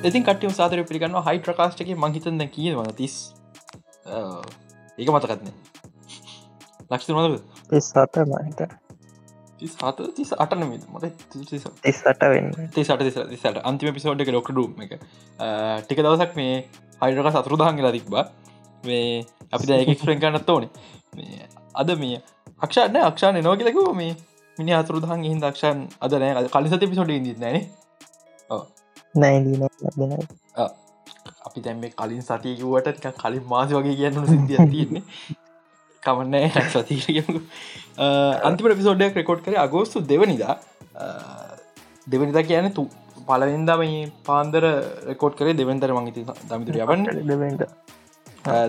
ඉතින් කට්ටිය සාතර පිළිගන්න හයි ප්‍රකාශ්ටක මහිතන්න කියවන තිස්. ඒක මතකත්න ලක්ෂ මද සත මහිත සත තිස් අටන මට තිස්සට වෙන්න. සට සට අන්තිම පිසෝඩ් එක ලොකඩුම් එක. ටික දවසක් මේ හයිඩක සතුරු දහන් කියලා තික්බා මේ අපි දැක ෆ්‍රෙන් ගන්නත් ඕනේ. අද මේ අක්ෂාන අක්ෂාන නෝ කියලකව මේ මිනි අතුරු දහන් හිද දක්ෂන් අද නෑ. කලි සති පිසොට ඉදි නෑ අපි දැම කලින් සතියකුවට කලින් මාස වගේ කියන්න සිදිය තියන්නේ. කමන්න සතියකමු අන්තිම පිසෝඩ්ඩයක් රෙකෝඩ් කර අගෝස්තු දෙවනිදා. දෙවනිදා කියන තු පලවෙන්දම පාන්දර රෙකෝඩ් කරේ දෙවන්තර මංගති දමිතුර යවන්න.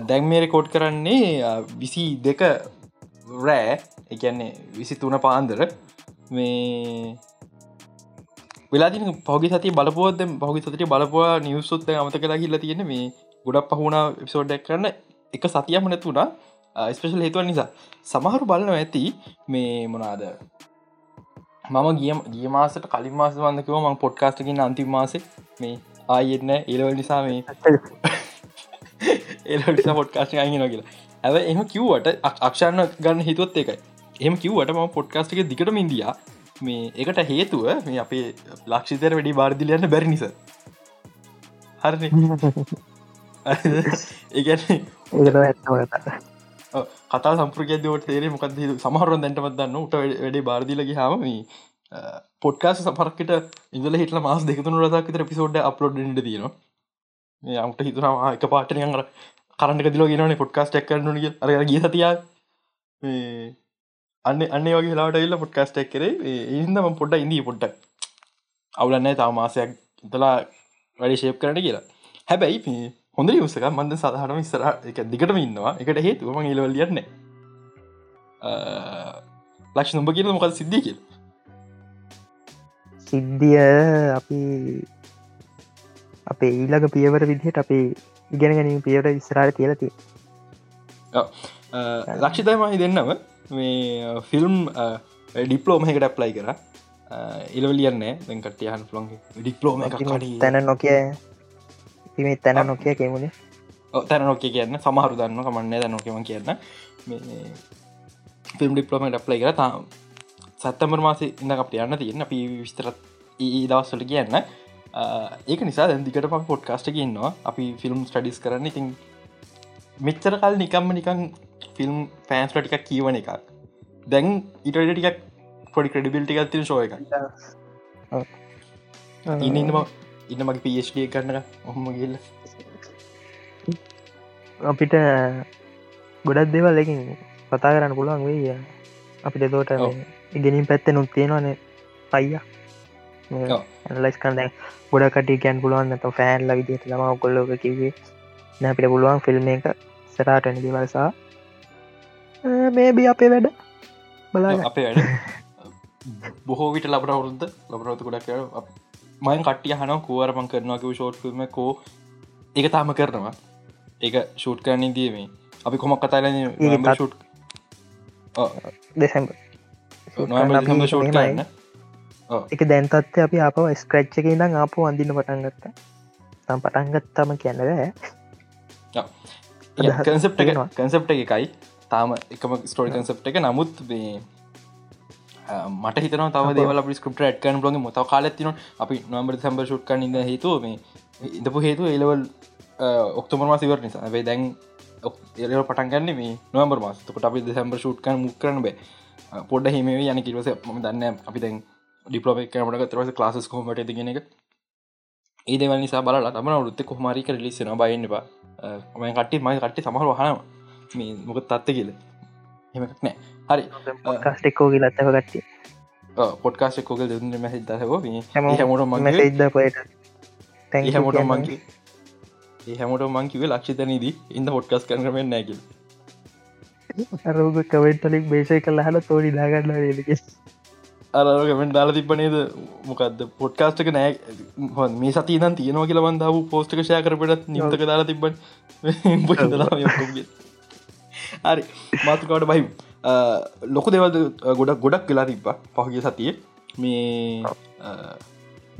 දැන් මේ රෙකෝඩ් කරන්නේ විසි දෙක රෑ. එකන්නේ විසි තුන පාන්දර. මේ වෙලාදින පහගි සති බලපුුවද පහගි සතිට බලපුවා නිවසුත් අමත කලා කියල තියෙන මේ ගොඩක් පහුණ පිසෝඩ්ඩක් කරන්න එක සතියම නැතුුණා ස්පේෂල් හේතුව නිසා. සමහරු බලන ඇති මේ මොනාද මම ගියම ගිය මාසට කලින් මාස වන්නකව මං පොඩ්කාස්ටකින් අන්තිම මාස මේ ආයෙන්න ඒලවල් නිසා මේ ඒ නිසා පොඩ්කාස්ට අගෙන කියලා. ඇව එම කිව්වට අක්ෂණ ගන්න හිතුවත් එකයි එම කිව්වට ම පොඩ්කාස්ට එක දිකට ඉන්දයා මේ එකට හේතුව මේ අපේ ලක්ෂිතර වැඩි බාර්දිලයන්න බැරි නිස. හරි ඒගැන කතා සම්ප්‍රග දවට තේරේ මොකද සමහරුවන් දැන්ටමත් දන්න උට වැඩේ බාර්දිලගේ හම පොඩ්කාස් සපරක්කට ඉදල හිටල මාස් දෙකතුන රදක්තර පිසෝඩ් අප්ලෝඩ් ට තියන යමට හිතුනවා එක පාටනයර කරන්නක දිල ගෙන පොඩ්කාස්ටක් කරන අර ගිය සතියා අන්න අන්න වගේ ලාට එල්ල පොඩ්කාස්ටක් කරේ. ඉදම පොඩ්ඩ ඉදී පොඩ්ඩ අවුලන්න තා මාසයක් ඉතලා වැඩි ශේප් කරට කියලා. හැබැයි හොඳ යසක මන්ද සහනම ඉස්සර එක දිගටම ඉන්නවා. එකට හේතුවම ඉලවල් යන්න ලක්ෂ නොඹ කියල මොකද සිද්ධිය කියල? සිද්ධිය අපි අපේ ඊළඟ පියවර විදිහට අපේ ඉගෙන ගැනීම පියවර ඉස්රාට කියලති ලක්ෂිතයමහි දෙන්නම. මේ ෆිල්ම් ඩිප්ලෝම එකට ඇප්ලයි කර. ඉලවලියන්න දැකටයහන් ෆලොන් ඩිප්ලෝම තැන නොකිය මේ තැන නොකිය කෙමුණේ තැන නොකිය කියන්න. සමහරු දන්න කමන්න ද නොකම කියන්න. ෆිල්ම් ඩිප්ලෝමට අප්ලයි කර. තා සත්තමර මාස ඉන්න අපට යන්න තියන්න. අපි විස්තරත් ඒ දවස්සට කියන්න. ඒක නිසා දැදිකට ප පොඩ්කාස්ට ඉන්නවා. අපි ෆිල්ම් ස්ටඩිස් කරන්න. ඉතින් මෙච්චර කල් නිකම්ම නිකං ෆිල්ම් පෑන්ස්ල ටිකක් කියවන එකක්. දැන් ඉටට ටිකක් පොඩි ක්‍රඩිබිල් ටිකක් තින ශෝය එක ඉන්නම ඉන්න මගේ පස්ඩ කරන්න ඔහොම ගල්ල අපිට ගොඩක් දෙවල් එකින් කතා කරන්න පුළුවන් වේ අපිට තෝට ඉගෙනින් පැත්ත නුත් තියෙනවානේ අයිය ලයිස් කන්න ගොඩ කට කැන් පුළුවන් ත ෆෑන්ල විදිට ම කොල්ලෝක කිවේ නැපිට පුළුවන් ෆිල්ම් එක සරාටන දිවල්සා මේබි අපේ වැඩ. බලා අපේ වැඩ. බොහෝ විට ලබට අවුරුද්ද ලබරවත ගොඩක් මයින් කට්ටිය හන කෝවරමං කරනවාකිව ෂෝට් ෆිල්ම් කෝ? එක තාම කරනවා. ඒක ෂූට් කරන්න දීමේ අපි කොමක් කතාල ෂුට් දෙසැම්බ ෂෝට් කරන්න එක දැන්තත්ව අපි අප ස්ක්‍රච්ච එක ඉඳම් ආපු අඳන්න පටන් ගත්ත. තම් පටන්ගත්තම කියන්නද කන්සප් එක කන්සප්ට එකයි තාම එකම ස්ටෝරි කන්සප් එක. නමුත් මට හිතන තව දේවල ස්කපට ඇටකන බ්ලොග මොතාව කාලත්තින අපි නොම්බර සම්බ ෂුට්ක ඉද හේතුව මේ ඉඳපු හේතු එලවල් ඔක්තොමර මාසිවර නිසා. වේ දැන් එල පටන්ගන්න මේ නොම්බර මාස්තකට අපි දෙසම්බ ෂුට්කන මුක්කරන බේ. පොඩ හිම යන කිවස ම දන්න අපි දැන් ඩිපලෝප කමට තරස ලාස් කොමට තිගෙන එක. ඒ දෙවල් නිසා බල තම රුත්ත කොහමරි ලිස්සෙන බයින්නවා ම කට්ටි මයි කට්ටි සමහර හනම මේ මොක තත්ත කියල. හෙමක් නෑ. හරි. කස්ටෙක්කෝ කියලත්තක කට්ටිය පොඩ්කාස්ට කෝගල් දෙන්න මැසි දහව හැමෝට ම. ඉද හැමෝට ඒ හැමෝට මංකිව ලක්ෂිතනීදී ඉන්න පොඩ්කස් කරනමෙන් නැකිල් අරෝග කවෙන්ටලික් බේසය කළ හල තෝඩි දාගන්න රේලක අරගමෙන් දාලා තිබනේද මොකක්ද පොඩ්කාස්ටක නෑ. හො මේ සති නම් තියෙනවා කියල බන්දාව පෝස්ටක ෂය කරපට නිතක දාලා තිබන් හරි. මාතුකාවට බහිම්. ලොකු දෙවල් ගොඩක් ගොඩක් වෙලා තිබ්බ පහගේ සතිය. මේ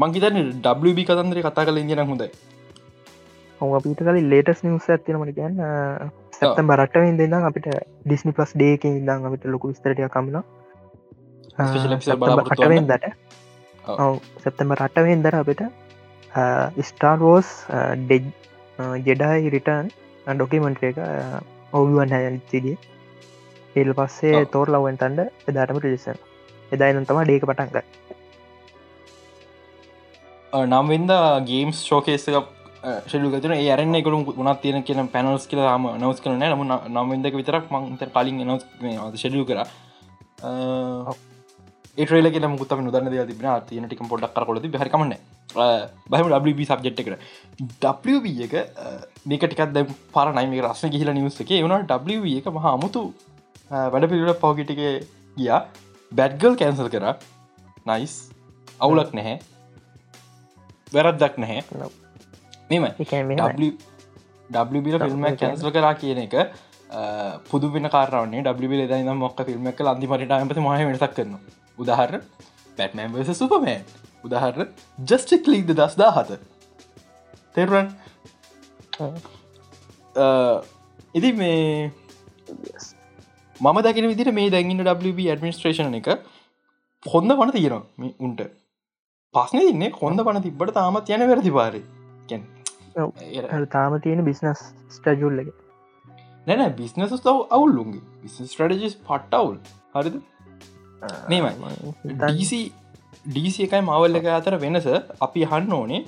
මංහිතන WB කතන්දර කතා කල ඉගෙන හොඳයි. ඔ අපිට කලින් ලේටස් නිවස ඇතිනමට කියන්න. සැත්තම් බරට්ටවෙන් දෙන්න අපිට ඩිස්නි පලස් ඩේක ඉදම් අපිට ලොකු විස්තරටය කමලා අටවෙන්දට සැත්තම රටවෙන් දර අපිට ස්ටාර්වෝස් ඩෙජ් ජෙඩයි රිටර්න් ඩොකිමෙන්ට් එක ඔවුුවන් හැතිගේ ඒල් පස්සේ තෝර ලවෙන්ටන්ඩ එදාටම ටිලිසන් එදායිනම් තම ඩේක පටන්ග නම්වෙන්ද ගේම්ස් ශෝකේසක ශෙලුගතන ඒරන්න එකකරු උනත් තියෙන කියන පැනල්ස් කියලා ම නවස් කරන නම නම්වෙදක විතරක් මංත කලින් නවස් ශෙඩියු කර. ඒටරල කියෙන මුත් නොදන්න තිබෙන තියන ටික පොඩක් කරකොලති හරිකමන්න බහම WB සබ්ජෙට් එකට. WB එක මේක ටිකක් දැ පර නයිම රස්න ගහිලා නිවස එක. වුණ WB එක මහ අමුතු වැඩ පිළිට පවගිටික ගියා. බැඩ්ගල් කැන්සල් කර. නයිස් අවුලක් නැහැ. වැරද්දක් නැහැ. මෙම ෆිල්ම් කැන්සල් කරා කියන එක පුදු වෙන කාරන්නේ ඩබි ද මොක් ෆිල්ම් එක අන්තිමට අමත මහ වෙනසක් කරන උදාහර පැටමෑම් වස සුපමෑන් උදාහර ජස්ටික් ලීද දස්දා හත තෙරුවන් ඉදි මේ මම දකින විදිට මේ දැගන්න WB ඇඩමිනිස්ට්‍රේෂන එක හොඳ වන තියෙනවා උන්ට. පස්න තින්නේ හොඳ පන තිබට තාමත් යන වැරදි පාරි. තාම තියෙන බිස්නස් ස්ටජුල්ලක නැන බිස්නස තව අවුල්ලුන්ගේ බිස් ස්ටඩජස් පට්ටවුල් හරිද? මේමයි ඩීසි එකයි මවල් එක අතර වෙනස අපි හන්න ඕනේ.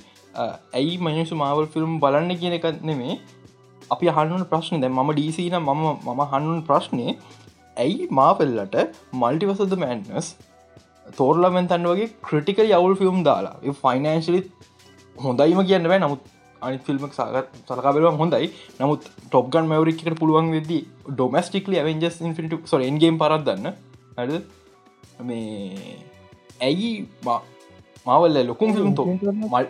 ඇයි මනිසු මාවල් ෆිල්ම් බලන්න කියන එක නෙමේ අපි හන්නුන් ප්‍රශ්න. දැ ම ඩීසින මම මම හන්නුන් ප්‍රශ්නය ඇයි මාපෙල්ලට මල්ටිවසද මෑන්ස් තෝරලමෙන් තන් වගේ ක්‍රටිකල් යවුල් ෆිල්ම් දාලා ෆයිනන්ශලි හොඳයිම කියන්න බෑ. නමුත් අනි ෆිල්ම් සාගත් සලකාබෙලව හොඳයි. නමුත් ටොප්ගන් මවරිකට පුළුවන් වෙද ඩොමස්ටික්ලි ඇවෙන්ජස් ඉන්ෆිට සො එන්ගේම් පරත්දන්න ඇද මේ ඇයි මාවල්ල ලොකුම් ෆිල්ම් තෝ මල්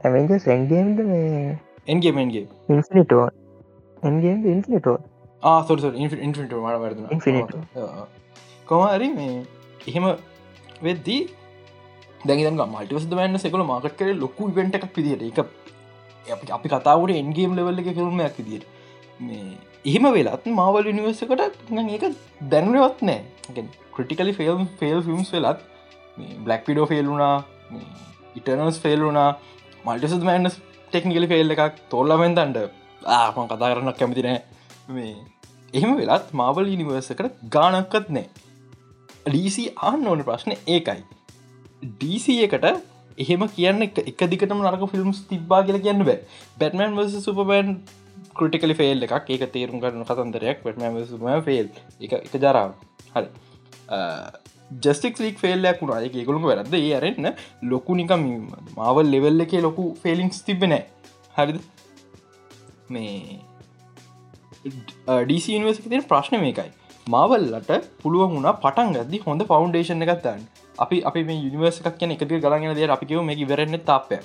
ඇවෙන්ජ සැන්ගේම්ද මේ? එන්ගේමන්ගේ ඉන්ෆිනිටෝ එන්ගේ ඉන්ෆිනිටෝ ආසොට ඉන්ට මට වැරදන. කොමරි මේ එහෙම වෙද්දී දැග මල්ටිවස් වන්න සෙකල මාකට් කර ලොකු ඉවෙන්ට එකක් විදිට එක අපි කතාවට එන්ගේම් ලෙවල්ල එක ෆිල්ම්මයක් විදිට මේ එහෙම වෙලත් මාවල් නිවසකට ඒක දැනුවත් නෑ ක්‍රටිකලි ෆෙල්ම් ෆෙල් ෆිල්ම්ස් වෙලත් බ්ලක් පිඩෝ ෆෙල්ුණා ඉටනස් ෆෙල්ුණා මල්ටිසද මෑන්ස් ටෙක්නිකලි ෆෙල් එකක් තොල්ලමෙන්තන්ට ආපන් කතා කරන්නක් කැමතිනෑ මේ එහෙම වෙලත් මාවල් ඉනිවර්සකට ගානක්කත් නෑ ඩීසි ආන්න ඕන ප්‍රශ්න ඒකයි. ඩීසි එකට එහෙම කියන්න එක දිකටම නරක ෆිල්ම්ස් තිබ්බා කියල කියන්න බෑ. බැටමන් වස සුපබෑන් කටිකලි ෆෙල් එකක්. ඒක තේරුම් කරන කතන්දරයක්. වැටම සුම ෆෙල් එක එක ජරාව හරි ජස්ටික් ලික් ෆෙල්ලයක් වුණා එක ගොළු වැරද ඒ අරන්න ලොකු නිකම් මාවල් ලෙවල්ල එක ලොකු ෆෙලිංස් තිබෙනෑ හරිද මේ ඩීසිනිවසිතින ප්‍රශ්න මේකයි මවල්ලට පුළුවන් වුණ පටන් ගදදි හොඳ ෆෞන්ඩේෂන් එකත්තන්න අපි අපි මේ යනිවර්ස එකක් කියන එකති ගලගෙන දේ අපිකව මේ ඉවරන්න තාපය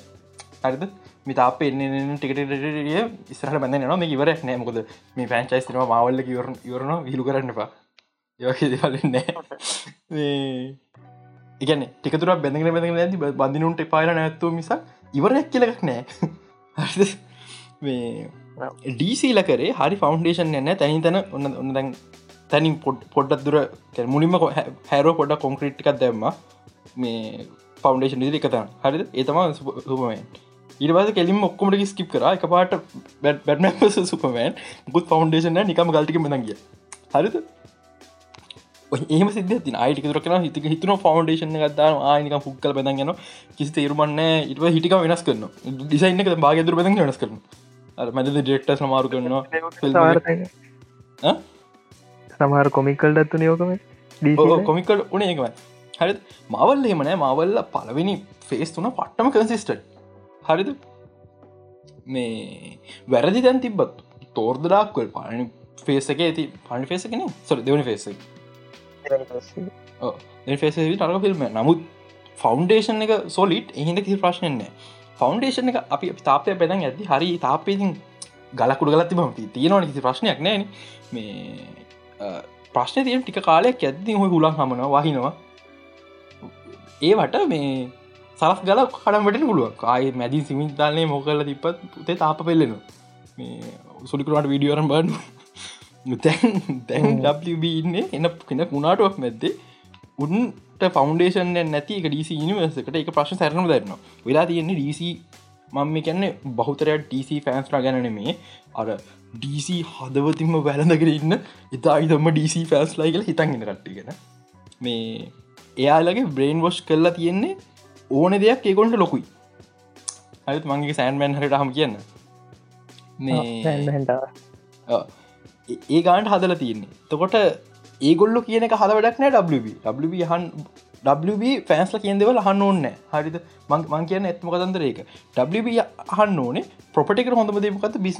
හරිද මිතාප එන්න ටිකටිය ඉස්රහ බඳ න මේ ඉවර නෑමකොද මේ පැන්චයිස්තම මවල්ල ඉවර ඉවරන විලු කරන්න පා යලන්න ඉගන ටිකතුර බැඳගෙන බැඳගෙන ඇති බඳිනුන්ට පාල නැත්තු මිසක් ඉවරයක් කියලක් නෑ ඩීසීල කරේ හරි ෆෞන්ඩේෂන් එන්න තැනි තැන ඔන්න ඔන්න දැන් තැනින් පොඩ් පොඩ්ඩක් දුර මුලින්ම හැරෝ පොඩ කොන්ක්‍රීට්ිකක් දැම්ම. මේ ෆෞන්ඩේෂන් ඉදි එකතන් හරි ඒතම සුපමන් ඉරවාද කෙලින් ඔක්කොමට ස්කිප් කර. එක පාට බැට්ම සුපමන් ගුත් ෆෞන්ඩේෂන නිකම ගල්ටික මනගිය හරිද ඒම සිද ති අයිටි දුරකන හිතික හිතුන ෆෞන්ඩේෂන ගත්තා ආනික පුක්කල බැදගෙන කිසි තේරුමන්න ඉට හිටික වෙනස් කරන ඩිසයින්න එක බාගදුර බැද වෙනස් කරන මැද ඩෙක්ටස් මාරු කරනවා. සමහර කොමිකල් දත්තු යෝකම කොමිකල් උන එකම හරි මවල් එමනෑ මවල්ල පලවෙනි ෆේස් තුන පට්ටම කන්සිස්ට හරිද? මේ වැරදි දැන් තිබත් තෝර්දරාක්වල් පානි ෆේස එක ඇති පනි ෆේස කෙන සොර දෙවනි ෆේස ෆේස ටරක ෆිල්ම් නමුත් ෆෞන්ඩේෂන් එක සොලිට් එහිද කිසි ප්‍රශ්නයන්නේ ෆෞන්ඩේෂන එක අපි තාපය පැදන් ඇති හරි තාපේතින් ගලකුඩ ගලති බමති තියෙනවන කිසි ප්‍රශ්නයක් නෑන මේ ප්‍රශ්න තියෙන් ටික කාලයක් ඇත්ති හො හුලන් හමන වහිනවා. ඒවට මේ සරස් ගල කඩමට පුළුව ආය මැදි සිමිතාලන්නේ මොකල්ල තිපත් පුතේ තාප පෙල්ලෙනු මේ සුලිකරට වීඩියෝරම් බන්න තැන් දැන් ඉන්න. එන කෙන කුණාටුවක් මැද්දේ උන්ට ෆෞන්ඩේෂන් නැති ඩීසි නිවර්සකට එක ප්‍රශ් සැරනම දරන්න වෙලා තියෙන්නේ ඩීසි මම කියන්නේ බහුතරයක් ඩීසි ෆෑන්ස්ලා ගැන මේ අර ඩීසි හදවතින්ම වැළඳගෙන ඉන්න ඉතා ඉතම ඩීසි ෆෑස් ලයි කියල හිතන්ගෙන කට්ටිගෙන මේ එයාලගේ බ්‍රේන් වොෂ් කරලා තියෙන්නේ ඕන දෙයක් ඒකොන්ට ලොකුයි. අයත් මගේ සෑන්මැන් හට හම කියන්න. මේ ඒ ගාන්ට හදල තියෙන්නේ. තකොට ඒගොල්ල කියන හද වැඩක්න WB හන් WB ෆෑන්ස්ල කියදව හන්න ඕන්න හරිද? මං කියන්න ඇත්ම කතන්දරේක WB හන්න ඕනේ ප්‍රපටික හොඳම දේමකත බිස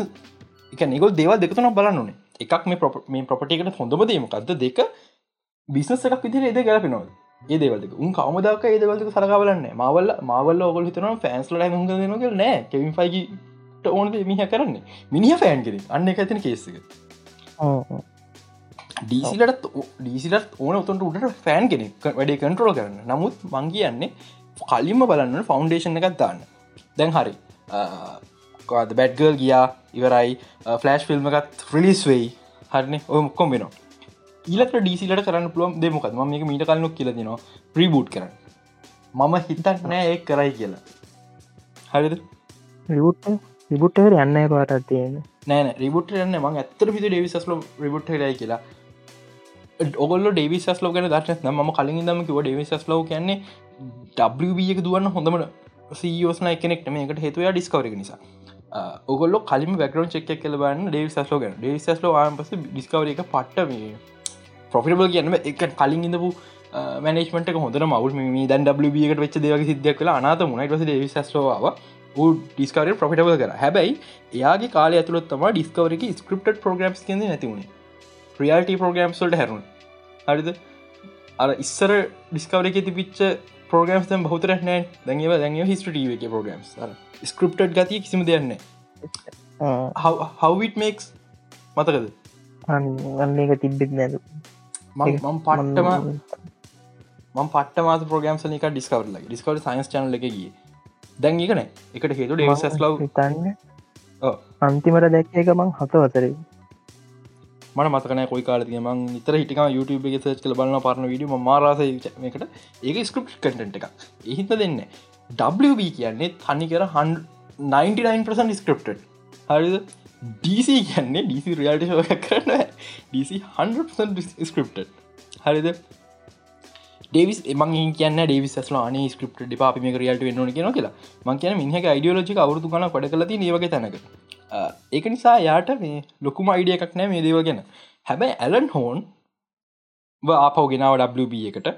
එක නිගොල් දේවල් දෙකතුන බලන්න ඕනේ. එකක් මේ මේ ප්‍රපටිකට හොඳම දේමකක්ද දෙක බිස්නස් එකක් විදිර ඒද ගැලපෙනවා ඒ දේවල්ක උන් කවමදක් ඒදවලක සරකාවලන්න මවල්ල මවල්ල ඔගොල් හිතන ෆෑන්ස්ල හොඳ දෙනක නෑ. කෙවින් ෆයිගට ඕන මිහ කරන්න. මිනිහ ෆෑන් කෙර අන්න එක ඇතින කේසික ඩීසිලට ඩීසිලට ඕන උතුන්ට උට ෆෑන් කෙනෙක් වැඩේ කන්ට්‍රෝල් කරන්න. නමුත් මං කියන්නේ කලින්ම බලන්න ෆෞන්ඩේෂන් එකත් දාන්න. දැන් හරි කාද බැඩ්ගල් ගියා ඉවරයි. ෆලස්් ෆිල්ම් එකත් ්‍රිලිස් වෙයි. හරන? ඔය මුක්කොම් වෙනවා. ඊලට ඩීසිලට කරන්න පුළුවන් දෙමොකත් ම මේක මීට කලනොක් කියල දෙනවා. ප්‍රීබූට් කරන්න. මම හිතක් නෑ ඒ කරයි කියලා. හරිද? රිබුට් රිබුට්ට යන්න පාටත් තියෙන නෑන රිබුට් යන්න ම ඇත්තර පිතු ඩේවිස්ල රිබුට් රයි කියලා. ඔගොල්ල ඩේවිස් ලෝ ගැන දට ම කලින් දම කිව ඩේවිස් ලෝ කියන්නේ ඩක් දුවන්න හොඳම සීෝස්න එකනෙක්ට මේකට හේතුව ඩිස්කවර නිසා. ඔගොල්ල කලින් වැකරන් චෙක් කලබන්න ඩේවිස් ලෝ ගැන. ඩේවිස් ලෝ ආපස ඩිස්කවර එක පට්ට මේ ප්‍රොෆිටබල් කියන්න එක කලින් ඉඳපු මනේමට හොඳ මවල් මේ දැන් වට වෙච් දෙවගේ සිද්ධක් කලා අනාත මුණයිට ඩේවිස්ලෝව ඩිස්කවර ප්‍රොෆිටබල් කර. හැබැයි එයාගේ කාල ඇතුළොත් තම ඩිස්කවරක ස්ක්‍රප්ට ප්‍රගම්ස් කියද නැතිවුණේ ප්‍රියල්ට ප්‍රගම්ස්වල්ට හැරුණ. හරිද? අර ඉස්සර ඩිස්කවර එක තිපිච්ච ප්‍රෝගම්ස් තම් බහතර නෑ දැඟව දැඟව හිස්ටටීව එක ප්‍රෝගම්ස් ස්ක්‍රප්ට ගතිය කිසිම දෙයන්න හවිට මේක්ස් මතකද? එක තිබ්බෙත් නැද? මම පට්ටම මම පට මාත ප්‍රගම් නික ඩිස්කවරල ඩිස්කවට සයින්ස් චනල එක දැන් ඒකන එකට හේතු ඩේවස් ලව් තන්න අන්තිමට දැක්ක එක මං හත වතර මන මතකන කොයි කාලතිය මං නිතර හිටික YouTube එක සච් කල බලන්න පරන විඩිය මාරස එකට ඒක ස්ක්‍රප් කටට එක එහිත දෙන්න WB කියන්නේ තනි කර 99% ස්ක්‍රප්ට හරිද? DC කියන්නේ DC රියල්ට ශෝක කරන්න DC 100 ස්ක්‍රප්ට හරිද ඩේවිස් එමන් කියන්න ඩේවිස් ල න ස්ක්‍රප් ඩිපා මේ රියල්ට වෙන්න කියෙන කියලා. මං කියන මිනිහ අයිඩියෝලජි අවුරදු කන පඩ කලති ඒවගේ තැනක. ඒක නිසා යාට මේ ලොකුම අයිඩිය එකක් නෑ මේ දේව ගැන. හැබැයි ඇලන් හෝන් ආපව ගෙනාව WB එකට.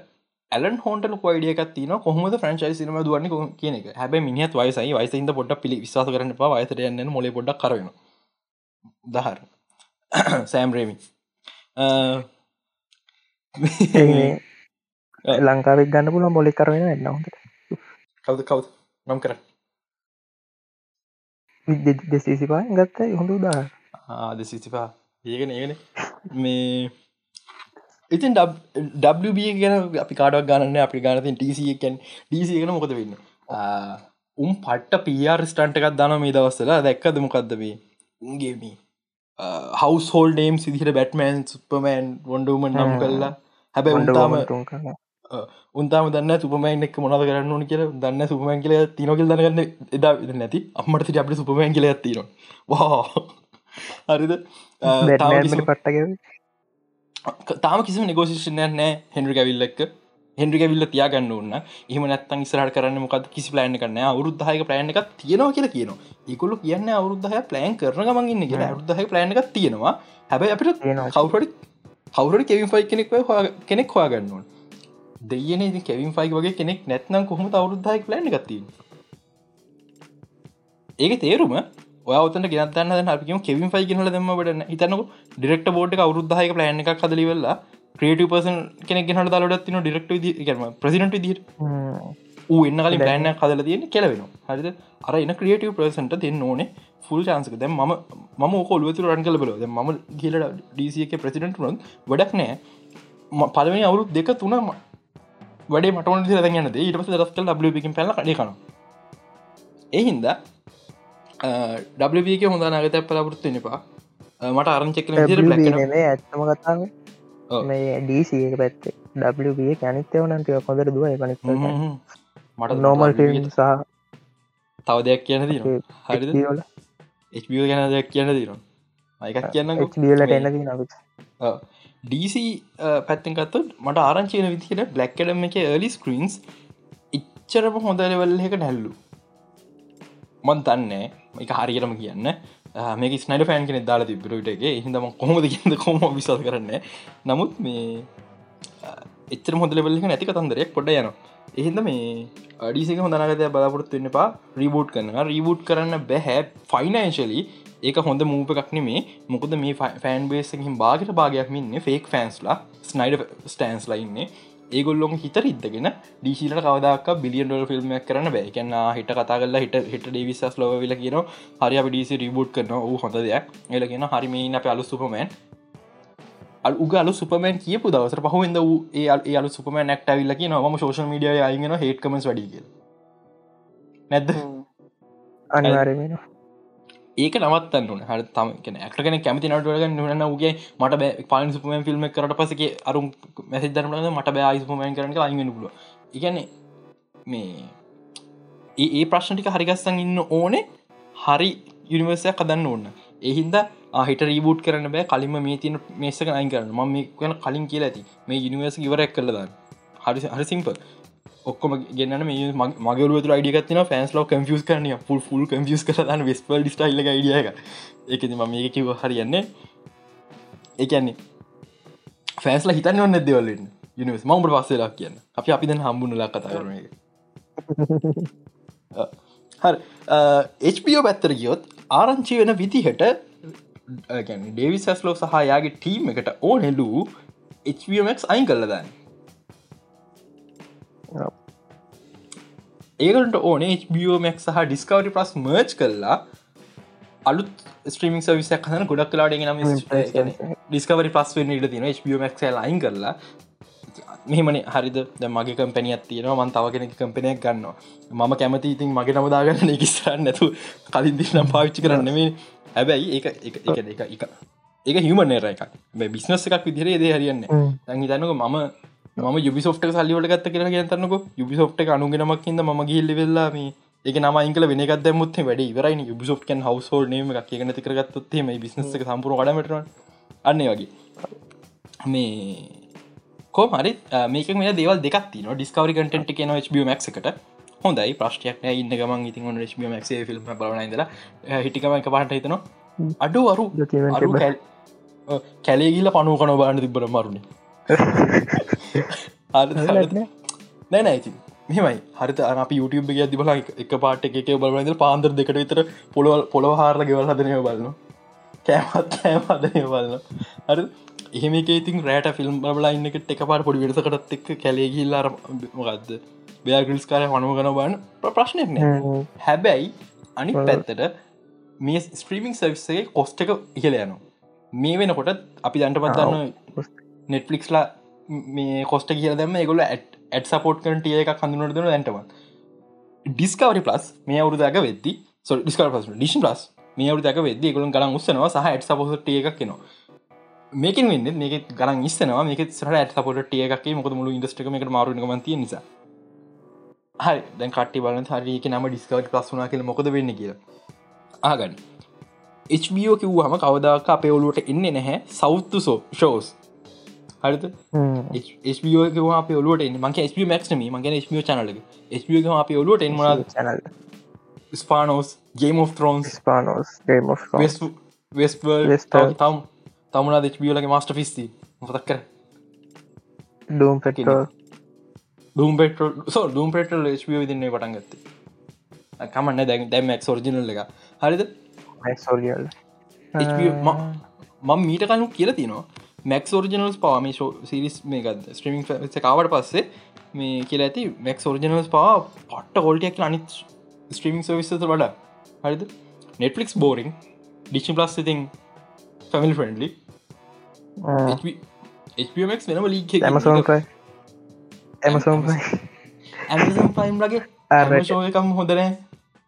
ඇලන් හොන්ට කොයිඩිය එකක් තින කොහොමද ෆ්‍රන්චයි සිනම දුවන්න කියන එක. හැබ මිනිත් වයිසයි. වයිසින්ද පොඩ පිලි විශවාස කරන පා වයිසට යන්න මොල පොඩක් කරන දහර සෑම්රේමි ලංකාවක් ගන්න පුල මොලි කරන එන්න හොට කවද කව් නම් කර දෙසිසිපා ගත්ත හොඳ උදා දෙසිසිපා ඒගෙන ඒගෙන මේ ඉතින් WB ගැන අපි කාඩක් ගන්න අපි ගනතින් ටසිකන් ඩීසි ගෙන මොකද වෙන්න උම් පට්ට පියර් ස්ටන්ට එකක් දන මේ දවස්සලා දැක්කද මොකක්දබේ උන්ගේමී හවස් හෝල් නේම් සිදිහට බැට්මෑන් සුපමෑන් වොන්ඩුම නම් කල්ලා හැබැයි උන්තාම උන්තාම දන්න සුපමෑන් එක් මොනද කරන්න ඕන කියල. දන්න සුපමෑන් කියල තිනොකල් දන්නගන්න එදා නැති. අම්මට සිට අපට සුපමෑන් කියල ඇතින වා හරිද? පට්ටක තාම කිසි නිගෝසිෂන් නෑ හෙන්ඩි ඇවිල්ලක් හෙන්ඩි ඇවිල්ල තියාගන්න ඔන්න එහම නැත්තන් ඉස්රට කරන්න මොකද කිසි ප්ලෑන් කරන්න අවරුද්ධහක ප්ලෑන් එකක් තියෙනවා කියලා කියනවා. ඒකුල්ල කියන්න අවරුද්ධහ ප්ලෑන් කරන ගමන්ගන්න කියලා. අවරුද්ධහ ප්ලෑන් එකක් තියෙනවා. හැබැයි අපිට කවුරඩි කවුරට කෙවින් ෆයි කෙනෙක් කෙනෙක් හවාගන්නවා දෙයන කෙවින් ෆයි වගේ කෙනෙක් නැත්නම් කොහොම අවරුද්ධහක් ප්ලෑන් එකත්තිී ඒක තේරුම ඔයවතන ගෙනත්තන්න අපිම කෙවින් ෆයි ගෙනල දෙම ට හිතනක ඩිරෙක්ට බෝඩ් අවරුද්ධහක ප්ලෑන් එකක් කදලිවෙල්ලා ක්‍රේට පසන් කෙනෙක් ගෙනට දලටත්තින ඩිරෙක්ට කරම ප්‍රසිඩට දිර ඌ එන්න කලින් ප්ලෑන්න කදල තියෙන කෙලවෙන හරිද? අර එන්න ක්‍රියටව ප්‍රසන්ට දෙන්න ඕනේ ෆුල් චාන්සක දැ ම ම කොල්වතු රන් කල බල ම කියලට ඩසික ප්‍රසිඩට රුන් වැඩක් නෑ පලවෙනි අවුරුත් දෙක තුන වැඩේ මටන ර යනද ඊට පස රස්කල් ින් පැල කඩ කන එහින්ද ඩක හොඳ නගත පලපුරත්තු නිපා මට අරංචෙක් ඇත්තම කතාව. මේ ඩීසික පැත්තේ. ඩ කැනිත්තව නන්තිව කොඳර දුව පනි මට නෝමල් සහ තව දෙයක් කියන දී හරිද? ගැන දෙයක් කියන දීනවා අයකත් කියන්න ලට එන්න දී DC uh, පැත්තෙන් කත්තු මට ආරංචයන විදිහට බ්ලක්කඩම එක ලි ස්ක්‍රීන්ස් ඉච්චරම හොඳ ලෙවල් එක නැල්ලු මන් තන්නේ එක හරියටම කියන්න. මේක ස්නයිඩ ෆෑන් කෙනෙ දාලා තිබිරටගේ හිදම කොහොමද කියද කොම විසල් කරන්න නමුත් මේ uh, එච්චර හොඳ ලෙවල්ල නැති කතන්දරයක් පොඩ යන එහිද මේ uh, අඩිසික හොඳනගතය බලාපොරත්තු වෙන්න පා රීබෝට් කරන රීබෝට් කරන්න බැහැ ෆයිනන්ශලි ඒක හොඳ මූප එකක් නෙමේ. මොකද මේ ෆෑන් බේසකින් බාගට භාගයක් මින්න ෆේක් ෆෑන්ස්ලා ස්නයිඩ ස්ටෑන්ස් ලයින්නේ ඒගොල්ලොම හිත ඉදගෙන ඩීසිලට කවදක් බිලියන් ඩොල් ෆිල්ම්මක් කරන්න බෑ. කියන්න හිට කතා කල්ලා හිට හිට ඩේවිසස් ලෝව වෙල කියන හරි අප ඩීසි රිබුට් කරන ූ හොඳ දෙයක්. එලගෙන හරිමීන අප අලු සුපමෑන් උගලු සුපමන් කියපු දවස පහුවෙද වූ ඒ අලු සුපම නැක්ට විල්ලකි නම ශෝෂ මඩිය අයිගෙන හෙට්කමස් වඩිග නැද්ද? අනිවාරෙන ඒක නවත්තන්න න හ තම ඇක්ටගෙන කැමති නටුවග නන ගේ මට බෑ පාන් සුපමන් ෆිල්ම් කරට පසක අරු මැසි දරන මට බෑ සුපමන් කරන අයිගෙන පුල ඉගැන මේ ඒ ප්‍රශ්නටික හරිගස්සන් ඉන්න ඕනේ. හරි යුනිවර්සයක් කදන්න ඕන්න එහින්ද ආහිට රීබූට් කරන බෑ. කලින්ම මේ තින මේසක අයින් කරන ම මේ කන කලින් කියලා ඇති. මේ යුනිවර්ස ඉවරක් කරලදන්න හරි හරි සිම්පල් ඔක්කොම ගන්න මේ මගලුව අඩියගත්න ෆෑන්ස් ලෝ කම්ියස් කරන පුල් ෆුල් කම්ියස් කරන්න වෙස්පල් ස්ටයිල්ල යිඩිය එක එකති ම මේ කිව හරියන්නේ. ඒන්නේ ෆෑන්ස්ල හිතන්න ඔන්න දෙවලින් යනිවස් මම්බට පස්සේලා කියන්න. අපි අපි දැන් හම්බුණ ලා කතා කරන එක හරි. HBO පැත්තර ගියොත් ආරංචි වෙන විදිහට ඩේවි සැස්ලෝ සහයාගේ ටීම් එකට ඕනෙලූ HBMX අයින් කල්ලදන්න ඒකට ඕන HBOමක් සහ ඩිස්කවරි ප්‍රස් මර්ච් කරලා අලුත් ස්ත්‍රීමික් සවිසයක් කන ගොඩක් කලාට නම ඩිස්කවරි පස් වෙන්න ඉට තින HBOමක් ලයින් කරලා. මෙහමන. හරිද? මගේ කම්පැනියක් තියෙනවා. මන් තව කෙනෙක් කම්පනයක් ගන්නවා. මම කැමති ඉතින් මගේ නමදාගන්න කිස්සරන්න නැතු කලින් දිනම් පාවිච්චි කරන්නෙම හැබැයි ඒ එක එක එක. ඒක හිමන නේර එකක්. බිස්නස එකක් විදිරේ දේ හරියන්න දැහි තන්නක මම ම යුබිසෝට් සල්ලිවට ගත්ත කියලා කියතන්නක යුබිසෝට් අනුගෙනමක් හිද ම ගිල්ලි වෙල්ලා මේ ඒක නමයික වෙනකත් මුත් වැඩ වරයි යුබිසෝට් කන් හවසෝල් නම එකක්. කියන තිකරගත්තේ මේ බිස්නස සම්පුර කඩමට අන්න වගේ. මේ කෝ හරි මේක මේ දේවල් දෙක් තින ඩිස්කවරි කටට කියන HBMක් එකට. හොඳයි. ප්‍රශ්ටයක් ඉන්න ගමන් ඉතින් ඔන්න HBMක් ෆිල්ම් බලනයිදල හිටිකම එක පහට හිතනවා. අඩු අරු කැලේ ගිල පනු කන බාන්න තිබර මරුණ නෑන ඉති මෙමයි හරිත අප YouTube එක දිබල එක පාට එක බලද පාන්දර දෙකට විතර පොළොවල් පොළොව හාරල ගෙවල් හදනය බලන්න කෑමත් කෑමදනය බලන්න හරි එහෙම ඉතින් රෑට ෆිල්ම් බලා ඉන්න එක පාට පොඩි වෙනසකටත් එක් කැලේගිල්ලාර මොකක්ද බෑගිල්ස් කාරය හනුව ගන බන්න ප්‍රශ්නයක් නෑ. හැබැයි අනි පැත්තට මේ ස්ත්‍රීමිං සවිස්සේ කොස්ට එක ඉහල යනවා. මේ වෙනකොට අපි දන්ට පත්දන්න නෙට්ලික්ස්ලා මේ කොස්ට කිය දම ගොල ඇත් සපෝට් කනට එක කඳුනට දන ඇටම ඩිස්කවරි පලස් මේ අවුරුදක වෙද්දි සො ඩිස්කර පස් ඩිෂන් පලස් මේ අවුදක වෙද ගොලන් ගලන් උත්සනවා සහ ඇත් සපොට එකක් නවා මේකින් වෙන්න මේක ගරන් ඉස්සනවා මේක සර ඇත් සපොට එකක් මොක මුළු ඉන්දස්ටක එක මාරු මතිය නිසා. හරි දැන් කට්ටි බලන හරික නම ඩිස්කවට පස්සුනා කියල මොකද වෙන්න කියලා. ආගන්න HBO කිව්හම කවදාක අපේ ඔලුවට එන්නේ නැහැ සෞත්තු සෝ ෂෝස් හරිත ස්ෝ අප ඔලුවට මගේ ස්ප මක්නම මගේ ස්මිය චනල ස්ප අප ඔලුවට එන්ම චනල් ස්පානෝස් ගේම of තරෝන්ස් ස්පානෝස් වෙස්වල් තම් තමුණා දෙච්බියලගේ මස්ට ෆිස්ති මොතක් කර ඩම් පෙට ඩම් පෙට සෝ ඩම් පෙටල් ස්පිය විදින්නේ පටන් ගත්ත. කමන්න දැන් දැම්මක් සෝර්ජිනල් එක හරිද? සෝරියල් මම මීට කනු කියල තිනවා මැක් ෝරිජනල්ස් පාම සිරිස් මේකද ස්ට්‍රීමින් කාවට පස්සේ මේ කියල ඇති මැක් ෝරිජනල්ස් පා පට්ට කොල්ටයක් අනිත් ස්ට්‍රීමින් සවිස්ස වඩා. හරිද? නෙට්ලික්ස් බෝරිං ඩිචි ප්ලස් ඉතින් ෆැමිල් ෆ්‍රෙන්ඩලි HBMX වෙනම ලීක් ඇමසෝම් පයිම් ලගේ එකම් හොඳනෑ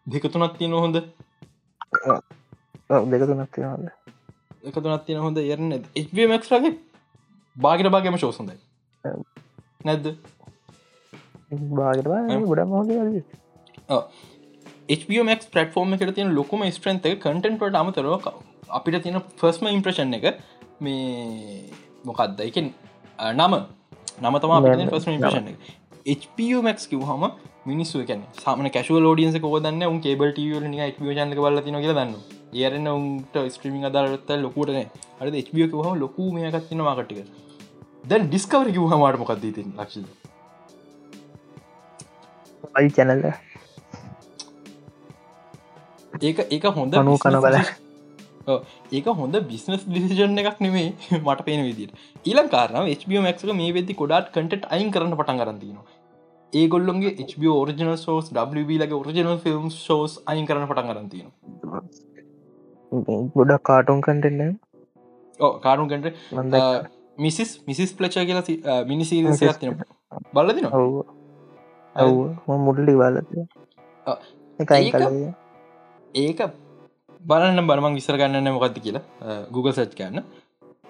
දෙකතුනත් තියෙන හොඳ දෙක තුනක් තියනද එකතුනත් තියෙන හොඳ යරන්න එමක් ලගේ බාගට බාගම ශෝසොඳයි නැද්ද? HBMක් පටෆෝර්ම එකට තියෙන ලොකුම ස්ට්‍රන්ත කටන්ට අමතරව අපිට තියෙන ෆස්ම ඉම්ප්‍රෂන් එක මේ මොකක්ද එක නම. නම තමා ෆස්ම ඉම්ප්‍රෂන් එක. HPමක් කිව හම මිනිස්සු කැන සාමන කැශුව ලෝඩියන්ස කෝදන්න උන් කේබල් ටව නික ජන්ක බල තින කියල දන්න ඒරන්න උන්ට ස්ට්‍රීමිං අදාරත්ත ලොකුටන අද HBO හම ලොකු මේකත්තින මාකටික දැන් ඩිස්කවර කිව හමාට මොකක්ද ති ලක්ෂ අයි චැනල්ල ඒක ඒක හොඳ අනු කන බල. ඒක හොඳ බිස්නස් ඩිසිජන් එකක් නෙමේ මට පේන විදිට ඊලම් කාරන HBMක් මේ වෙදදි කොඩාට කටට අයින් කරන්න පටන් කරතිනවා ඒගොල්ලොන්ගේ HBO ෝරිජනල් සෝස් WB ලගේ ෝරිජනල් ෆිල්ම් ෝස් අයින් කරන පටන් කරතින ගොඩක් කාටුන් කටෙන්න කාරුන්කට මිසිස් මිසිස් ප්ලච කියලා මිනිසිරසයක් තින බලදින ඔව් ඔව්. එකයි කල ඒක බලන්න බරමං විසර ගන්න මොකක්ද කියලා. Google සච් කරන්න.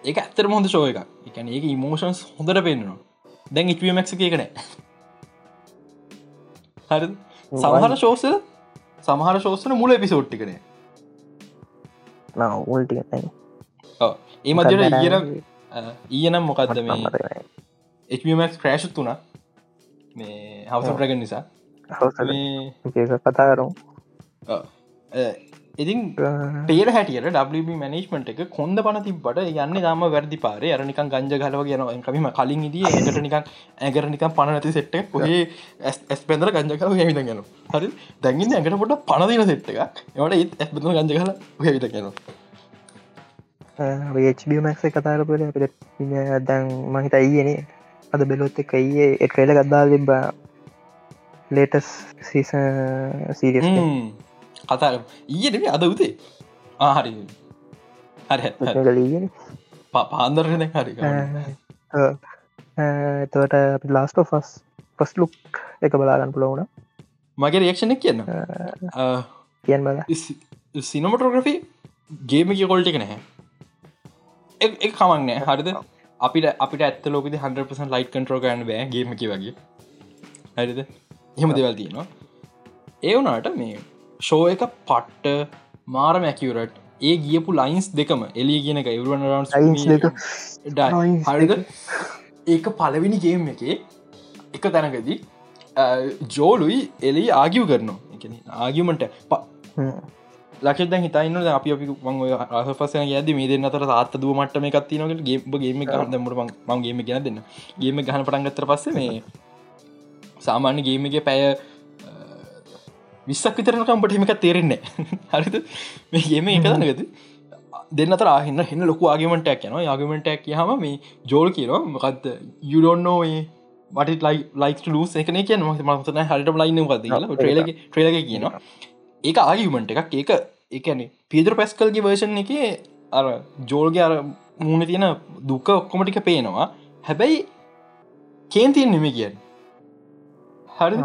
ඒක ඇත්තර හොඳ ශෝය එක එකන ඒක ඉමෝෂන්ස් හොඳට පෙන්න්නවා. දැන් ඉටමක් එකනෑ හරි සමහර ශෝසල සමහර ශෝසන මුල එපිසෝට්ටිකනේ උල්ටි ඒ මදට ඉගර ඊයනම් මොකක්ද මේ එමක් ක්‍රෑශ් තුනා මේ හවස ප්‍රග නිසා කතා කරු ඉතින් පේර හැටියට WB මනේජ්මට එක කොඳ පන තිබට යන්න දාම වැරදි පාර. අරනික ගංජ ගලව කියන කම කලින් දී එකට නිකන් ඇගරනික පනනති සෙට්ට ඔහේ ඇස් පෙදර ගංජකල හැවිත ගැන හරි? දැගින්න ඇකට පොට පනදින සෙට් එක එවට ඒත් ඇස් බඳ ගංජ කල හැවිත ගැන HBමක් කතාරපුල අපිට දැන් මහිත අයියනේ අද බෙලොත් එක ඒ එට්‍රේල ගත්දා තිබා ලේටස් සීස සීරිය කතා ඊයනෙම අද උතේ ආහරි හරි. පාන්දරන. හරි තවට ලාස්ට ෆස් පස් ලුක් එක බලාගන්න පුලවුණ මගේ රේක්ෂණ කියන්න. කියන් බල සිනමටෝග්‍රෆි ගේම කිය කොල්ටි නැහැ. එ කමක්නෑ හරිද? අපිට අපිට ඇත්ත ලෝකෙ හන්පස ලයිට කන්ට්‍රෝ ගන්න බෑ ගේමකි වගේ. හරිද? එහෙම දෙවල් තියෙනවා. ඒ වනාට මේ ෂෝ එක පට්ට මාර මැකිවරට් ඒ ගියපු ලයින්ස් දෙකම එලිය කියන එක ඉවරුවන් හරිද? ඒක පලවෙනි ගේම් එක එක තැනකදී ජෝලුයි එලි ආගිව් කරනවා. ආගිමට ලක්ෂ හිතන්න අපි අපි ආසපසන ඇද මේ දෙන්න අතර තාත්ත දුව මට්ටම එකත්තිනකට ගේම ගේම ගන්න මට මංගේම ගෙන දෙන්න. ගේම ගහන පටන්ගත්තර පස්ස මේ සාමාන්‍ය ගේමගේ පැය විස්සක් විතරනකම්පට හිමක තේරෙන්නේ හරිද? මේ ගේම එක දනගද දෙන්න තරහන්න හෙන්න ලොකු ආගමටක් යන ආගමටක් හම මේ ජෝල් කියනවා මකක්ද යුඩොන්නෝයේ මට ලයි ලයික් ලස් එකන කිය මසන හට ලයින්න ද ට්‍රේල ට්‍රේලක කියනවා. ඒක ආගමට එකක්. ඒක එකන පිදර පැස්කල්ගේ වර්ෂන් එක අර ජෝල්ගේ අර මූුණ තියෙන දුක ඔක්කොමටික පේනවා. හැබැයි කේන්තියෙන් නෙම කියන්න. හරි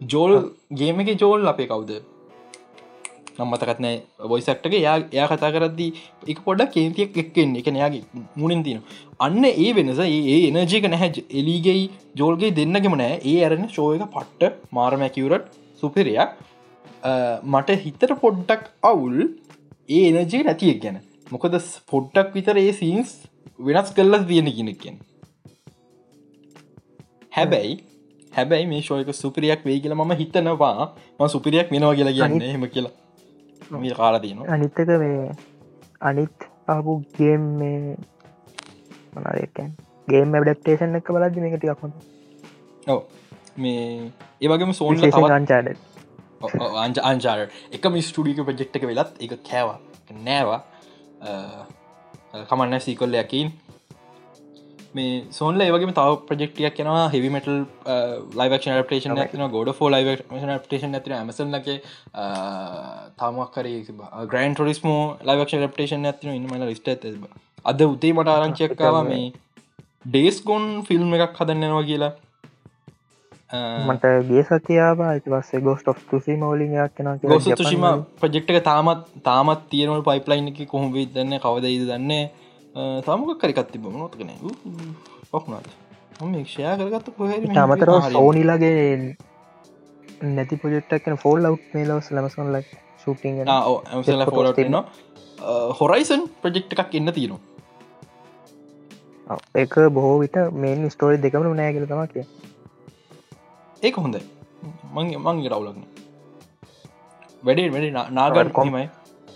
ජෝල් ගේම එක ජෝල් අපේ කවුද? නම්මතකත්නෑ බොයිසක්ටක යා එයා කතා කරද්දී එක පොඩක් කේන්තියක් එක්කෙන් එක නයාගේ මුණින් තින අන්න ඒ වෙනස ඒ එනජයක නැහැ. එලිගෙයි ජෝල්ගේ දෙන්නගෙම නෑ. ඒ අරන ශෝයක පට්ට මාරමැකිවරට් සුපිරයක් මට හිතට පොඩ්ඩක් අවුල් ඒ එනජය නැතියක් ගැන. මොකද පොඩ්ඩක් විතර ඒ සීන්ස් වෙනස් කල්ලස් තියෙන කෙනෙක්ෙන් හැබැයි හැබැයි මේ ශෝයක සුපිරියක් වේ කියලා ම හිතනවා. ම සුපිරියක් වෙනවා කියලා කියන්න හෙම කියලා. මේ කාලා තියෙන අනිත්තක මේ අනිත් ආපු ගේම් මේ මනරකන් ගේම් ඩක්ටේෂන් එක බලද මේක ටික් හොඳ ඔව. මේ ඒවගේම සෝන් අංචාඩ අංච අංචාර එකම ස්ටඩික ප්‍රජෙක්්ක වෙලත් එක කෑවා. නෑවා. කමන්න සීකොල්ලයකින් මේ සෝන්ල ඒවගේ තව ප්‍රජෙක්ටියක් කෙනවා හෙවිමටල් ලයිවක්ෂන් පටේෂන් ඇතින ගොඩ ෝ ලයිවක්ෂන් පටේෂන් ඇතින ඇමසල්ලගේ තාමක්කර Gran Turismo live action adaptation ඇතින ඉන්නමල ලිස්ට ඇත අද උතේ මට ආරංචයක්කාව මේ ඩේස් ගොන් ෆිල්ම් එකක් හදන්නවා කියලා. මට ගේ සතියාව පස්සේ ගෝස්ට ඔ් තුසි මවලින් යක් කෙන ගොස තුෂිම ප්‍රජෙක්්ක තාමත් තාමත් තියනවල පයිප්ලයින් එක කොහොම දන්න කවදයිද දන්නේ තමක කරිකත් තිබ නොතකන පක්ුණාද ක්ෂයා කරගත්ත කොහ තමතර සෝනිලාගේ නැති පොජෙක්්ටක්න ෆෝල් ලව් මේලවස් ලමසන් ලක් ශුටිං ෆෝලටන හොරයිසන් ප්‍රජෙක්් එකක් එන්න තියෙනවා. එක බොහෝ විට මේන් ස්ටෝරි දෙකම නෑගල තම කිය ඒක හොඳයි. මං මංගේ රවුලක්න වැඩේ වැඩි නාගන්න කොමයි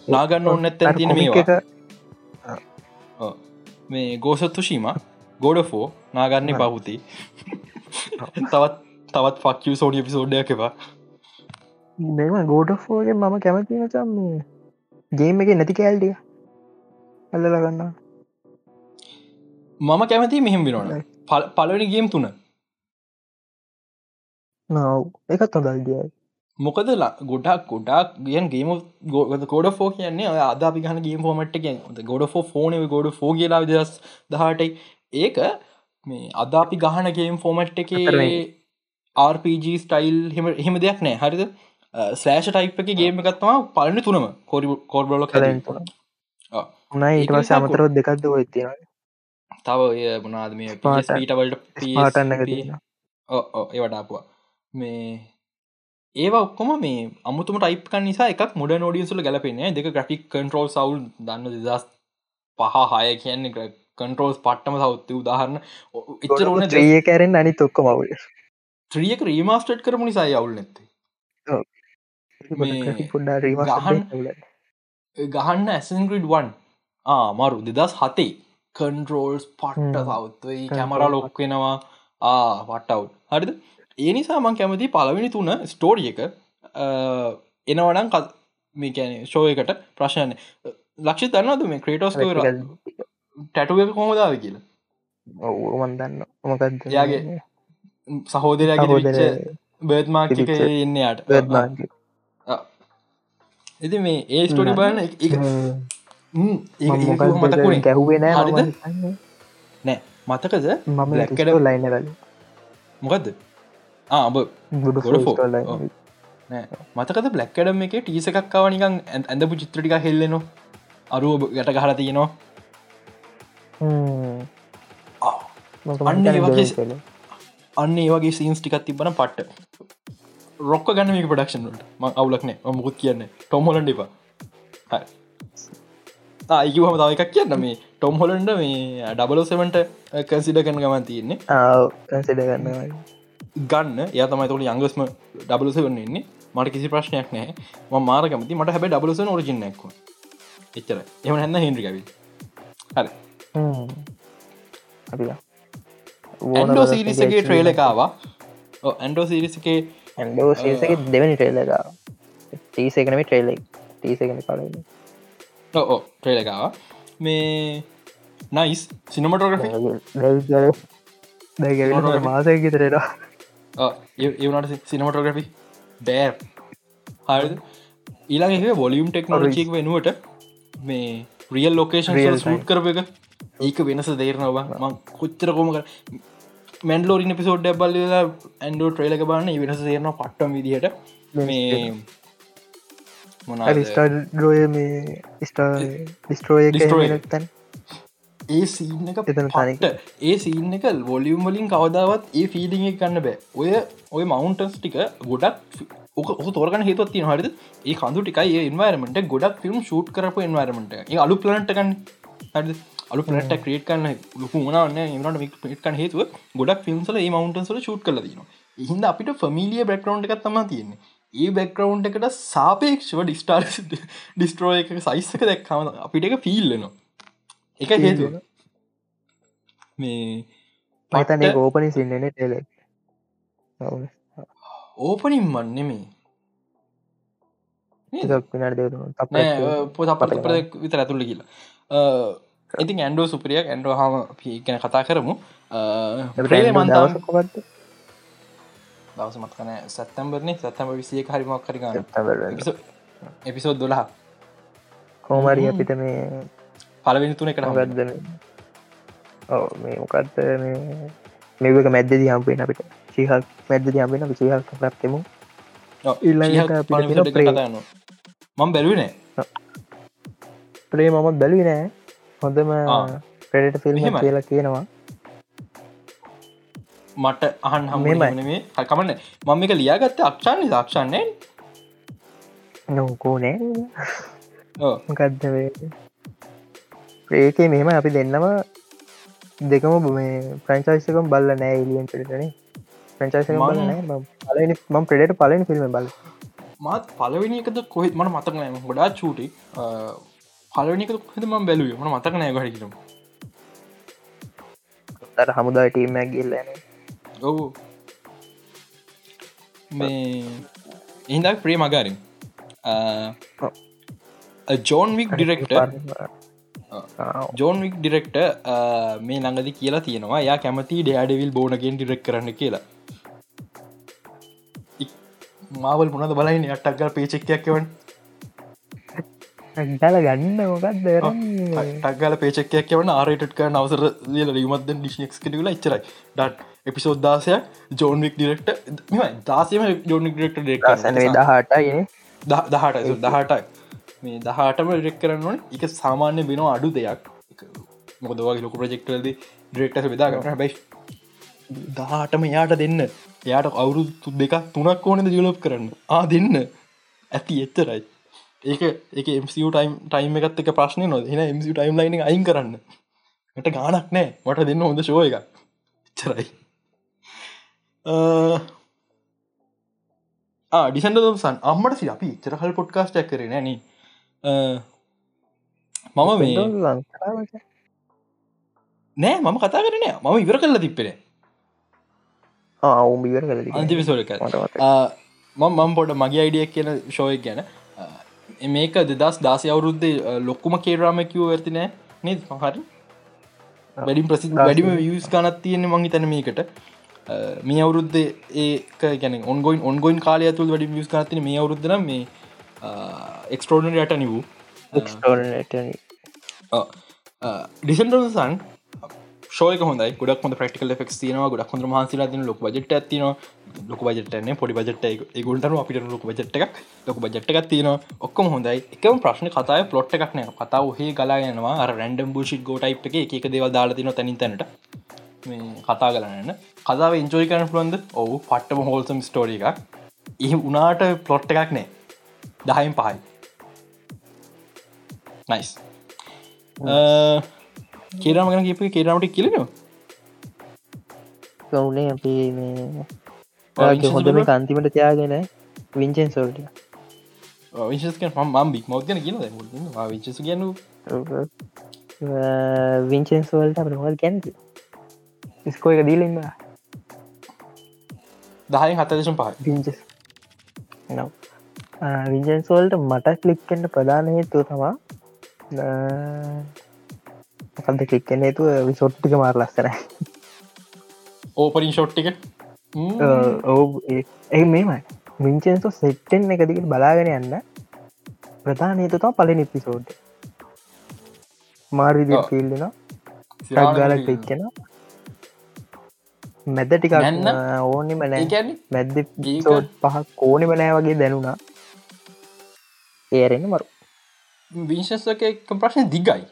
නාගන්න ඔන්න ඇත්ත තින මේවා මේ ගෝසත්තු ශීම ගෝඩෆෝ නාගන්නේ පහුති. තවත් තවත් ෆක්කව සෝඩිය පිසෝඩ්ඩයක් එවා මෙම ගෝඩෆෝගේ මම කැමති චම් ගේම එක නැති කෑල්ටිය අල්ලල ගන්න මම කැමති මෙහෙම වෙනවන පලවනි ගේම් තුන. නව එකත් හොදල්දියයි මොකද ගොඩක් ගොඩක් ගියන් ගේම ගොද ෆෝ කියන්නේ අද අපි ගන ගේම් ෆෝමට් එක ගොඩ ෆෝන ගොඩ කියලා දස් දහටයි. ඒක මේ අද අපි ගහන ගේම් ෆෝමට් එක RPG ස්ටයිල් හෙම හෙම දෙයක් නෑ. හරිද? ස්ලෑෂ ටයිප් එක ගේම එකත්තම පලන තුනම කොරි කෝර්බලො උනයි ඒට සමතරොත් දෙකක්ද ඔයතින තව ඔය මොනාද මේ පීටවලට පාටන්න ඒවටාපුවා මේ ඒවා ඔක්කොම මේ අමුතුම ටයිප්ක නිසා එකක් මොඩ නෝඩියසුල ගැලපෙන්නේ දෙක ග්‍රෆික් කන්ට්‍රෝල් සවුල් දන්න දෙදස් පහ හය කියන්නේ කන්ට්‍රෝල්ස් පට්ටම සෞත්ති උදාහරන්න එච්චර ඕන ත්‍රිය කැරෙන් අනි තොක්ක මවුල ත්‍රියක රීමස්ටට් කරම නිසා යවුල් නැත්තේ. ගහන්න ඇසන්ග්‍රිඩ් වන් ආමරු දෙදස් හතේ. කන්ට්‍රෝල්ස් පට්ට සෞත්වයි කැමර ලොක් වෙනවා. ආ පට්ටව් හරිද ඒ නිසා මං කැමති පලවෙනි තුන ස්ටෝරිය එක එනවනම් කත් මේ කැන ශෝයකට ප්‍රශ්නය ලක්ෂි දන්නද මේ ක්‍රේටෝස් ටැටුව කොහොමදාව කියලා? ඔවුමන්දන්න මොකද යාගේ සහෝදරයාගේ බර්ත්මාර්ටික එන්න යට. එති මේ ඒ ස්ටෝඩි බලන්න එක මතකුණ ගැහුවෙන නෑ මතකද? මම ලැකට ලයින මොකක්ද ආබ මතකද බ්ලක්කඩම එක ටීස එකක්කාව නිකන් ඇඳපු චිත්‍රටික හෙල්ලෙනවා. අරුව යට ගහල තියෙනවා. අන්න වගේ අන්න ඒවගේ සීන්ස් ටිකත් තිබන පට්ට. රොක්ක ගන්න මේ පඩක්ෂන්ට ම අවුලක්න මුකුත් කියන්න ටොම්හොලන්ඩ එපා. ආයකි හම තව එකක් කියන්න. මේ ටොම් හොලන්ඩ මේ ඩබලෝ සෙමට කන්සිඩ කන ගමන් තියෙන්නේ? කන්සිඩ ගන්න ගන්න. ය තමයි තොට යංගස්ම ඩබලස වන්නේ මට කිසි ප්‍රශ්නයක් නෑ ම මාර කමති මට හැබ ඩබලස ෝරජිනක්ව එච්චර එම හැන්න හින්ද්‍රිකවි හරි. අපිලා ඇන්ඩෝ සිරිසගේ ට්‍රේල එකවා ඇන්ඩෝ සිරිසකේ ඇන්ඩෝ සේසක දෙවනි ට්‍රේල එක ටීසකනම ට්‍රේලෙක් ටීසකන පලන්න ඕ ට්‍රේල එකවා මේ නයිස් සිනමටෝග්‍රෆි මාසයකි තරෙට ඒවනට සිනමටෝග්‍රෆි බෑ හරි ඊලාගේ වොලියම් ටෙක්නෝලජික් වෙනුවට මේ රියල් ලොකේෂන් සූට් කරප එක. ඒක වෙනස දේරනවා ම කොච්චර කොම කර මැන්ලෝරින පිසෝඩ් බල්ල ඇන්ඩෝ ට්‍රේලක බන්න වෙනස සේරන පට්ටම් විදිහට. මේ මොනාස්ටෝය මේ ස්ටෝය තැන් ඒ සීන එක පට ඒ සීන එක වොලියම් වලින් කවදාවත් ඒ එක කන්න බෑ. ඔය ඔය මවන්ටස් ටික ගොඩක් ඕක තෝරගන හේතුවත් තින හරිද? ඒ කඳු ටිකයි ඉන්වරමට ගොඩක් ෆිල්ම් ෂූට් කරපු ඉන්වරමට අලු පලන්ටකන් හරි අලු පලට ක්‍රේට් කන්න ලොකු මනන්න මට පිට්කන් හේතුව ගොඩක් ෆිල්ම්සල ඒ මවන්ටන්සල ෂූට් කල දන හිද අපිට ෆමිලිය බැක්රවන්් එකක් තම තියෙන්නේ. ඒ බැක්රවන්් එකට සාපේක්ෂව ඩිස්ටාර් ඩිස්ට්‍රෝ එක සයිස්සක දැක්කම අපිට එක ෆිල්ලනවා එක හේතුව. මේ පතන ඕපනි සින්නන ටෙල ඕපනින් මන්නෙමේ පොත පට විතර ඇතුල්ල කියලා ඉතින් ඇන්ඩෝ සුපරියක් ඇන්ඩෝ හම ගැන කතා කරමු. දවස මත්කන සැත්තම්බරන සැත්තම විසිය හරිමක් කර එපිසෝද් දොලහ කෝමරිය අපිට මේ පලවෙනි තුන එකට ගදන ඔව මේ මොකක්ද මේක මැද්දදී හම්පුෙන් අපිට. චිහක් මැද දියම්බෙන චිහල් ප්‍රප්තෙමු ඊළඟට ඊළඟ අපිට පිට තියෙන ප්‍රේ. කතාන්න මං බැලුවනේ ප්‍රේ මමත් බැලුවි නෑ. හොඳම. Predator film. කියලා කියනවා. මට අහන්. හම කමන්න. මම එක ලියාගත්ත අක්ෂාන්නේ දක්ෂන්නේ නොකෝ නෑ මොකක්ද ඒකේ මෙහෙම අපි දෙන්නම දෙකම මේ ප්‍රංචයිසකම් බල්ල නෑ ඉලියන් පිටනේ ප්‍රංචයිසක බල මං- ප්‍රඩට පලන ෆිල්ම් බල මාත් පලවෙනි එකද කොහෙත් මට මතක නෑම ගොඩා චූටි. පලවනික හෙද ම බැලුව? මට මතක නෑ ගහකිරම තර හමුදා ටීමක් ගිල්ලන ඔවු. මේ ඉහිදක් ප්‍රේ මගාරින් John Wick director John Wick director මේ ළඟදි කියලා තියෙනවා යා කැමති ඩයාඩවිල් බෝනගෙන් ඩිරෙක් කරන්න කියලා. මාවල් මොනද බලයින අටක්ගල් පේචෙක්කයක් වන් ගල ගන්න මොකක්ද ටක්ගල පේචක්කයක් වන ආරටක නවසර ලියල රීමත් ඩිශ්නෙක් කටල ච්චරයි ඩත් එපිසෝද් දාසයක් ජෝන්වික් ඩිරෙක්ට දාසම ජෝනික් ඩෙක්ට ඩෙක් දහටයි දහට දහටයි මේ දහටම ඩෙක් කරන්න ඕන. එක සාමාන්‍ය වෙනවා අඩු දෙයක්. මොකදවගේ ලොක ප්‍රජෙක්ටලද ඩෙක්ට බෙදා කරන බැයි දහටම යාට දෙන්න. එයාට අවුරුතු දෙක තුනක් ඕනද ජලප් කරන්න? ආ දෙන්න. ඇති එච්චරයි. ඒක එක MCU ටයිම් ටයිම් එකත් එක ප්‍රශ්නය නොද? එන MCU ටයිම් ලයින අයින් කරන්න. මට ගානක් නෑ. මට දෙන්න හොඳ ශෝය එක චරයි ඩිසන්ඩ සන් අම්මට සි අපි චරහල් පොඩ්කාස්ටක් කරේ නෑන මම මේ නෑ මම කතා කරන මම ඉවර කල්ල තිප්පෙන අවුම්බිවර කල අන්තිවිසෝලක මම මම් පොට මගේ අයිඩියක් කියන ශෝය ගැන. මේක දෙදස් දාසය අවුරුද්දේ ලොක්කුම කේරාම කිව් ඇතිනෑ නේද? හරි. වැඩිම් ප්‍රසි වැඩිම වියස් ගනත් තියෙන මංහි තැන මේකට. මේ අවුරුද්ධ ඒක ගැන ඔන්ගොයින් ඔන්ගොයින් කාලය තුළ වැඩි වියස් ගනතින මේ අවුරුද්ධන මේ එක්ස්ටෝනරි යට නිවූ ඩිසන්ටසන් ශෝක හොඳයි. ගොඩක් ප්‍රක්ටිකල් ෆෙක් තියනවා. ගොඩක් හොඳ මහන්සිලා තින ලොක බජට ඇතින ලොක බජටන පොඩි බජට ගොල්ටන අපිට ලොක බජට් එකක් ලොක බජට් එකක් තියන ඔක්කොම හොඳයි. එකම ප්‍රශ්න කතාය පොට් එකක් නෑ. කතාව හේ ගලායනවා රැන්ඩම් බුෂි ගෝටයි් එක එක දේවල් දාලා තින තැනින් තැනට. මේ කතා කරන්න කතාව ඉන්ජෝයි කරන පුළන්ද ඔවු පට්ටම හෝල්සම් ස්ටෝරි එකක්. එහි උනාට පලොට් එකක් නෑ දහයිම් පහයි. නයිස් කේරම ගන කිප කේරමට කියලනවා කවුනේ අපි මේ හොඳ මේ කන්තිමට තියාගෙන විංචෙන් සොල්ට විශස්ක ම බික් මෞද්ගන කියන විශස කියනු විංචෙන් සෝල්ට අප හොල් කැනති ස්කෝ එක දීලන්න දහයි හතදශම් පහ විංච විංජන් සෝල්ට මට කලික්කෙන්ට ප්‍රධාන හේතුව තමා කද කලික්කෙන් හේතුව? විසොට්ටික මාර ලස්සන ඕපරින් ෂොට්ටික ඕ ඒ මේමයි විංචන්සෝ සෙට්ටෙන් එකදිකට බලාගෙන යන්න ප්‍රධාන හේතුතා පලි නිපිසෝඩ් මාර්විදි ඔව්. ෆිල්ලෙන ටක්ගාලක් එක්කෙන මැද නැන්න? ඕනෙම නෑ මැද්ද පිසෝඩ් පහක් කෝනෙම නෑ වගේ දැනුණා ඒරෙන්න මරු. විංශස්ක ප්‍රශ්න දිගයි.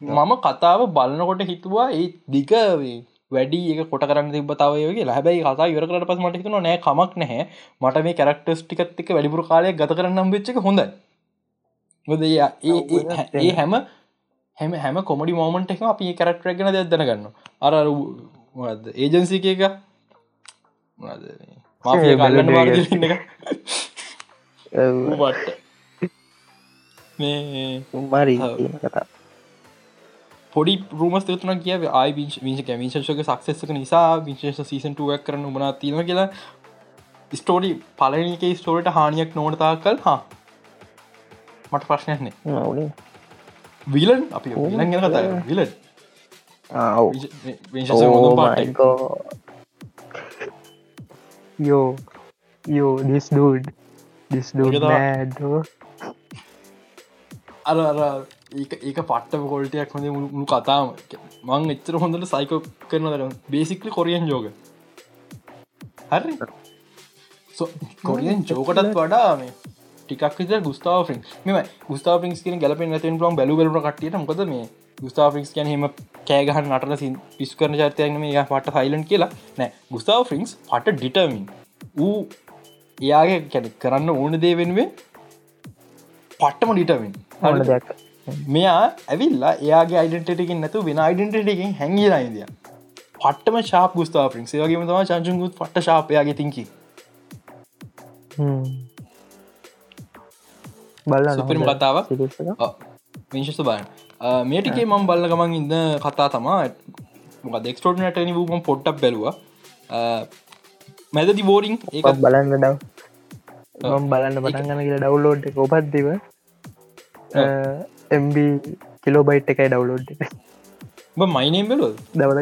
මම කතාව බලන්නකොට හිතුවා ඒ දිග වැඩි එක කොට කරන්න තිබතාවයගේ ලැබයි කතා ඉවර කරට පස් මට හිතුන නෑ කමක් නැහැ. මට මේ කරක්ටස් ටිකත් එක වැඩිපුර කාලයක් ගත කරන්නම් වෙච්චක හොඳයි. මොද ඒ හැම හැම හැම කොමඩි මෝමන්ට එක අපි කරක්ටර ගෙන දෙයක් දැනගන්න අර ඒජන්සි එක මාපිය කල්ලන්න වාර එක ඌට මේ මරි ඔව්. කතා පොඩි රූමස් තුන කිය ආයි විංශ කැමිශක සක්සෙසක නිසා විශේෂ සීසන්ටුවක් කරන්න උමනා තියෙන කියලා. ස්ටෝඩි පලනික ස්ටෝට හානියක් නෝනතා කල් හා. මට ප්‍රශ්නයක්නේ විලන් අපි ගැන කතා. විලන් යෝ යෝ දිස් අර අර ඒක පට්ට කොල්ටයක් හොඳ මුළු කතාම මං එච්චර හොඳට සයිකෝ කරන දර බේසික්ලි කොරියන් යෝග හරි. කොරියෙන් ජෝකටත් වඩා මේ ටිකක් විත ගස්තාව ින් මෙම ගස්තා පිින්ස් කියන ගැලපෙන් ඇතින් ලොම් බලු බලු කටියට මොකද මේ ගස්තා ික්ස් කියන හෙම කෑගහන් සින් පිස් කරන චර්තයන මේ පට සයිලන් කියලා. නෑ. ගස්තාව ෆින්ක්ස් පට ඩිටමින් වූ එයාගේ කැන කරන්න ඕන දේ වෙනුවෙන් පට්ටම දෙයක්. මෙයා ඇවිල්ලා එයාගේ අයිඩටකින් නැතු වෙන අයිඩටකින් හැඟි රයිදය පටම ශාප ගස්තා පිින්ක් වගේ තම චංචුගුත් පට ශාපයාගේ තිංකි බල්ල සුපිරිම කතාව විංශස බාන මේ ටිකේ මම් බල්ල ගමන් ඉන්න කතා තමා. මොක දෙක්ස්ටෝටනට වූම පොට්ටක් බැලවා මැදදි බෝරිං ඒකත් බලන්න මම් බලන්න පටන් ගන කියලා ඩව්ලෝඩ් එක ඔපත්දිව එම්බ කිලෝ බයිට් එකයි ඩව්ලෝඩ් මයිනම් බෙලෝ දවල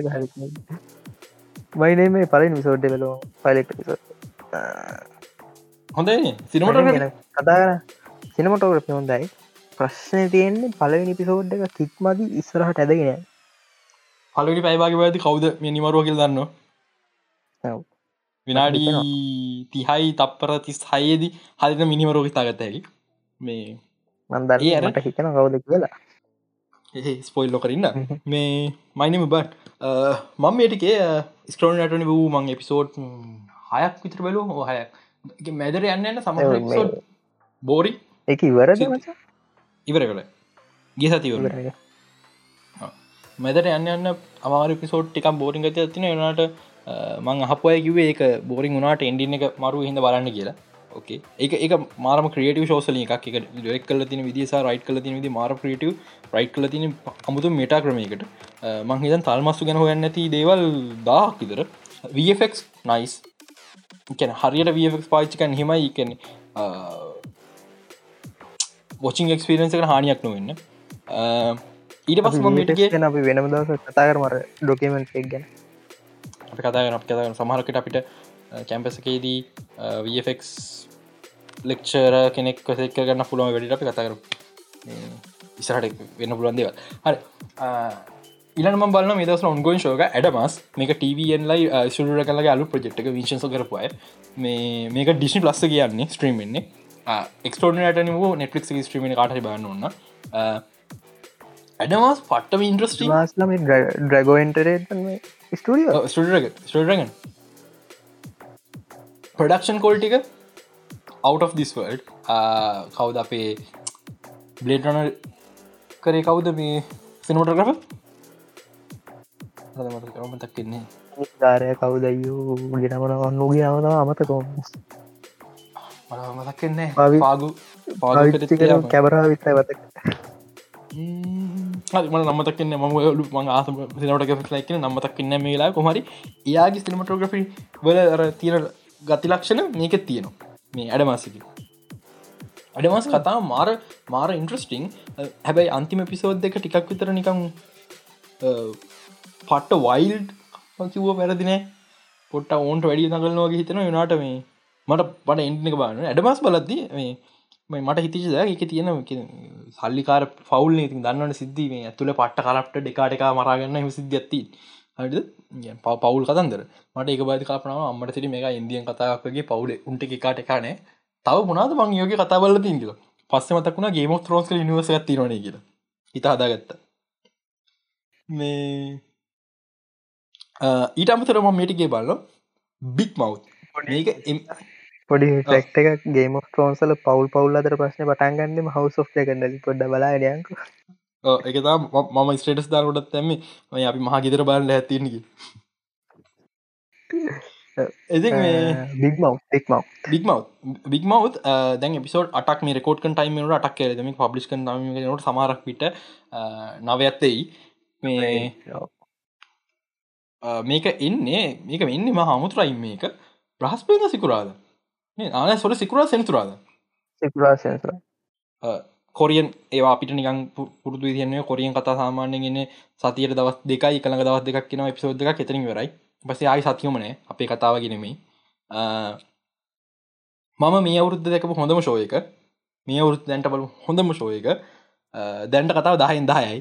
මයිනේ මේ පලින් විසෝඩ් වෙලෝ පලෙක්ට හොඳයි සිනමට කතා කර. සිනමටෝග්‍රපි හොඳයි. ප්‍රශ්නය තියෙන්නේ පලවෙනි පිසෝඩ් එක කික්මදි ඉස්සරහට ඇදගෙන පලනි පයිවාගේ ඇති කවුද? මේ නිමරුවකිල් දන්න විනාඩි තිහයි තප්පර තිස් හයේදී හරිත මිනිමරෝගි තාගතැකි මේ මන්දර ඒරට හිතන කවුද කියලා. ස්පොයිල්ලො කරන්න මේ මයිනම බට මං මේටිකේ ස්කරෝනටන වූ මං එපිසෝඩ් හයක් විතර බලු හයක්. මැදර යන්න සම බෝරි එක ඉවරද මචා? ඉවර කළ ගේ සතිවර මෙදට යන්න යන්න අමාර පිසෝට් ටිකම් බෝරිං ගත තින වනට මං අහපුය කිවේ ඒක බෝරිං වුණට එන්ඩින එක මරු හිද බලන්න කියලා. ඕකේ ඒක එක මාරම ක්‍රියටව ශෝසල එකක්. එක ඩෙක් කල තින විදිස රයිට් කල තින විදි මාර ක්‍රියටව රයිට් කල තින අමුතු මෙටා ක්‍රමයකට. මංහිතන් තල්මස්සු ගැන හොයන්න ඇති දේවල් දාක් ඉදර වෆක් නයිස් කැන හරියට වෆක් පාච්චිකන් හෙමයි. කැන වොචින් එක්ස්පිරන්ස එක හානියක් නොවෙන්න. ඊට පස් මටගේ වෙනම දවස කතාකර මර ඩොකමෙන්ට් එක් ගැන අපි කතාගෙන අප කතාගෙන සමහරකට අපිට කැම්පසකේදී වෆක් ලෙක්ෂර කෙනෙක් කොසෙක් ගන්න පුළුවන් වැඩිට අපි කතාකර ඉසරට වෙන්න පුළුවන් දේව හරි. ඉලම බල දස ඔන්ගෝන් ශෝක ඇඩමස්. මේක TVන් ලයි සුර කලගේ අලු ප්‍රජෙක්්ක විශස කරපුය මේ මේක ඩිසි ප්ලස්ස කියන්නේ ස්ට්‍රීම්න්නේ එක්ස්ටෝනට වූ නෙට්ලික් ස්ට්‍රීම කාට බන්න ඔන්න ඇඩමස් පට්ටම ඉන්ට්‍රස්ටි මාස්ලම ඩ්‍රගෝන්ටරේ ස්ටිය ස්ටරගන් ප්‍රඩක්ෂන් කෝල්ටික out of this world. කවුද අපේ බ්ලේටන කරේ කවුද මේ සිනමටග්‍රෆ මතක් කෙන්නේ ධාරය කවුදයූ ගෙනමන ඔන්නුගේ නවන අමතකොම මතක් කෙන්නේ පාගු කැබරා විතයි වතක මන නමතක්න්න ම ලු ම ආසම සිනට ලයිකන නම්මතක් කන්න මේලා කොමරි එයාගේ සිනමටෝග්‍රෆි වල තියෙන ගති ලක්ෂණ මේක තියෙනවා. මේ අඩමාසික අඩමස් කතා මාර මාර ඉන්ට්‍රස්ටිං හැබැයි අන්තිම පිසෝද් දෙක ටිකක් විතර නිකම් පට්ට වයිල්ඩ් කිව්ව පැරදිනෑ පොට්ට ඕන්ට වැඩි නගලනවාගේ හිතන යනාට මේ මට පට එන්ටක බාන ඇඩමස් බලද්දී මේ මට හිතිචද එක තියෙන සල්ලිකාර ෆවල් ඉතින් දන්නවන සිද්ධීම ඇතුළ පට්ට කරප්ට ඩෙකාටක මරාගන්න හම සිද්ධ ඇති හඩ පවල් කතන්දර. මට එක බාධ කපනාව අම්මට සිට මේ ඉන්දියන් කතාවක්ගේ පවුල උන්ට එකාට කානේ තව මොනාද මං යෝග කතාබල තින්ගල පස්ස මතකුණ ගේම ත්‍රෝස්ක නිවස තිරන කියල. හිතා හදාගත්ත. මේ ඊට අමතර ම මේටිගේ බල්ල බික් මව් මේක පොඩි ටෙක්ට එක ගේම ට්‍රෝන්සල පවල් පවල් අතර ප්‍රශ්න පටන්ගන්නම හවස් ෝ එකන්නලි පොඩ්ඩ බලායනයක එකතා මම ස්ටේටස් දාරකොටත් තැම මේ අපි මහා ගෙතර බාල ඇතිනකි එති බික්මව එක්මව බික්මව බික්මවත් දැන් පිසෝඩ් අටක් මේ රකෝඩ් ටයිම අටක් කෙරෙම පබ්ලිස් නට සමාරක් පිට නවඇත්තෙයි මේ මේක එන්නේ මේක එන්නේ මහ අමුතුරයි මේක. බ්‍රහස්පේද සිකුරාද ආන සොට සිකුරා සෙනතුරාද කොරියන් ඒවා අපිට නිකන් පුරදු තියන්නේ කොරියන් කතා සාමාන්‍යගෙන සතියට දවස් දෙකයි කළඟ දවස් දෙකක් කියෙන පිසෝද් එකක් එතරින් වෙරයි පසේ ආයි සතියමනේ අපේ කතාව ගෙනෙමයි මම මේ අවුරුද්ධ දැකපු හොඳම ශෝයක මේ අවුරුත් දැන්ට බලු හොඳම ශෝයක දැන්ට කතාව දහයින් දායයි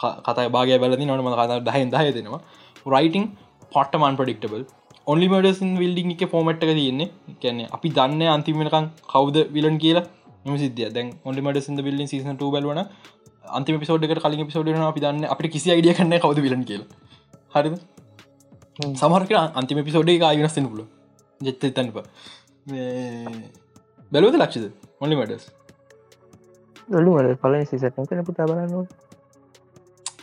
කතා බාග බැලදි නොනම කතා දහයින් දාය දෙෙනවා. රයිටං පොට්ටමන් ප්‍රඩික්ටබල් ඔන්ලි මඩසින් විල්ඩිං එක ෆෝමට්ක තියන්නේ. කියන්නේ අපි දන්න අන්තිමකන් කවද විලන් කියලා සිද්ධිය දැන් ඔන්ලි මඩසිද විල්ලින් සිසන බලවන අන්තිම පිසෝඩ්ක කලින් පිසෝඩන අපි දන්න අපි කිසි අයිඩිය කන්න කවද විලන් කියලා. හරිද? සමහරක අන්තිම පිසෝඩ් එක අයිනස්සෙන පුල ජෙත්ත තැන්ප බැලුවද ලක්ෂද? ඔොලි මඩස් ඔලුමට පල සිසට කන පුතා බලන්න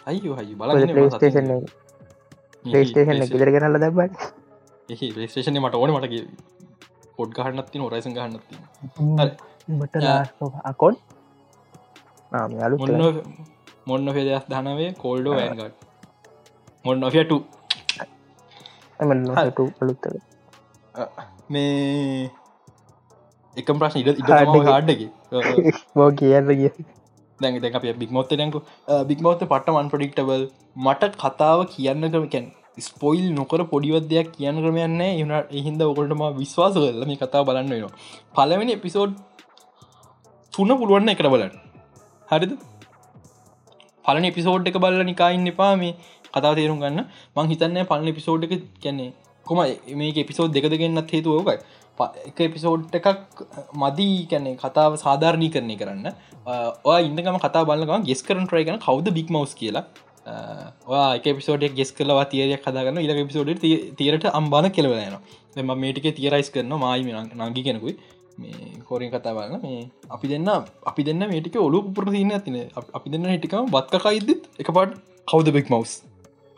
අයි හයි බල ලේස්ටේෂන් ගෙදර කරන්න දැබයි එහි ලේස්ටේෂන මට ඕන. මට පොඩ් ගහන්නත්ති නොරයිසන් ගහන්නත්ති යාලු මොන්න පෙදස් ධනවේ කෝල්ඩෝ වැන්ගට මොන්න එමට අලුත්තල මේ එකම් ප්‍රශ්න ඉඩ ඉ හාඩ්ඩකි බෝ කියන්න කිය දැ බික්මොත්ත දැකු බික්මොත්ත පට්ට වන් ප්‍රඩික්ටබල් මට කතාව කියන්න කරමකැන් ස්පොයිල් නොකර පොඩිවත් දෙයක් කියන්න කරමයන්න එනට එහින්ද ඔකොටම විශ්වාස කරල මේ කතා බලන්න වෙනවා. පලවෙනි එපිසෝඩ් තුන පුළුවන්න එකට බලන්න. හරිද? පලන එපිසෝඩ් එක බල්ල නිකායින්න එපා මේ කතා තේරුම් ගන්න. මං හිතන්න පලන එපිසෝඩ් එක කියන්නේ කොම මේ එපිසෝඩ් දෙක දෙගන්නත් හේතු ඕකයි. එක එපිසෝඩ් එකක් මදී කැනෙ කතාව සාධාරණී කරණය කරන්න. ඔය ඉන්නගම කතා බලගම ගෙස් කරන ට්‍රයි කන කවද බික් මවස් කියලා. ඒක පිසෝඩක් ගෙස් කලවා තියරයක් කදාගන්න ඉල පිසෝඩ් තීරට අම්බාන කෙලවලන මෙම මේටික තියරයිස් කරන මයි නංගි කෙනකුයි. මේ කෝරින් කතා බලන්න මේ අපි දෙන්න අපි දෙන්න මේටික ඔලු පුර තියන්න ඇතින අපි දෙන්න හිටිකම බත්කකයිදත් එක පාට කවද බෙක් මවස්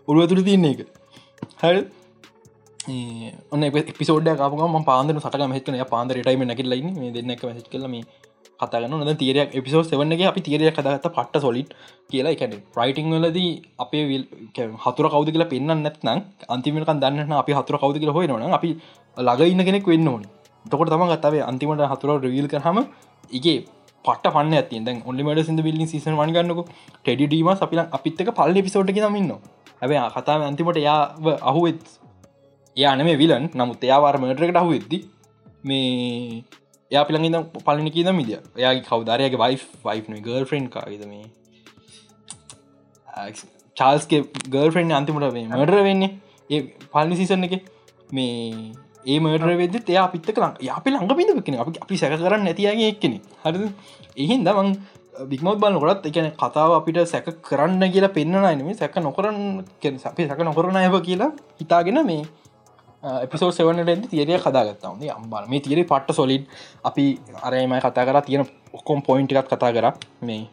ඔළුව තුර තියන්නේ එක. හැ ඔන්න පිසෝඩ කාපුම පාන්දර සට මහිතන පාන්දර ටයිම නැකිල්ලයින්න මේ දෙන්න එක මසි් කලම කතාගන්න නොද? තීරයක් එපිසෝ සවන්නගේ අපි තීරය කදගත්ත පට්ට සොලිට් කියලා. එකැන ප්‍රයිටිං වලදී අපේ හතුර කවද කියලා පෙන්න්න නැත්නම් අන්තිමක දන්න අපි හතුර කවද කියලා හොයි නොන අපි ළඟ ඉන්න කෙනෙක් වෙන්න ඕන. තකොට තම ගත්තාවේ අන්තිමට හතුර රවිල් කරහම ඉගේ පට පන්න ඇති දැ ඔන්ලිමට සිද බිල්ලි සිසන වන්ගන්නක ටෙඩි ඩීම අපි අපිත්තක පල්ල පිසෝට් නමින්න ඇබේ කතාව අන්තිමට යා අහුවෙත්. යාන මේ විලන් නමුත් එයාවාර මටරකට අහුවෙද්දි මේ එයා පිළඟ පලන කියද මිදිය. එයාගේ කවදාරයගේ වයි් වයි් ගල් ෆ්‍රෙන්් කාවිද මේ? චාල්ස්ගේ ගල් ෆ්‍රෙන්් අන්තිමට මේ මඩර වෙන්නේ. ඒ පලනි සිසන්න එක මේ ඒ මඩර වෙද එයා පිත්ත කලා අපි ළඟ පිඳ කෙන අපි අපි සැක කරන්න නැතියගේ එක්කෙනෙ හරි එහින් දමන් බික්මත් බල නොකරත් එකන කතාව අපිට සැක කරන්න කියලා පෙන්න්න නම සැක නොකරන්න අපි සැක නොකරන ඇව කියලා හිතාගෙන මේ එපිසෝ සෙවනට තිරය කදාගත්තාව අම්බල මේ තිරේ පට්ට සොලිඩ් අපි අරයමයි කතා කර තියෙන ඔක්කොම් පොයින්ට එකත් කතා කර. මේ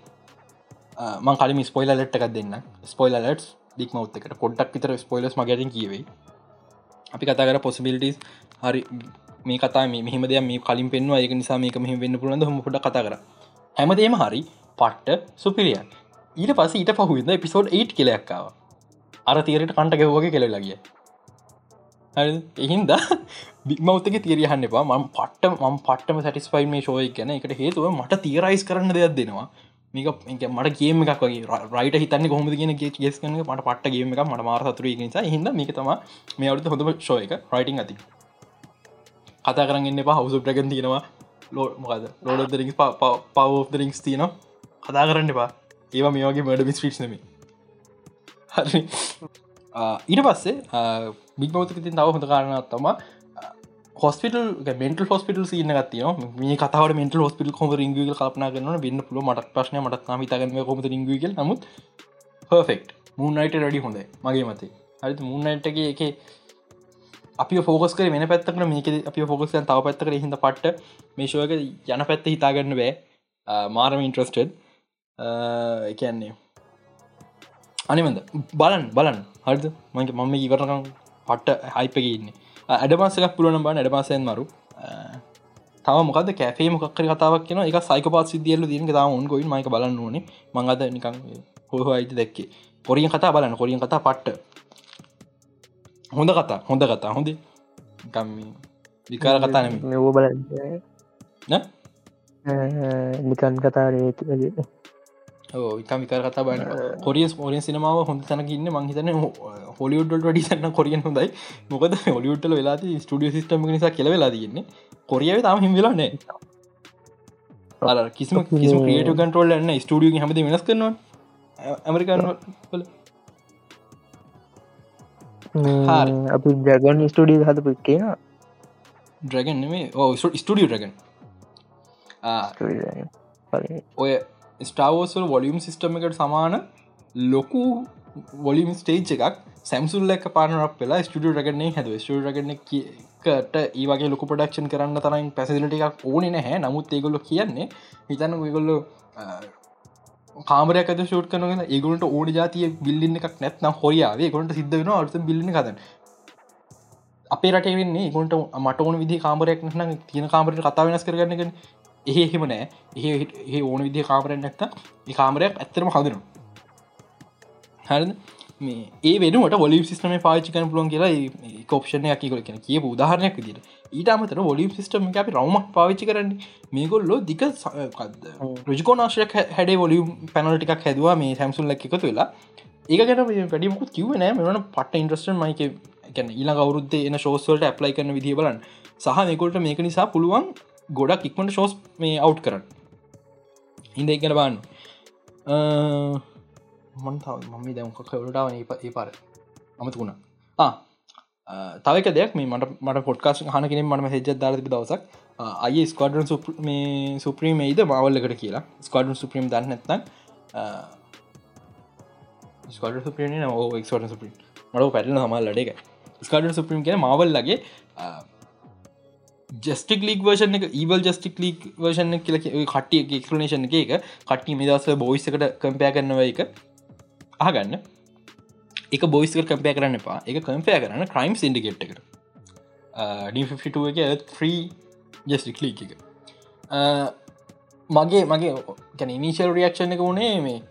මං කලින් ස්පොයිල ලෙට් එකක් දෙන්න ස්පොයිල ලට් දික් මව් එකට. පොඩ්ඩක් විතර ස්පොයිලස් මගටින් කියවෙයි. අපි කතා කර පොසිබිලිටස් හරි මේ කතා මෙහම දෙය මේ කලින් පෙන්වා ඒක නිසා මේක මෙහම වෙන්න පුළඳ හොම ොඩ කතා කර. හැමදේම හරි පට්ට සුපිරිය ඊට පස ඊට පහුවිද පිසෝඩ් 8 කෙලයක්කාව අර තීරයට කන්ට ගැව්වගේ කෙල ලගිය එහින්ද බික්මවතක තිරයහන්න එපා. ම පට්ට ම පට්ටම සටිස්පයි මේ ශෝය ගැන. එකට හේතුව මට තීරයිස් කරන්න දෙයක් දෙනවා. මේක මට ගේම එකක් වගේ. රයිට හිතන්න කොහොම ගෙන ගෙස් කන මට පට ගේම එක මට මාර සතුර නිසා. හිද මේක තම මේ අවුතු හොඳම ශෝය එක. රයිටිං ඇති කතා කරන්න එපා. හවස ප්‍රගන් තියෙනවා. ලෝ මොකද ලෝඩ දරින් පව රිින්ස් තියනවා. කතා කරන්න එපා. ඒවා මේ වගේ මඩ මිස්ට්‍රීට් නම හරි. ඊට පස්සේ බික්මවතක තින් තව හොඳ කාරණත් තම හොස්පිටල් මෙන්ට හොස්පිටල් සින්න ගතිය මේ කතාවට මෙන්ට හොස්පිල් කොම රිංගල කල්පනා කරන බන්න පුල මට ප්‍රශ්න මට මහිතගම කොම රිංගල් නමුත් පර්ෆෙක්් මුන්නයිට රඩි හොඳ මගේ මතේ. හරි මුන්නයිටගේ එක අපි ෆෝකස් කර වෙන පැත්තකන මේක අපි ෆෝකස් තව පැත්තක හිද පට්ට මේශෝක යන පැත්ත හිතාගන්න බෑ මාරම ඉන්ට්‍රස්ටඩ් එකන්නේ අනිමද බලන් බලන් හරිද? මගේ මම ඉවරකම් පට්ට හයිපක ඉන්න. ඇඩමසක පුළුවන බා ඇඩමසයෙන් මරු. තම මොකද කැේ මොක්කර කතාවක් කියෙන එක සයිකපත් සිදියල්ල දීන තාම උන්ගොයින් මයික බලන්න ඕන. මංගද නිකං හොහ අයිති දැක්කේ. කොරියෙන් කතා බලන්න. කොරියෙන් කතා පට්ට. හොඳ කතා. හොඳ කතා. හොඳ ගම් විකාර කතා බල නිකන් කතාරේ විකම විකර කතා බන කොරියස් ෝරියන් සිනමාව හොඳ තැනකින්න මංහිතන හොලිුඩ්ඩ ඩිසන්න කොරියන් හොඳයි. මොකද හොලිුට්ල වෙලාති ස්ටඩිය සිස්ටම නිසා කෙල වෙලා තියන්නේ. කොරියාව තම හිමිලාන්නේ කිසිම කිසි ක්‍රියට කන්ටරෝල් න්න ස්ටඩිය හමද වෙනස් කරනවා. ඇමරිකාන. අපි ජගන් ස්ටඩිය හතපු කියන ඩ්‍රගන් නෙමේ ඕ ස්ටඩිය ඩ්‍රගන් ඔය ස්ටාවෝසල් වොලියම් සිිස්ටම එකට සමාන ලොකු වොලිම් ස්ටේජ් එකක් සැම්සුල් එක් පානක් වෙලා ස්ටිය රගන්නේ හැද ස්ටිය රගන කට ඒවගේ ලොක පඩක්ෂන් කරන්න තරයින් පැසිලිට එකක් ඕන නැහැ. නමුත් ඒගොල්ල කියන්නේ හිතන්න ගොල්ලො කාමරයක් ෂෝට් කනගෙන ඒගලට ඕඩ ජාතිය බිල්ලින්න එකක් නැත්න හොරියාවේ ගොට සිද්ධ වෙන අර්ත බිල්ලි කද අපේ රට වෙන්නේ ගොට මට ඕන විදි කාමරයක් න තියෙන කාමරට කතා වෙනස් කරගන්නගෙන එහෙ හෙම නෑ. ඒ ඕන විදි කාමරයක් නැත්ත කාමරයක් ඇත්තරම හදනවා. හරි මේ ඒ වෙනට ොලිම් සිස්ටම පාචිකන පුලන් කියලා කොප්ෂණය කිකල කියෙන කිය උදාහරණයක් දිට ඊට අමතර ොලිම් සිස්ටම අපි රවමක් පාවිච්චි කරන්න. මේගොල්ලෝ දික රජකෝනාශයක් හැඩේ ොලියම් පැනලටික් හැදවා මේ හැම්සුල් ලක් එකතු වෙලා. ඒක ගැන වැඩිමුකුත් කිවනෑ මෙවන පට ඉන්ට්‍රස්ටන් මයික ඊලා අවුරුද්ද එන ශෝස්වලට ඇප්ලයි කරන විදිහ බලන් සහ මේකොල්ට මේක නිසා පුළුවන් ගොඩක් ඉක්මට ශෝස් මේ අවට් කරන්න. හිද ඉගෙන බාන්න මන් මම දැමක කවලටාවන ඒ පාර. අමතුකුණා තවක දෙයක් මේ මට මට පොට්කාස් හන කෙන මට හෙජ දාරති දවසක්. අය ස්කඩන් මේ සුප්‍රීම යිද මවල්ලකට කියලා. ස්කඩන් සුප්‍රීම් දන්න නැත්නම් ස්කඩ සුප්‍රීම ඕ එක්ට සුප්‍රීම් මට පැටන හමල් ලඩක ස්කඩන් සුප්‍රීම් කියෙන මවල්ලගේ ජස්ටික් ලීක් වර්ෂන එක ඒවල් ජස්ටික් ලීක් වර්ෂන කියල කටිය එක්ලනේෂන් එක කට්ටි මිදස බෝයිසකට කම්පය කරනව එක අහගන්න. එක බොයිස්ක කම්පය කරන්න එපා. එක කම්පය කරන්න ක්‍රයිම් සිින්ඩිගෙට් එකට. ඩ එක ්‍රී ජස්ටික් ලීක් එක. මගේ මගේ ගැන ඉනිශල් රියක්ෂණ එක වුණේ මේ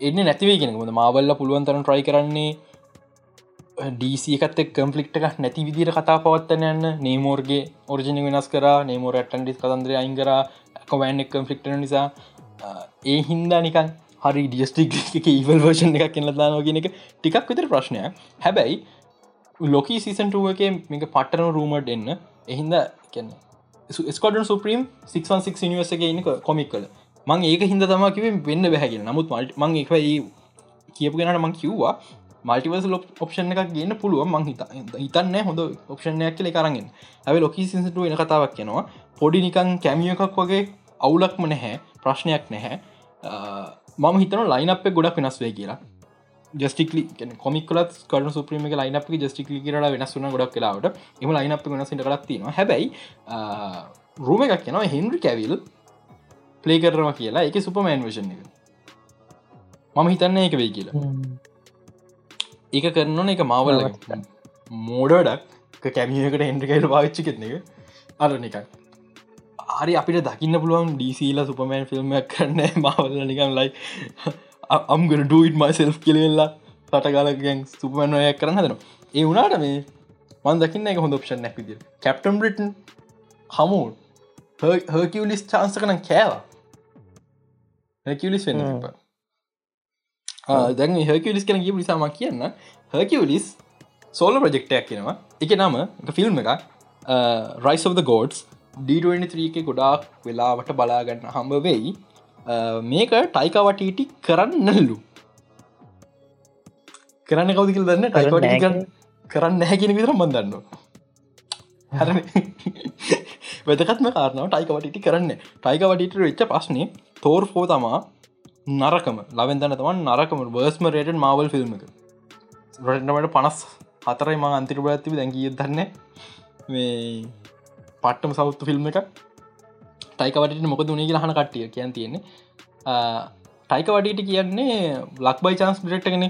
එන්න නැතිවේ කෙනෙකුද මාවල්ල පුළුවන් තරන ට්‍රයි කරන්නේ ඩීසිකත් කම්පලික්ට එක නැති විදිර කතා පවත්තන යන්න. නේමෝර්ගේ ඔරිජිනි වෙනස් කර නේමෝර ඇටන්ඩිස් කතන්දර අයින් කර කොවෑන්ක් කම්පලික්ට නිසා. ඒ හින්දා නිකන් හරි ඩියස්ටික් එක ඉවල් වර්ෂන් එකක් කෙල දාන ගෙන එක ටිකක් විතර ප්‍රශ්නයක්. හැබැයි ලොකී සීසන්ටුව එක මේක පටන රූමට එන්න. එහින්ද කියන්න ස්කොඩන් සුප්‍රීම් 616 නිවස එක ඉන්න කොමික් කල මං ඒක හිද තමකිව වෙන්න බැහැගෙන නමුත් මල්ට මං එක කියපු ගෙනට මං කිව්වා මල්ටිවස් ලොප් ඔප්ෂන් එකක් ගන්න පුළුව මං හිත හිතන්න හොඳ ඔප්ෂණයක් කියල කරගෙන ඇව ලොකී සිසට එන කතාවක් කියෙනවා පොඩි නිකන් කැමිය එකක් වගේ අවුලක්ම නැහැ. ප්‍රශ්නයක් නැහැ. මම හිතන ලයිනප ගොඩක් වෙනස් වේ කියලා. ජස්ටිකලි කොමිකලත් කර සුප්‍රීම ලයිනප ජස්ටිකලි කරලා වෙනස් වන ගොඩක් කලාවට එම ලයිනප වෙනසිට කරත්තින හැබැයි රූම එකක් යනවා හෙන්රි කැවිල් ප්ලේ කරනවා කියලා. එක සුපමෑන් වේෂන් එක. මම හිතන්න එක වෙයි කියලා. ඒක කරන එක මාවල මෝඩඩක් කැමියකට හෙන්ඩිකයිල් පාවිච්චි කෙන එක. අර නිකක් හරි අපිට දකින්න පුළුවන් ඩීසීල සුපමෑන් ෆිල්ම් කරන්න මවල්ල නිකම් ලයි අම්ගන ඩීට මයිසෙල් කියලවෙල්ලා පටගලගෙන් සුපමනයක් කරන්න හදන ඒ වුණට මේ මන් දකින්න එක හොඳ ප්ෂන් නැතිද කැප්ටම් බ්‍රිටන් හමුන් හකිවලිස් චාන්ස කන කෑවා. හැකිවලිස් වෙන්න දැන් හකිවලිස් කන ගිය නිසාම කියන්න. හකිවලිස් සෝල ප්‍රජෙක්ටයක් කියෙනවා එක නම ෆිල්ම් එක rise of the gods D23 එක ගොඩාක් වෙලාවට බලාගන්න හම්බ වෙයි. මේක ටයිකවටටි කරන්නල්ලු කරන්න කවදිකල් දන්න ටයිකට කරන්න හැකිෙන විතර මන්දන්න හැ වැදකත්ම කාරනාව ටයිකවටටි කරන්න. ටයිකවටට වෙච්ච පස්නේ තෝර් ෆෝ තමා නරකම. ලවෙන්දන්න තමන් නරකම. බර්ස්ම රේටන් මවල් ෆිල්ම් එක. රටනට පනස් හතරයි මං අන්තිර ඇතිව දැඟී දන්න. මේ පට්ටම සෞත්තු ෆිල්ම් එක. ටයිකවට මොක දුනේ කියලා හන කට්ටිය කියන් තියෙන්නේ. ටයිකවඩට කියන්නේ ලක් බයි චන්ස් ඩිරෙක්ට කෙනෙ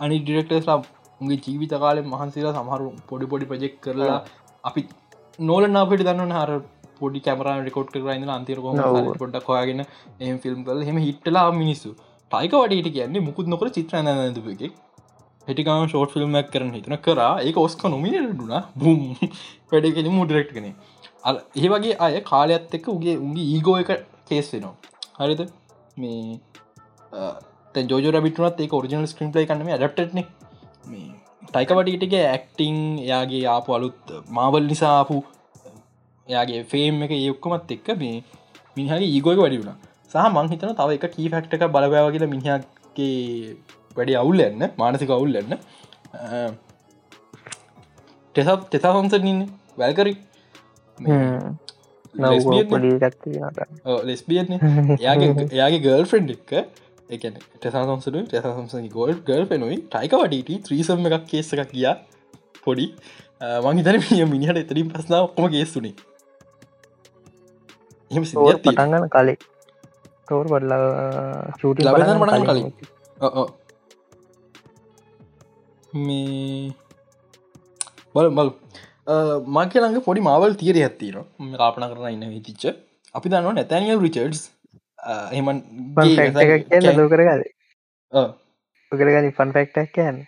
අනි ඩිරෙක්ටස්ලා උගේ ජීවිත කාලෙ මහන්සේලා සමහරු පොඩි පොඩි ප්‍රජෙක් කරලා අපි නෝල නාපට දන්න හර පොඩි කැමර රෙකෝඩ් කරන්න අන්තිර පොඩ්ඩක් හොයාගෙන එම ෆිල්ම් කල හෙම හිටලා මිනිස්සු. ටයිකවඩට කියන්නේ මුකුත් නොකර චිත්‍ර ඇඳ හෙටිකාම ෂෝට් ෆිල්ම්මක් කරන හිතන කර. ඒක ඔස්ක නොමිනටුන බුම්. වැඩ මු ඩිරෙක්් කනේ ඒ වගේ අය කාලයක්ත් එක්ක උගේ උගේ ඊගෝ එක කේස් වෙනවා. හරිද? මේ ජෝජ රබිටනත් ඒ ඔරිජනල් ස්ක්‍රීම් ලයි කන්නම ඩක්ටන මේ ටයිකවටටගේ ඇක්ටිං යාගේ ආපු අලුත් මාවල් නිසාපු එයාගේ ෆේම් එක ඒක්කොමත් එක්ක මේ මිනිහගේ ඒගෝක වැඩි වුණ. සහ මංහිතන තව එක කී ෆක්ට එක බලබෑව කියලා මිනිහගේ වැඩි අවුල්ලන්න මානසික අවුල්ලන්න ටෙසප් තෙසා හොන්සනන්න වැල්කරි ලෙස්බියන එයාගේ එයාගේ ගර්ල් ෆ්‍රෙන්ඩ් එක්ක එකන ටෙසාසම්සු ටෙසාසම්සගේ ගෝල් ගල් පෙනුයි ටයික වඩට ත්‍රීසම් එකක් කේස එකක් කියා පොඩි. මංහිතන මිය මිනිහට එතරින් පස්නා ඔක්කොම ගේස්තුනේ පටන්ගන්න කලේ. තෝර බඩලා චූටි ලබ කලින් මේ බල බල මක ළඟ පොඩි මවල් තියර ඇත්තින කාපන කරන ඉන්න විතිච්ච අපි දන්නවා නැතැනියල් රිචඩ්ස් එහමන් කරගද කරගනි ෆන් ෆෙක්ටක් කියන්න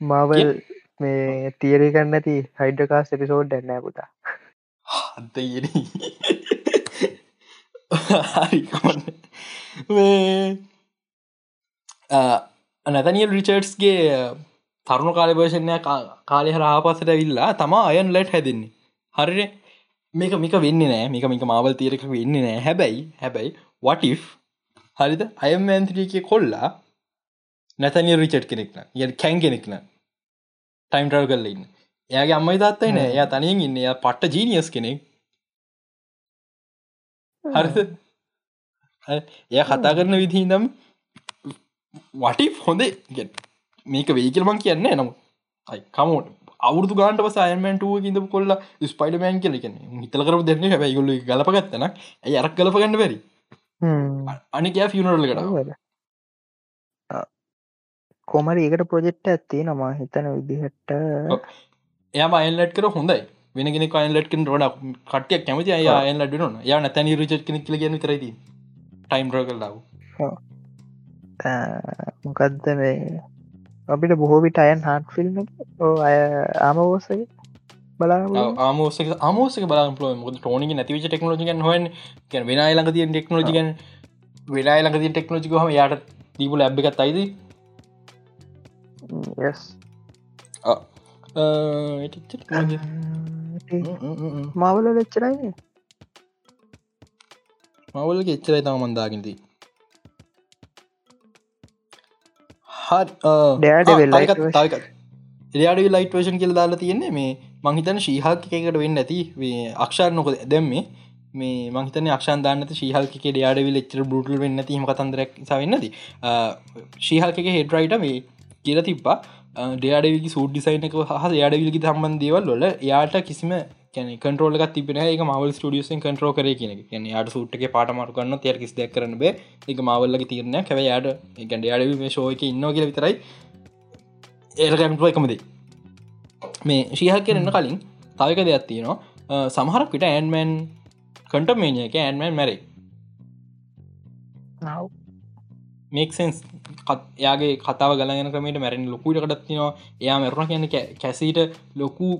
මාවල් මේ තීරී කන්න ඇති හයිඩකාස් එපිසෝඩ් ඩැන්නෑ පුතා. අත්තයිර හරිකමන්න නැතනියල් රිචර්ඩ්ස්ගේ තරුණු කාලභෂණය කාලය හරාපසට විල්ලා තමා අයන් ලෙට් හැදන්නේ. හරිර මේක මික වෙන්න නෑ. මේක මික මවල් තීරක වෙන්න නෑ. හැබැයි හැබැයි වටි හරිද? අයම් ඇන්ත්‍රියක කොල්ලා නැතනිය රිචට් කෙනෙක්න ය කැන් කෙනෙක්න ටයිම් ටර් කරල ඉන්න. එයාගේ අම්මයි දත්තයි නෑ. එයා තනියෙන් ඉන්න. එයා පට්ට ජීනියස් කෙනෙක්. හරිද? එය කතා කරන විදිහි නම් වටි හොඳ? මේක වෙයි කියලමං කියන්න නම් කමෝට අවුරදු ගාන්ට පස අයමන්ටුව ඉඳ කොල්ල ස්පයිඩමෑන් කියලකන හිතල කර දෙන්න හැබයි ගොල්ල ගලපගත්තන ඇයි අරක් කලපගන්න බැරි? අනික ෆිනරල කඩ කොමරි ඒකට ප්‍රජෙක්්ට ඇත්තේ නමා හිතන විදිහට. එයා අයල්ලට් කර හොඳයි. වෙනගෙන කයිල්ලට්කින් රොඩ කටිය කැමති. අය අයල්ලට න ය නැතැනි රිච් කෙනෙක් කියල තරයිද ටයිම් රගල් ලාව මොකක්ද මේ? අපිට බොහෝවිට අයන් හාට ෆිල්ම් අය ආමවෝසගේ ආමෝසක ආමෝසක බලාපල මුද ටෝනි නැතිවිච ටෙක්නෝජිකන් හොන් වෙන ළඟ තිය ටෙක්නෝජිකන් වෙලා ළඟ තිය ටෙක්නෝජික හම යාට දීපුල ඇබ් එකත් අයිද මවල ලෙච්චරයි මවල්ගේ එච්චරයි තම මන්දාගින්දී එයාඩ ලයිට වේෂන් කියල දාලා තියෙන්නේ මේ මංහිතන ශීහල්ක එකට වෙන්න ඇති අක්ෂාර නොක දැම්මේ මේ මහිතන අක්ෂන් දාන්නත ශීහල්ක ඩයාඩවි ලෙච්චර බෘටල් වෙන්න තිීම කතන්දරක් සවෙන්නද ශීහල්ක හෙඩරයිට මේ කියල තිබ්බා. ඩයාඩවිකි සූඩ් ඩිසයිනක හහ යාඩවිලි සම්බන්ධේවල් ලොල යාට කිසිම කැන කටරෝල තිබෙන එක මවල් ටියසින් කටරෝ කර කියන කියන යාට සුට්ක පාටමර කන්න තිය කිස් දෙක් කරන බේ. එක මවල්ලක තිරන කැව යාට ගැඩ යාඩ ශෝයක ඉන්න කියල විතරයි. ඒකැම්පල එකමද මේ ශීහල් කරන්න කලින් තවක දෙයක් තියෙනවා. සමහරක් විට ඇන්මන් කටමේනිය එක ඇන්මන් මැරේ මේක්සන්ස් යාගේ කතාව ගලගෙන ක්‍රමට මැරෙන් ලොකුට කටත්තිනවා එයා මැරුණ කියන්න කැසීට ලොකු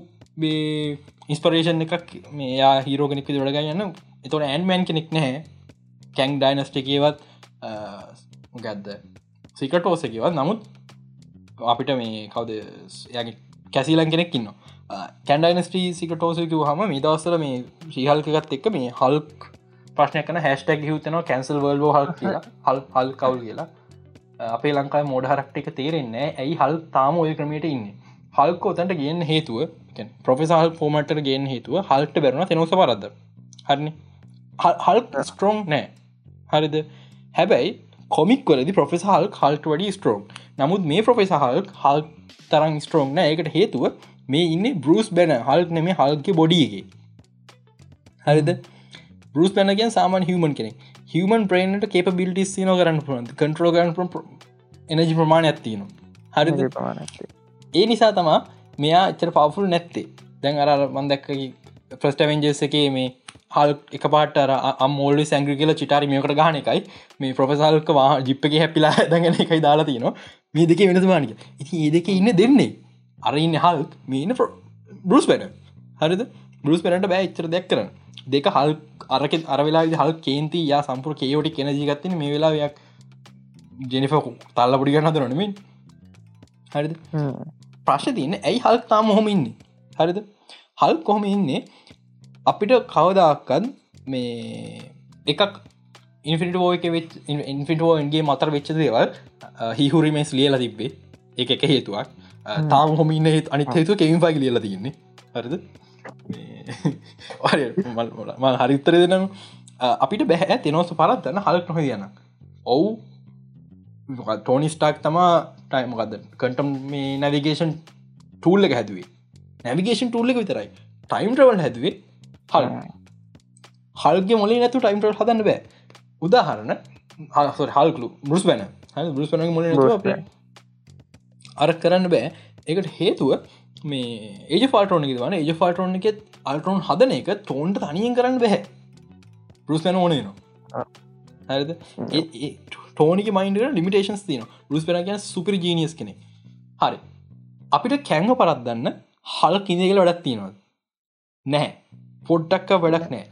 ඉන්ස්පරේෂන් එකක් මේයා හිරෝගෙනෙක් දොඩග යන්න එතොට ඇන්මෑන් කෙනෙක් නැහැ. කැං ඩයිනස්ටකේවත් ගත්ද සිකටෝසකිවත් නමුත් අපිට මේ කවද යගේ කැසිලන් කෙනෙක් ඉන්න කැන්ඩයිනස්ටී සිකටෝසකව හම මේ දවස්සල මේ ශීහල්කගත් එක්ක මේ හල්ක් ප්‍රශ්නය කන හැස්ටක් හිවතනවා කැන්සල් වල්ෝ හල් කියලා හල් හල් කවුල් කියලා. අපේ ලංකායි මෝඩ හරක්ට එක තේරෙන්නේ ඇයි හල් තාම ඔය ක්‍රමයට ඉන්න? හල්ක ඔතන්ට ගෙන් හේතුව පොෆෙසාල් ෆෝමටර ගෙන් හේතුව හල්ට බැරුණ තෙනොස පරද හරි හල් ස්ට්‍රෝන් නෑ. හරිද? හැබැයි කොමික් වලදි පොෆෙස හල් හල්ට වඩි ස්ට්‍රෝන් නමුත් මේ පොෆෙස හල් හල් තරං ස්ට්‍රෝන් නෑ. එකට හේතුව මේ ඉන්න බරුස් බැන හල්ක් නෙමේ හල්ක බොඩියගේ හරිද බරුස් බැනගෙන් සාමන් හිවමන් කෙනෙ හිවමන් ප්‍රේන්ට කේප බිල්ටි න කරන්න පුළන්ද කටරෝ කරන එනජි ප්‍රමාණ ඇත්තින හරිද? ඒ නිසා තමා මෙයා එච්චර පවෆුල් නැත්තේ. දැන් අර මන්දැක්ක ප්‍රස්ටවෙන්ජස් එකේ මේ හල් එක පාටර අම්මෝල්ලි සැංග්‍රි කියල චිටාරි මේකට ගහන එකයි. මේ ප්‍රොෆෙසල්ක වා ජිප්පගේ හැපිලා දැගෙන එකයි දාලා තියනවා. මේ දෙක වෙනසමානික ඉති ඒ දෙක ඉන්න දෙන්නේ අරඉන්න හල් මේන බරුස් වැඩ හරිද? බරුස් පෙනට බෑ එච්චර දෙයක් කරන දෙක හල් අරක අරවෙලා හල් කේන්ති යා සම්පුර කේෝටි කෙන ජීගත්තින මේ වෙලායක් ජෙනිෆ තල්ල පුඩි ගන්න දරනමින් හරිද? ප්‍රශ්න තියන්න ඇයි හල් තාම හොම ඉන්න? හරිද? හල් කොහොම ඉන්නේ? අපිට කවදාක්කත් මේ එකක් ඉන්ෆිට ෝක වෙච් ඉන්ෆිටෝන්ගේ මතර වෙච්ච දේවල් හිහුරිමස් ලියල තිබ්බේ. එක එක හේතුවක්. තාම හොමින්න අනිත් හේතු කෙමින් පයි ලියල තින්නේ හරිද මල් හරිත්තර දෙනම් අපිට බැහැ. තිනෝස පරත්දන්න හලක් නොහ යන ඔවු. ටෝනි ස්ටාක් තමා ටයිමකද කටම් මේ නැවිගේෂන් ටූල්ල එක හැදුවේ. නැවිගේෂන් ටූල්ල එක විතරයි. ටයිම් ටවල් හැදුවේ හල්. හල්ගේ මොලි නැතු ටයිම් ටල් හදන්න බෑ. උදාහරණ හල්කලු බෘස් බැන බෘස් පන මොල අර කරන්න බෑ. එකට හේතුව මේ ඒජ ෆල්ටෝන වන ඒජ ෆල්ටෝන් එකෙත් අල්ටරෝන් හදන එක තෝන්ට තනියෙන් කරන්න බැහැ. බෘස් පැන ඕනේ නවා හරිද? ටෝනික මයින්ඩ ලිමිටේන්ස් තින රුස් පෙන කියන සුපර ජීනියස් කෙනෙ හරි. අපිට කැංග පරත්දන්න හල් කිඳගල වැඩක් තියෙනවද? නැහැ. පොඩ්ඩක්ක වැඩක් නෑ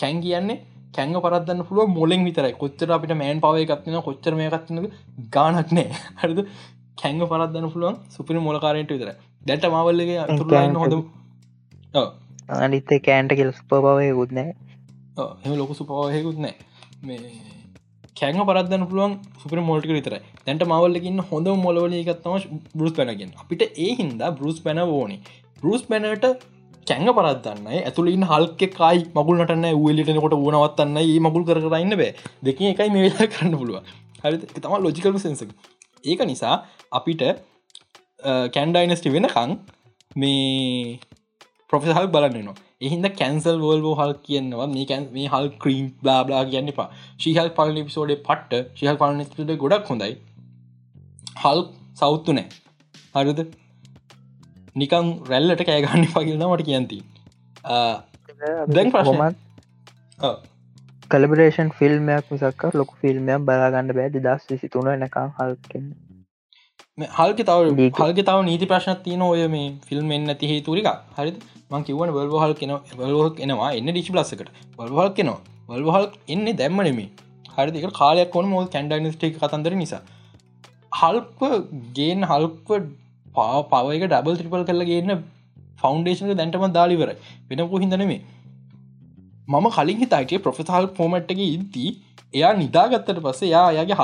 කැන් කියන්නේ කැංග පරත්දන්න පුළුව මොලෙන් විතරයි. කොච්චර අපිට මෑන් පව එකත්න කොච්චර මේ එකත්න ගානක් නෑ හරිද? කැංග පරත්දන්න පුළුවන් සුපිරි මොලකාරයට විතර දැට මවල්ලගේ අතුරන්න හොඳ අනිත්තේ කෑන්ට කෙල් ස්පභාවයකුත් නෑ එම ලොකු සුපවාහයකුත් නෑ මේ කෑංග පරත්දන්න පුළුවන් සුපර මොල්ටික විතර දැන්ට මවල්ලකින්න හොඳ මොලවල එකත්තම බෘස් පැනගෙන් අපිට ඒ හින්දා බෘස් පැන ඕනි. බෘස් පැනට කැංග පරත්දන්න ඇතුලින් හල්ක කයි මගුල් නටන්න ූලිටනකොට ඕනවත්තන්න ඒ මගුල් කරන්න බෑ. දෙක එකයි මේ වෙලා කරන්න පුළුව හරි තම ලොජිකල් සෙන්ස ඒක නිසා අපිට කැන්ඩයිනස්ටි වෙනකං මේ පොෆෙහල් බලන්නවා එහින්ද කැන්සල් වල්ෝ හල් කියන්නවා මේ කැන් මේ හල් ක්‍රීම් බ්ලාබ්ලා කියන්න එපා. ශිහල් පල පිසෝඩේ පට්ට ශිහල් පලනට ගොඩක් හොඳයි. හල් සෞත්තු නෑ. හරිද? නිකං රැල්ලට කෑගන්න පකිල්න මට කියන්ති දැන් ප්‍රශ්මත් කලබරේෂන් ෆිල්ම්මයක් මිසක්ක ලොකු ෆිල්ම්මයක් බලාගන්න බෑද දස් විසි තුන එනකම් හල්කන්න හල්ක තව හල්ක තව නීති ප්‍රශ්නත් තියන ඔය මේ ෆිල්ම් එන්න ඇති හේතුරික හරි මං කිවන වල්වහල් කෙන වල්හක් එනවා එන්න ඩිචි ලස්සකට වල්වහල් කෙනවා වල්වහල් එන්න දැම්මනෙමේ හරික කාලයක් කොන මොල් කැන්ඩයිනස්ටේ කතන්දර නිසා. හල්ප ගේන් හල්ප පා පවක ඩබල් ත්‍රිපල් කරලා ගන්න ෆෞන්ඩේෂන දැන්ටම දාලිවර වෙනපු හිදනෙමේ මම කලින් හිතාගේ ප්‍රොෆෙසහල් ෆෝමට්ක ඉද්දී එයා නිදාගත්තට පස්සේ යා යාගේ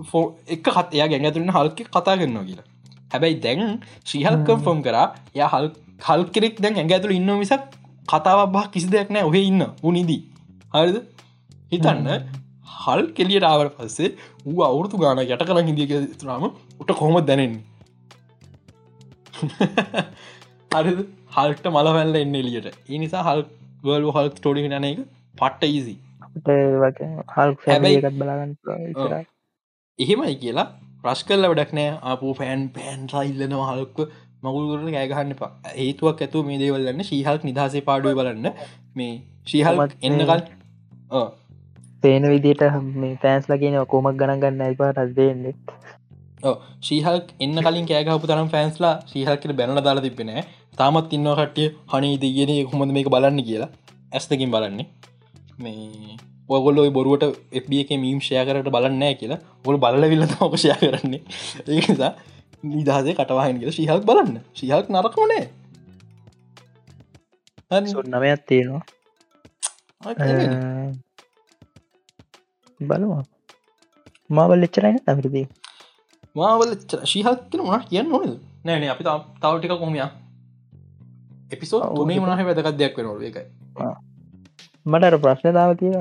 හල් එක කත් එයා ගැඟ ඇතුරන්න හල්ක කතා කරනවා කියලා. හැබැයි දැන් ශ්‍රීහල්කම් ෆෝම් කරා ය හල් හල් කෙෙක් දැන් ඇඟ ඇතුළ ඉන්න මිසක් කතාවක් බා කිසි දෙයක් නෑ ඔහෙ ඉන්න උනිදී හරිද? හිතන්න හල් කෙලියට ආවට පස්සේ ඌ අවුරතු ගාන යට කරන්න හිදිය තුරාම උට කොහොම දැනෙන්නේ? හරි හල්ට මල වැල්ල එන්න එලියට ඒ නිසා හල් වල් හල් ටෝඩි නන එක පට්ට ඊසි හල් හැබැයිත් බලාගන්න එහෙමයි කියලා ප්‍රශ් කල්ල වැඩක් නෑ. අපපු පෑන් පෑන්රා ඉල්ලනවා හල්ක මගුල්ගරන ගෑගහන්න ඒතුවක් ඇතු මේ දේවල්ලන්න ශීහල්ක් නිදහසේ පාඩුව බලන්න. මේ ශීහල් එන්නකල් පේන විදිට මේ පෑන්ස් ලගෙන කොමක් ගණන් ගන්න ඇයිපා රස්දෙන්නේ ශීහල් එන්න කලින් කෑගහපු තරම් ෆෑන්ස්ලා ශීහල්කට බැනල දාලා තිබෙන තාමත් ඉන්න කට්ටිය හනි දගෙන හොමද මේක බලන්න? කියලා. ඇස්තකින් බලන්නේ. මේ ඔගොල්ලො බොරුවට එබ එක මීම් ෂය කරට බලන්නෑ කියලා. ගොල බලල විල්ල ඔපෂය කරන්නේ. ඒනිසා නිදහසේ කටවාහන් කියලා ශිහල්ක් බලන්න. ශිහල්ක් නරකමනේ නමයක් තියෙනවා. බලවා මාවල් එච්චරයින තමිරදී මාවල ශීහල්කන මනට කියන්න නොනද නෑන අපි තවටික කොමිය එපිසෝ තුනේ මනහ වැදකක් දෙයක් වෙනො එකයි මටර ප්‍රශ්න තාව තිය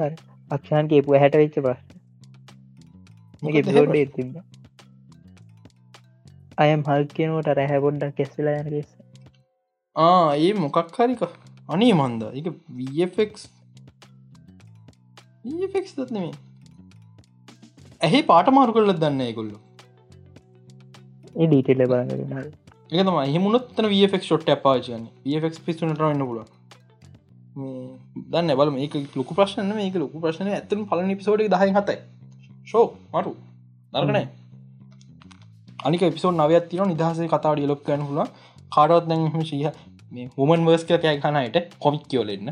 අක්ෂාන් කියපු හැට වෙච්ච ප්‍රශ්න. තිබ අයම් හල් කියනවට රැහැ පොඩ්ඩක් කෙස්සලා යන කෙස ආ ඒ මොකක් හරික අනේ මන්ද එක වෆෙක් ෆෙක් දත්නෙමේ ඇහි පාට මාරු කරලත් දන්න ගොල්ලු ඩීටෙල්ල බලන්න ඒතම හිමුණුත්තන වෆෙක් ෂොට් පාචන ෆෙක් පිස්ටනට න්න පුල දන්න බල මේක ලොකු ප්‍රශ්න මේක ලොකු ප්‍රශ්න ඇතම පලන පිසෝඩ් දහයි හතයි. ශෝ මරු. දරගනයි අනික පිසෝ නවයක් තින නිදහසේ කතාවට ලොක් කන හුල කාඩවත් දැ ශීහ හොමන් වර්ස්ක කෑ කනයට කොමික් කියෝලෙන්න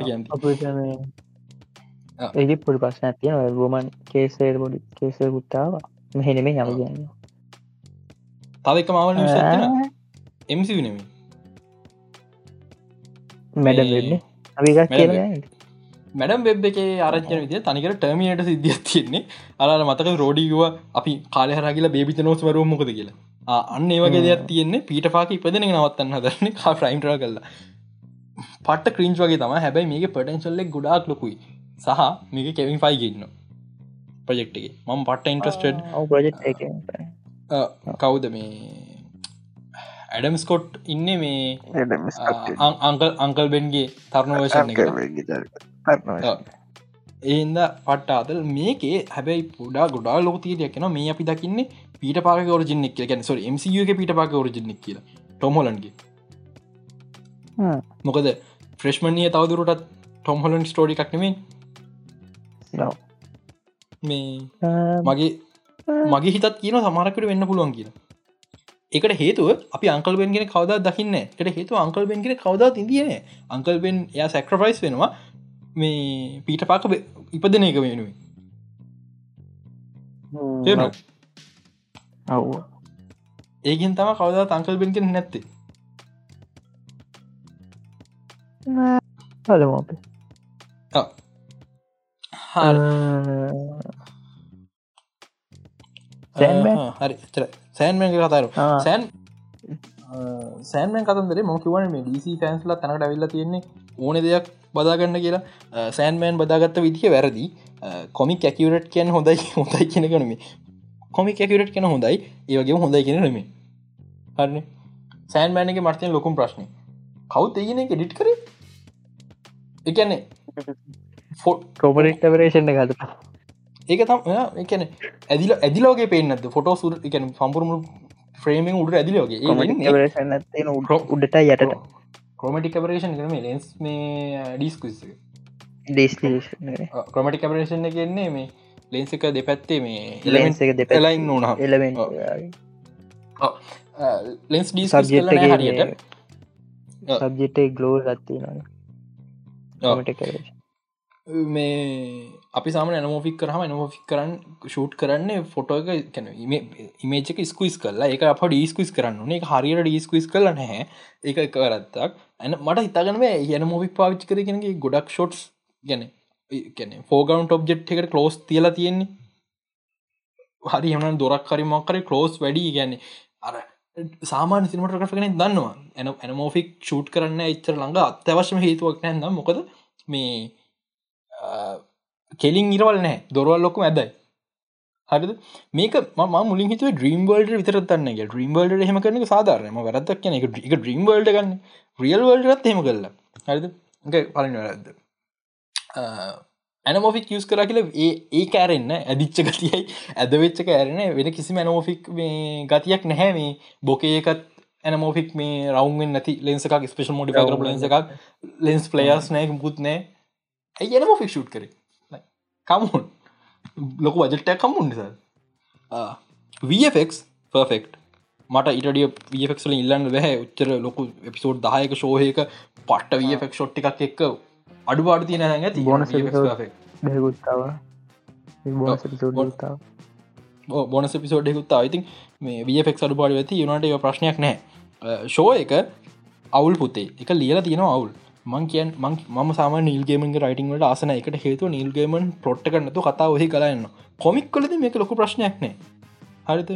කියන්න ඒදි පුඩි පස්සන ඇතිය ගෝමන් කේසේ බොඩි කේසේ පුත්තාවා මෙහෙනෙමේ යම කියන්න. තව එක මවල එමසි නෙමේ මැඩ වෙන්න අපික් කියල මැඩම් වෙබ් එක ආරච්චන විදිය තනිකර ටර්මියට සිද්ධියක් තියෙන්නේ. අලාල මතක රෝඩිගුව අපි කාලහරගල බේබිත නෝස්වරුව මොකද කියලා. අන්න ඒවගේ දෙයක් තියෙන්නේ. පීට පාක ඉපදන නවත්තන්න හදරන්නේ කා ්‍රයිම්ටර කරලා. පට ක්‍රීන්ච් වගේ තම හැබැයි මේක පටන්ශල්ලෙක් ගොඩාක් ලොකුයි. සහ මේක කෙවින් ෆයි ගන්න ප්‍රජෙක්්ගේ මම පට්ට ඉන්ට්‍රස්ටඩ් ප්‍රජෙක්් කවුද මේ ඇඩම් ස්කොට් ඉන්න මේ අංකල් අංකල් බෙන්ගේ තරුණ වර්ෂණ ඒන්ද පට්ට අදල් මේකේ හැබැයි පුඩා ගොඩා ලෝතිය කියන මේ අපි දකින්නේ පීට පාක ෝරජිනෙක් ගැන සො මසිගේ පිට පාක ෝරජිනෙක් කියල. ටොමොලන්ගේ මොකද ෆ්‍රෙශ්මණය තවදුරටත් ටොම්හොලන් ස්ටෝඩි එකක්නෙමේ මේ මගේ මගේ හිතත් කියන සමාරකට වෙන්න පුළුවන් කියන එකට හේතුව අපි අංකල්බෙන්ගෙන කවද දකින්න එට හේතු අංකල්බෙන්ගෙන කවද තිදින අංකල්බෙන් ය සැක්‍රෆයිස් වෙනවා මේ පීට පාක ඉපදන එක වෙනුවේ ඔව් ඒගෙන් තම කවද අංකල්බෙන්ගෙන් නැත්තේ. හලම අපේ. හරි සෑන්මෙන් කතාරු සෑන් සෑන්මෙන් කතන්දරේ මොකිවන මේ ඩීසි ෆෑන්ස්ල තැනට ඇවිල්ල තියෙන්නේ ඕන දෙයක් බදාගන්න කියලා. සෑන්මෑන් බදාගත්ත විදිහ වැරදි. කොමික් ඇකිවරට් කියන් හොඳයි හොඳයි කියෙන කනම කොමික් ඇකිවරට් කියෙන හොඳයි ඒවගේ හොඳයි කියෙන නම හරන? සෑන්මෑනක මර්තයෙන් ලොකුම් ප්‍රශ්නය කවුත් ඒගෙන එක ඩිට් කර? එකන්නේ කොමරෙක්ටවරේෂණ ගත ඒක තම් එකන ඇදිල ඇදිලෝගේ පේනද ෆොටෝ සුර එක සම්පුරමු ෆ්‍රේමිං උඩ ඇදිලෝගේ උඩට යට කොමටි කපරේෂන් කරම ලෙන්ස් මේ ඩිස්කුස් ඩේස් කොමටි කපරේෂන් එකන්නේ මේ ලෙන්ස එක දෙපැත්තේ මේ ලෙන්ස එක දෙපැලයින් ඕන එලවෙන් ලෙන්ස් ඩී සබ්ජෙට් හරියට. සබ්ජෙට් ගලෝ ගත්ති න මේ අපි සාම නමෝෆික් කරහම නමෝෆික් කරන්න ෂූට් කරන්නේ ෆොටෝ එක කැන ඉමේජක ස්කුයිස් කරලා. එක අප ඩීස්කුයිස් කරන්න එක හරියට ඩීස්කුයිස් කරල නැහැ. ඒක එක කරත්තක් ඇන මට හිතාගනව යන මෝෆික් පාවිච් කර කෙනගේ ගොඩක් ෂොට්ස් ගැන කැන ෆෝගවන්් ඔබ්ජෙට් එකට කලෝස් තියලා තියෙන්නේ. හරි එමන දොරක් හරිමක්කර කලෝස් වැඩි ගැන අර සාමාන සිනමට කගෙන දන්නවා. ඇන ඇනමෝෆික් ෂූට් කරන්න එච්චර ළඟ. අත්‍යවශ්‍යම හේතුවක් නැන්න මොකද මේ කෙලින් ඉරවල් නෑ දොරවල් ලොකු ඇදයි. හරිද? මේක ම මුලින් හිතුව ්‍රීම් වල්ඩ විතරත්න්නගේ ්‍රීම් වල්ඩ හෙම කරන සාධාරනම වැරත්තක් කියන එක එක ්‍රීම් වල්ඩ ගන්න රියල් වල්ඩත් හෙම කරලා හරිද? පලින් වැරද්ද. ඇනමෝෆික් යස් කර කියල ඒ කෑරෙන්න්න ඇදිච්ච ගතියයි. ඇදවෙච්ච කෑරෙන වෙන කිසි මැනෝෆික් මේ ගතියක් නැහැ මේ. බොකේකත් ඇනමෝෆික් මේ රවන්ෙන් නැති ලෙන්සක ස්පේෂ මොඩි කර ලෙන්ස එකක්. ලෙන්ස් පලයස් නෑ පුත් නෑ ඇයි එනමෝෆික් ෂුට් කර කමුන් ලොකු වජට්ටයක් කමුන් නිසා. වෆෙක් පර්ෆෙක්් මට ඉටිය වෆෙක්ල ඉල්ලන්න වැහැ උච්චර ලොකු එපිසෝඩ් දායක ශෝහයක පට්ට වෆෙක් ෂොට් එකක් එක්ක අඩු පාඩ තියන ඇති. බොන බොනස පිසෝඩ්ෙකුත් අයිතින් මේ වෆෙක් අඩු පාඩ ඇති යුනට ප්‍රශ්නයක් නෑ ෂෝ එක අවුල් පුතේ. එක ලියලා තියෙනවා අවුල් මං කියන් ම සාම නිල්ගේමන් රයිටිංවට ආසන එකට හේතු නිල්ගේමන් පොට්ට කරනතු කතා ඔහි කරන්න කොමික් කලද මේක ලොක ප්‍රශ්නයක්නෑ හරිත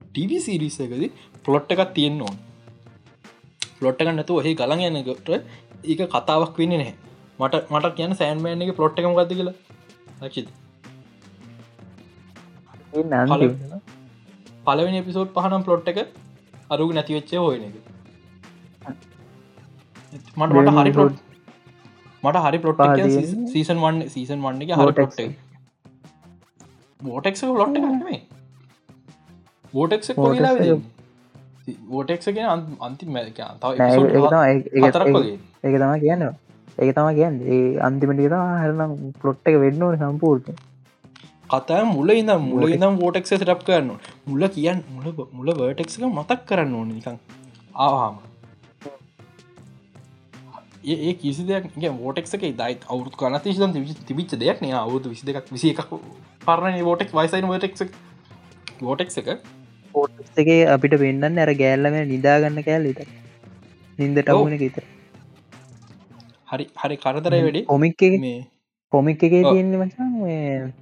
ටව සිරිස එකද පොලොට්ට එකක් තියෙන් ඕන්. පලොට්ට ගන්නතු ඔහි ගලන් යන්නකට ඒක කතාවක් වෙන්න නැහැ. මට මට කියන්න සෑන්මෑන් එක පලොට් එකම ගත කියලා. ලක්ෂිත පලවෙනි එපිසෝඩ් පහනම් පලොට් එක අරුග නැතිවෙච්චේ හොයන එක මට මට හරි පලොට් මට හරි පලොට් සීසන් වන් සීසන් වන්න එක හරි පොට් බෝටෙක් ලොට් නේ බෝටෙක් කොලා බෝටෙක් අන්තිම ඒක තම කියන්න. ඒක තම කියන්න. ඒ අන්තිමටි හරනම් පලොට් එක වෙන්න ඕන සම්පූර්ණ කතා මුල ඉඳම් මුල ඉදම් ෝටෙක් සටප් කරන්න මුල කියන්න මුල මුල වර්ටෙක් එක මතක් කරන්න ඕන නිකං ආහාම ඒ කිසි දෙයක් ෝටෙක් එක දයි අවුත් කන ශ තිබිච දෙයක් න. අවුදු විසි දෙකක් විසි එකක් පරණ ෝටෙක් වයිසයි ෝටෙක් ෝටෙක් එක? පෝට්ගේ අපිට වෙන්නන්න ඇර ගෑල්ලම නිදාගන්න කෑල් ඉත නින්දට අවුන ගීත හරි හරි කරදරයි වැඩි. ඔමික් මේ කොමික් එකේ. තියෙන්නේ මචන්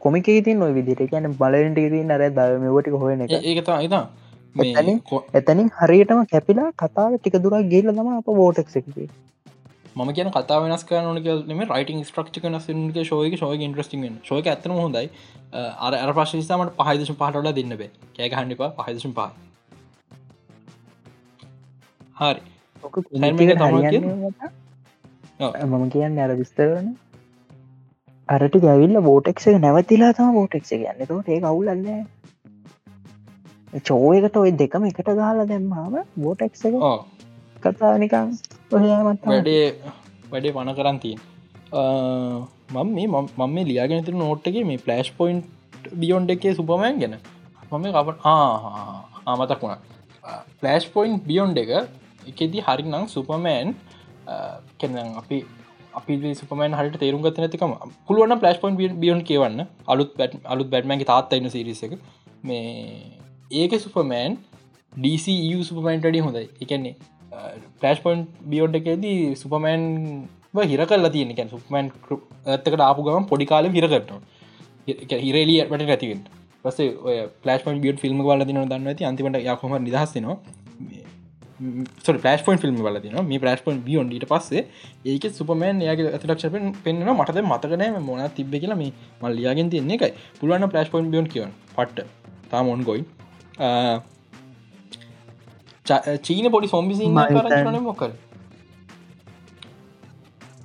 කොමික තින් නොයි විදිට කියන බලට තින් අර දව මෙවට හොයන එක. ඒ- ඒක තා ඉතා එතනින්? හරියටම කැපිලා කතාව ටික දුරක් ගේල තම අප බෝටක් එකේ මම කියන කතා වෙනස් කරන ම රයිටන් ස්ට්‍රක්ෂ නසගේ ශෝයක ශෝය ඉන්ට්‍රස්ටිං ශෝක ඇතන හොඳයි. අර අර ප්‍රශ්නිසාමට පහදශ පහටල දෙන්න බේ. කෑක හන්ඩිපා පහදශම් පහ. හරි. මම කියන්න අර විස්තරන අරට ගැවිල්ල බෝටෙක් එක නැවතිලා තම බෝටෙක් එක යන්න. තෝට අවුලන්න චෝයකට ඔය දෙකම එකට ගහලා දැම්මාම බෝටෙක් එක කතා නිකං ඔහමත් වැඩේ වැඩේ පන කරන් තියෙන්. මම මේ මම මේ ලියාගෙන තිර නෝට්ගේ මේ පලස්් පොයින්් බියොන්් එකේ සුපමෑන් ගැන. මම කපට ආමතක් වුණා. පලස්් පොයින්් බියොන්් එක එකෙදි හරිනම් සුපමෑන් කෙනම් අපි අපි සුපමන් හට තේරුම් ගත නැතිකම පුළුවන පලස් පොයින් බියොන් කියවන්න. අලුත් බැට් අලුත් බැට්මන්ගේ තාත්ත ඉන්න සිරිස එක. මේ ඒක සුපමෑන් DC සුපමන්ටඩි හොඳයි. එකන්නේ පලස් පොයින්් බියෝඩ් එකේදී සුපමෑන් හිර කල්ලා තියෙන කැන් සුපමන් ඇත්තකට ආපු ගම පොඩි කාල හිර කරනවා. හිරේලිය ඇට නැතිවෙන් පස පලස් පොන් බියඩ් ෆිල්ම් වල දින දන්න ඇති අන්තිමට යකොම නිදහස්සනවා පලස් පොන් ෆිල්ම් වල තින මේ පලස් පොන් බියොන් ට පස්සේ ඒක සුපමන් යාගේ ඇතලක්ෂ පෙන්න්න මටද මතකනෑ මොන තිබ කියලා මේ මල්ලියගෙන් තියන්නේ එකයි. පුළුවන් පලස් පොන් බියන් කියවන් පට්ට. තා මොන් ගොයි චීන පොඩි සොම්බිසි කරන මොකර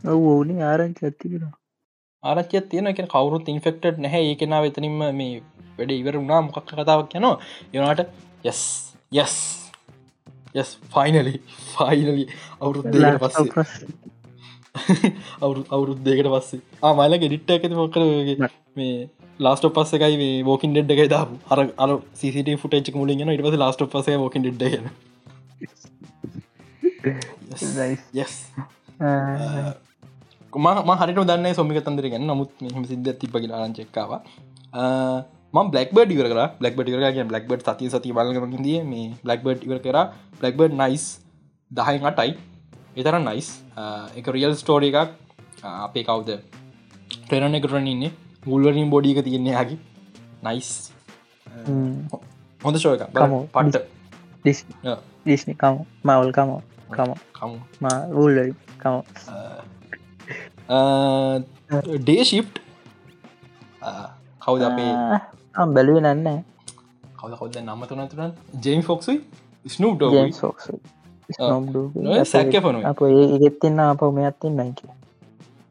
ඕන ආරංච ඇතිකෙන ආරච්චය තියෙන එක කවරුත් ඉන්ෆෙක්ටඩ් නැහැ ඒකෙනා වෙතනින්ම මේ වැඩ ඉවර වුණා මොකක් කතාවක් යනවා යනාට යස් යස් යස් ෆයිනලි ෆයිනලි අවුරුද්දකට පස්සේ අවුරු අවුරුද්දකට පස්සේ ආමල ගෙඩිට්ට ඇති මොකරගේ මේ ලාස්ට පස්ස එකයි මේ ෝකින් ඩෙඩ් එකයි දාපු. අර අර සිට ෆුට ක් මුලින් ඉට පස ලාස්ට පස ෝකින් යස් ම හරිට දන්න සොමික තන්දර ගන්න නමුත් මෙහම සිද්ධ තිබගේ ආරංචෙක්කාව ම බ්ලක්බඩ ඉවර බ්ලක්බඩ ඉවර බ්ලක්බඩ සති සති බලගමකින්දිය මේ බ්ලක්බඩ් ඉවර කර. බ්ලක්බඩ් නයිස් දහයි අටයි. එතර නයිස් එක රියල් ස්ටෝඩ එකක්. අපේ කවුද? ටෙරන එකටරන ඉන්න ගුල්වරින් බොඩික තියන්නේ හැකි නයිස් හොඳ ෂෝ එක කමෝ. පට්ට. දිස්නි කම. කම. කම. කමු. ඩේ ශිප් කවුද අපේ? බැලුව නන්න. කවද කවද නම්ම තුනතුරන් ජෙම් ෆොක්සයි සෝක්ස් ඔය සැක්කෙපනුයි. අප මෙයත්තින් නයික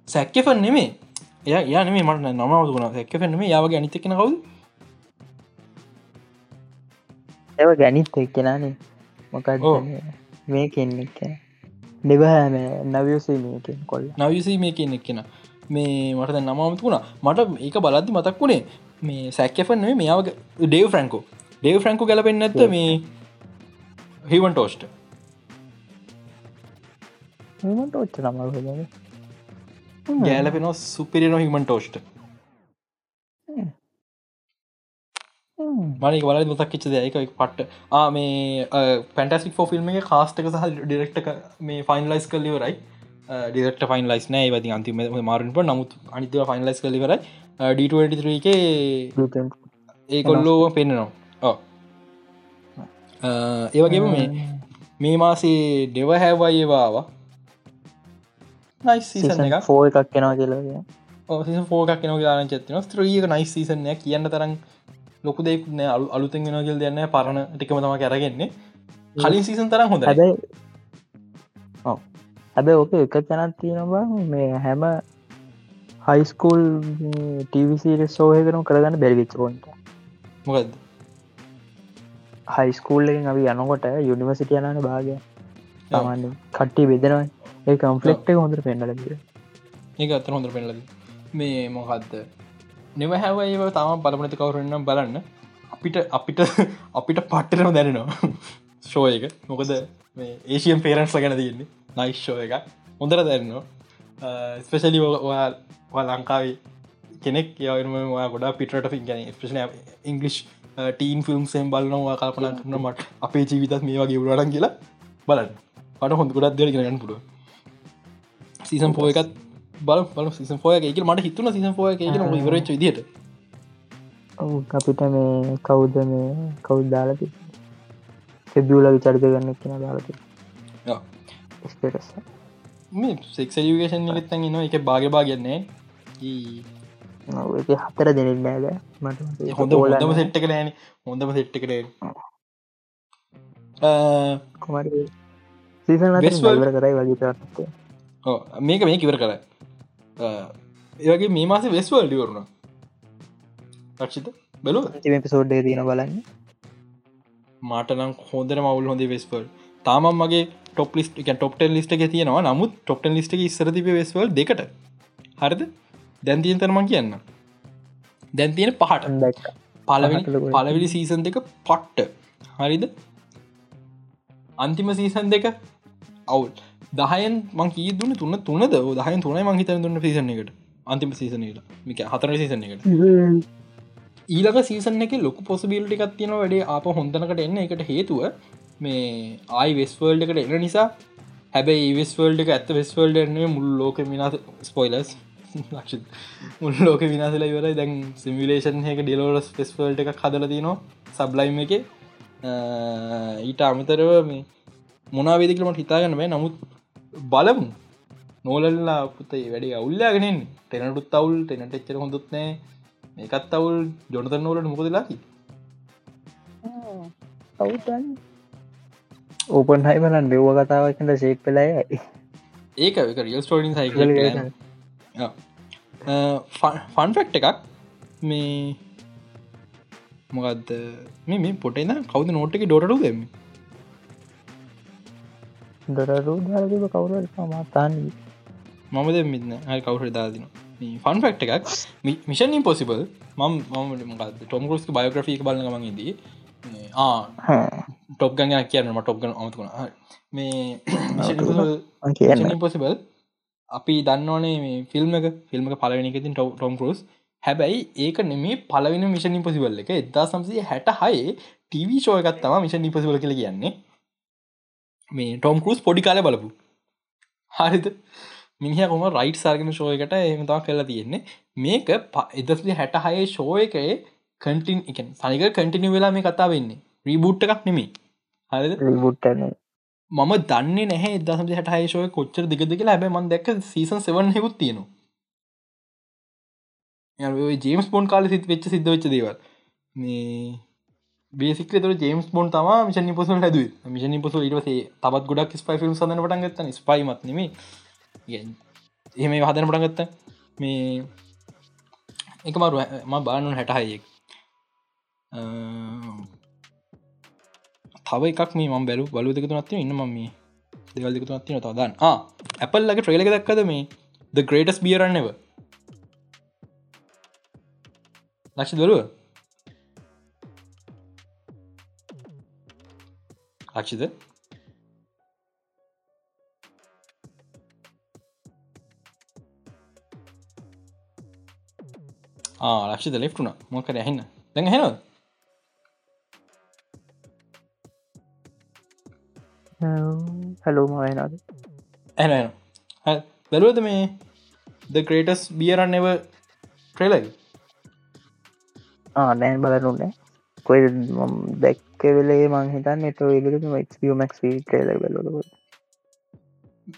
සැක්කෙෆන් නෙමේ එය යනේ මට නමවතුන සැක්කෙෆෙන්ම යාවගේ අනිතකෙන කවු ඒව ගැනිත් එක්කෙනනේ මොකක් ඔව්. මේ? කෙන්නෙක් දෙබහෑම නවියසේ මේකෙන් කොල්ල. නවසී මේ කියන එක්කෙන. මේ මට නමමතු වුණා. මට ඒක බලද්දි මතක් වුණේ මේ සැක්කෙෆන් නේ මෙයාව ඩේව් ෆ්‍රංකෝ ඩේව් ෆ්‍රංකෝ ගැලපෙන් ඇත්ත මේ හිවන් ටෝස්ට ඔච්ච නමල් ගෑලපෙන සුපිරිනො හිමන් ටෝස්ට. මනක වල මතක් කිච්ච දෙයක. පට්ට. ආ මේ පැන්ටසික් ෆෝ ෆිල්ම් එක කාස්ටක සහ ඩිරෙක්ට මේ ෆයින්ලයිස් කල්ලිවරයි ඩිරෙක්ට ෆයින් ලයිස් නෑ. වති අන්තිම මාරන්ට නමුත් අනිතව ෆයින්ලයිස් කලිවරයි ඩ23 එක ඒකොල්ලෝ පෙන්න්නනවා ඕ ඒවගේම මේ මේ මාසේ ඩෙව හැවයි ඒවාවා නයි සීසන් එක ෆෝ එකක් කෙනවා කියලා ඕ ෆෝකක් න ාන චත්න ස්ත්‍රීක නයි සීසනය කියන්න තරම් ලොකු දෙක් නෑ. අලු අලුතෙන් ගෙනගල් දෙන්න පරණ ටිකම තම කරගෙන්නේ කලින් සීසන් තරම් හොඳ හැබැයි. හැබැයි ඕක එක තැනත් තියෙනවා මේ හැම හයිස්කූල් ටීවිසිට සෝහකරම් කරගන්න බැරිවිච් ොන්ට මොකද හයිස්කූල්ලෙන් අපි යනකොට යුනිවසිට යනන භාගය සාමාන්‍ය කට්ටි බෙදෙනවා. ඒ කම්පලෙක්් හොඳර පෙන්ඩල ඒක අතර හොඳ පෙන්ලද මේ මොකක්ද නෙව හැව ඒව තම බලපනති කවරුන්නම් බලන්න. අපිට අපිට අපිට පට්ටරම දැනෙනවා. ශෝ එක. මොකද ඒසියම් පේරන්ස් ගැන තියන්නේ. නයිශ්ෂෝ එක හොඳර දැන්නවා. ස්පෙශලි ඔයා ලංකාවේ කෙනෙක්. යවම ගොඩා පිටට ින් ගැන ස්පේෂන ඉංගලිෂ් ටීන් ෆිල්ම් සෙම් බලනවා කල්පනා කරන මට අපේ ජීවිතත් මේ වගේ උරටන් කියලා බලන්න පට හොඳ ගොඩක් දෙර ගෙනගන්න පුඩුව සීසම් පෝ එකත් බල බල සිසන් ෝය එක මට හිතුන සිසන් ෝය එක විදිට ඔව් අපිට මේ කවුද මේ කවුද් දාලති සෙබියල විචරිත ගන්න කියන දාලති මේ සෙක්ෂ යුගේෂන් නිගත්තන් නවා එක. බාග බාගන්නේ ඒක හතර දෙනෙක් නෑද මට හොඳ හොඳම සෙට්ට කරන හොඳම සෙට්ට කරේ කොමරි මේක මේ කිවර කර. ඒවගේ මේ මාස වෙස්වල් ලිවරුණ රක්ෂිත බැලු පිසෝඩ්ඩේ තියෙන බලන්න. මාටනම් හොදර මවල් හොඳ වෙස්වල් තාමම් මගේ ටොප් ලිස්ට එක ටොප්ට ලිස්ට එක තියෙනවා. නමුත් ටොප්ට ලිස්ට එක ඉස්සරතිබ වෙස්වල් දෙකට. හරිද? දැන්තියෙන් තරමන් කියන්න දැන් තියෙන පහට. පලවෙනි පලවිලි සීසන් දෙක පට්ට. හරිද? අන්තිම සීසන් දෙක අවුල්. දහයන් මං කී දුන්න තුන්න තුනද? දහයන් තුනයි මංහිත දුන්න පිසන එකට. අන්තිම සීසනයට මික හතර සීසන එකට. ඊලක සීසන එක ලොක පොසබිල්ටි එකක් තියෙන වැඩේ අප හොඳනකට එන්න. එකට හේතුව මේ ආයි වෙස්වල්ඩ එකට එන නිසා හැබැයි වෙස්වල්ඩ එක ඇත්ත වෙස්වල්ඩ එන්නේ මුල් ලෝක මිනාස ස්පොයිලස් මුල් ලෝක විනාසල ඉවර දැන් සිමිලේෂන් එක ඩිලෝලස් ෆෙස්වල්ට එක හදල තිනවා සබ්ලයිම් එක. ඊට අමතරව මේ මොනාවේදිකලමට හිතාගන්න බෑ. නමුත් බලමු. නෝලල්ලා පුතේ වැඩි අවුල්ලාගෙනෙන් ටෙනටුත් අවුල් ටෙනට එච්චර හොඳුත් නෑ. මේකත් අවුල්. ජොනත නෝලට මොකදලාකි කවුතන් ඕපන් හයිමලන් බෙව්ව කතාවකට ශේක් පෙලායි ඒක එක රියල් ස්ටෝඩින් සයිකල ෆන් ෆෙක්් එකක්. මේ මොකක්ද මේ මේ පොටෙන කවද නෝට් එක ඩොටු දෙම දොරරු දාලතිබ කවුර මාතාන්න මම දෙමින්න හරි කවුර දාදින ෆන් ෆෙක්් එකක්. මිෂන් ඉම්පොසිබල් මම මම ටොම්කරස්ක බයෝග්‍රෆික බලන්න මගේදී ටොප් ගන්න කියන්නම ටොප් ගන අමතුුණ මේ කියන්න. පොසිබල් අපි දන්නවනේ මේ ෆිල්ම් එක. ෆිල්ම් පලවෙනිකතින් ටොම් කරස් හැබැයි ඒක නෙමේ පලවෙන මිෂන් ඉපසිබල් එක. එදා සම්සේ හැට හයේ ටව ෂෝයකත් තම මිෂන් ඉපසිබල කළ කියන්නේ මේ ටොම් කරුස් පොඩි කාල බලපු. හරිත මිනිහ කොම රයිට් සර්ගෙන ෂෝයකට එමතා කරලා තියෙන්නේ. මේක එදස්ලි හැට හයේ ෂෝයකයේ කටින් එක සනික කටිනි වෙලා මේ කතා වෙන්නේ රීබුට් එකක් නෙමේ හරිද? බුට්ටන මම දන්න නැහැ දසම හට හයශෝය කොච්චර දිගද කියලා. හැබ මන් දැක් සීසන් සවන් හෙකුත් තියෙනවා. ජේම්ස් බොන් කාල සිත් වෙච්ච සිද්ධ වෙච්ච දේවල්. මේ බේසික තුර ජේම්ස් බොන් තම මිෂන් පොසල් හැද මිෂන් පොසල් ඉටසේ තබත් ගොඩක් ස්පයි ිල්ම් සඳන පටන්ගත්ත ස්පයිමත්නම එහෙම හදන පටන්ගත්ත මේ එක මරු ම බානුන් හැටහයෙක් තව එකක් මේ ම බැලු බලු දෙක තුනත්ති ඉන්න ම මේ දෙවල් දෙක තුනත්තින තදන්න ඇපල්ලගේ ට්‍රේලක දක්කද මේ ද ග්‍රේටස් බියරන්නෙව ලක්ෂ දරුව ලක්ෂිද ලක්ෂිත ලෙෆ්ටුන මොකර ඇහෙන්න දැඟ හෙනව හැලෝ මයනාද ඇන බැලුවද මේ ද ක්‍රේටස් බියරන්න එව ට්‍රේලයි නෑන් බලනුන්න කොයි දැක්ක වෙලේ මං හිතන් එට ක්මක් ටේල බලො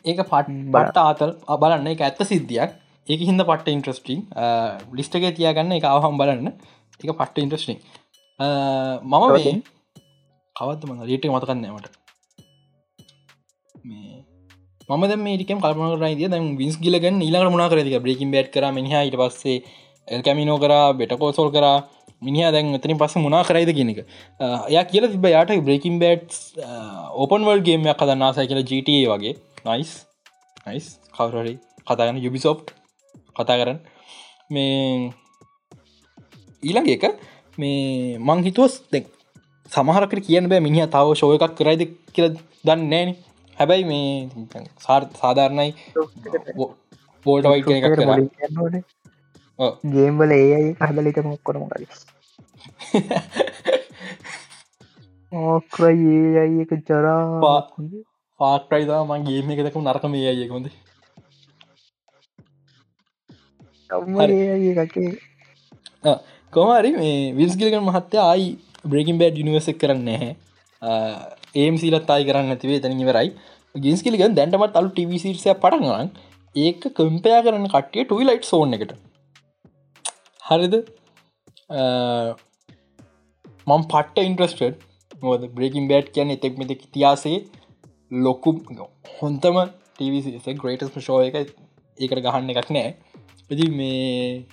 ඒක පට් බට ආතල් බලන්න. එක ඇත්ත සිද්ධියක්. ඒක හිද පට්ට ඉන්ට්‍රස්ටිං ලිස්ටක තියාගන්න එක අවහම් බලන්න. එක පට්ට ඉන්ට්‍රස්ටිං මම මේ කවත්ත ම රීට මතකන්නමට මම මේකම කල්පන කරයිද දැන් විස් ගිලගන්න ඊලාට මුණ කරතික බ්‍රේකින් බට් කර මිනිහ ඊට පස්සේ එල්කැමිනෝ කර බෙටකෝසෝල් කර මිනිහ දැන් එතනින් පස්ස මුණනා කරයිද කියනක එය කියල තිබ යාට බ්‍රේකින් බට් ඕපන් වල් ගේමයක් කදන්නාසයි කියල ජට වගේ. නයිස් නයිස් කවරරි කතාගන්න යුබිසෝප් කතා කරන්න. මේ ඊළඟ එක මේ මං හිතුවස් දෙ සමහරකට කියන්න බෑ මිනිහ තාව ශෝය එකක් කරයිද කියල දන්න නෑන හැබැයි මේ සාධාරණයි. බෝල්ට වයිට එකක් කර ගේම්බල ඒ අයි හදලිත මොක්කොනම කල ඕක්‍ර ඒ අයි එක ජරා පාක්ටයිදා මං ගේම එක දකම නරකම ඒ අයකොද කොමරි මේ විල්ස්ගිලගන් මහත්තය ආයි බ්‍රේකින් බෑඩ් යනිවර්සක් කරන්න නැහැ. ඒම් සිලත් අයි කරන්න ඇතිවේ තැන ඉවරයි. ගින්ස්කිලිගන් දැන්ටමත් අලු ටිවිසිර්සය පටගලන් ඒක කම්පයා කරන කට්ටිය ටුයි ලයිට් සෝන් එකට හරිද? මං පට්ට ඉන්ට්‍රස්ටඩ් මොද බ්‍රේකින් බෑඩ් කියන එතෙක් මෙත ඉතියාසේ ලොකු හොන්තම ටවිස ග්‍රේටස් ශෝ එක ඒකට ගහන්න එකක් නෑ. ඇති මේ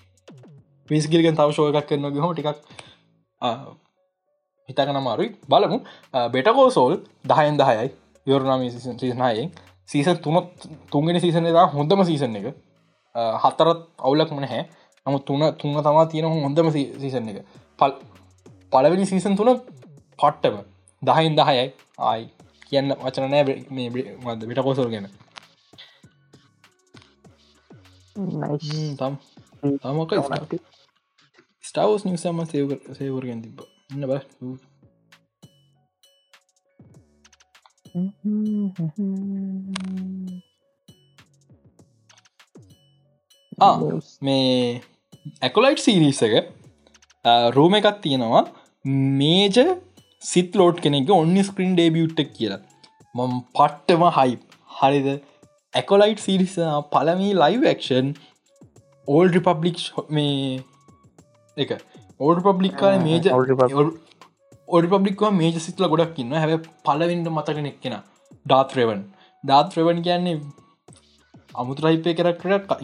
පිස්ගිල්ගෙන් තව ශෝය එකක් කරන්න ගහම ටිකක් හිතකන මාරුයි බලමු. බෙටකෝ සෝල් දහයෙන් දහයයි. යෝරනාම සීසනයෙන් සීසන් තුනත් තුන්ගෙන සීසන දා හොඳම සීසන් එක. හතරත් අවුලක්ම නැහැ. නමු තුන තුන්න තමා තියෙන හොඳම සීසන් එක. පල් පලවෙනි සීසන් තුන පට්ටම. දහයින් දහයයි. ආයි. කියන්න වචන නෑ මද බිටකෝසල් ගැන. තම් තමක ස්ටවස් නිසාම සේව සේවරගෙන් තිබ ඉන්න බ. මේ ඇකොලයිට් සීරීස එක රූම එකක් තියෙනවා. මේජ සිත් ලෝඩ් කෙනෙක ඔන්න ස්ක්‍රීන් ඩේබියුට්ටක් කියලා. මම පට්ටම හයි හරිද? ඇකොලයිට් සිරිස පළමී ලයිවක්ෂන් ඕල් රිපබ්ලික් මේ එක. ඕඩ පබ්ලික්කාන මේජ ඔඩ පබ්ලික්වා මේජ සිත්ල ගොඩක් ඉන්න හැබ පලවෙන්ට මතකෙන එක්කෙන ඩාත්‍රවන් ඩාත්‍රවන් කියන්නේ අමුතුරයිපය කරක්ට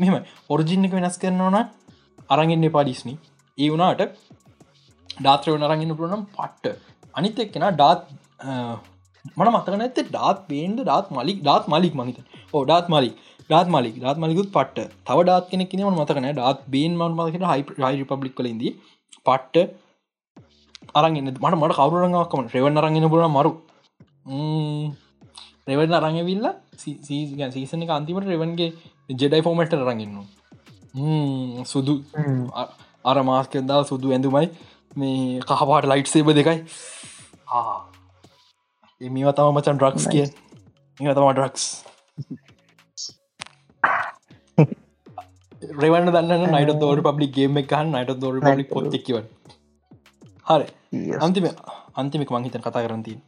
මෙම ඔරිජින්න එක වෙනස් කරනවන අරගෙන්න්න පාඩිස්නි ඒ වුණට ඩාත්‍රවන අරගෙන පුරනම් පට්ට. අනිත එක්කෙන ඩාත් මන මතකන ඇත ඩාත් පේන්ද ඩාත් මලික් ඩාත් මලික් මහිත ඕ ඩාත් මලික්. ඩාත් මලික්. ඩාත් මලිකුත් පට්ට. තව ඩාත් කෙනෙක් න මතකන ඩාත් බේන් මන් මතකට හයි රිපබ්ලික් කලින්ද පට්ට අරගෙන මට මට කවරුරඟක්කම රෙවන් අරගෙන පුරන මරු. රෙවන අරඟවිල්ල සීසන එක අන්තිමට රෙවන්ගේ ජෙඩයි ෆෝමට රඟන්න සුදු. අර මාස්කෙන්දා සුදු ඇඳුමයි. මේ කහපාට ලයිට් සේබ දෙකයි එමිව තම මචන් ඩ්‍රක්ස් කිය තම ඩ්‍රක්ස් රෙවන්න දන්න නයිට දෝර පබ්ලික් ගේම එකහන් නයිට දෝර පබ්ලික් පොත්තෙක්කිව හරි. අන්තිම අන්තිමක් මංහිතන් කතා කරන්තිී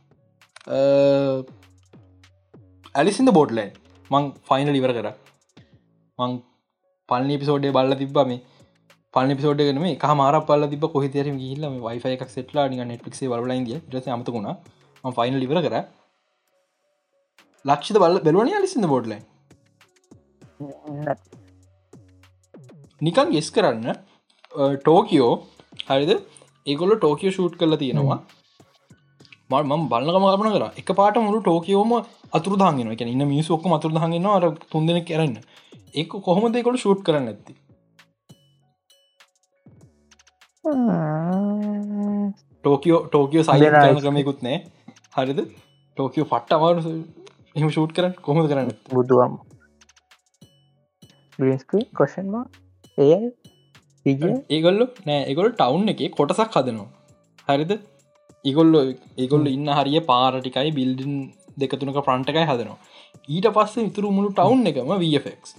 ඇලිසිද බෝට්ලන් මං ෆයිනල් ඉවර කර මං පල්නි පිසෝඩේ බල්ල තිබ්බ මේ. පලනි පිසෝඩ කන මේ මාර පල තිබ කොහිතර ගිල්ල වයිෆය එකක් සෙටලා නික නෙට්ලික්ේ වලයින්ද ස අමතකුණ ම ෆයිනල් ඉවර කර. ලක්ෂිත බල බැලවන ඇලිසිද බෝඩ්ලයි නිකන් ගෙස් කරන්න ටෝකියෝ හරිද? ඒගොල්ල ටෝකියෝ ෂූට් කරලා තියෙනවා. ම බලගම කපන කර. එක පාට මුළු ටෝකියෝම අතුර දාගෙන එක ඉන්න මිස් ොක්ක අතුර දාගෙන අර තුන්දෙන කරන්න ඒ කොහොම දෙකොට ෂූට් කරන්න ඇති ටෝකියෝ ටෝකියෝ සයි කරන ක්‍රමයකුත් නෑ. හරිද? ටෝකියෝ පට්ට අමාරු එම ෂූට් කරන්න? කොහොම කරන්න බුදුවම් කොෂන්ම ඒ ඒගොල්ලු නෑ ඒගොල් ටවුන් එක කොටසක් හදනවා. හරිද? ඉගොල්ල ඒගොල්ල ඉන්න හරිය පාරටිකයි බිල්ඩින් දෙකතුනක ප්‍රන්ටකයි හදනවා. ඊට පස්සේ ඉතුරු මුළු ටවුන් එකම වෆෙක්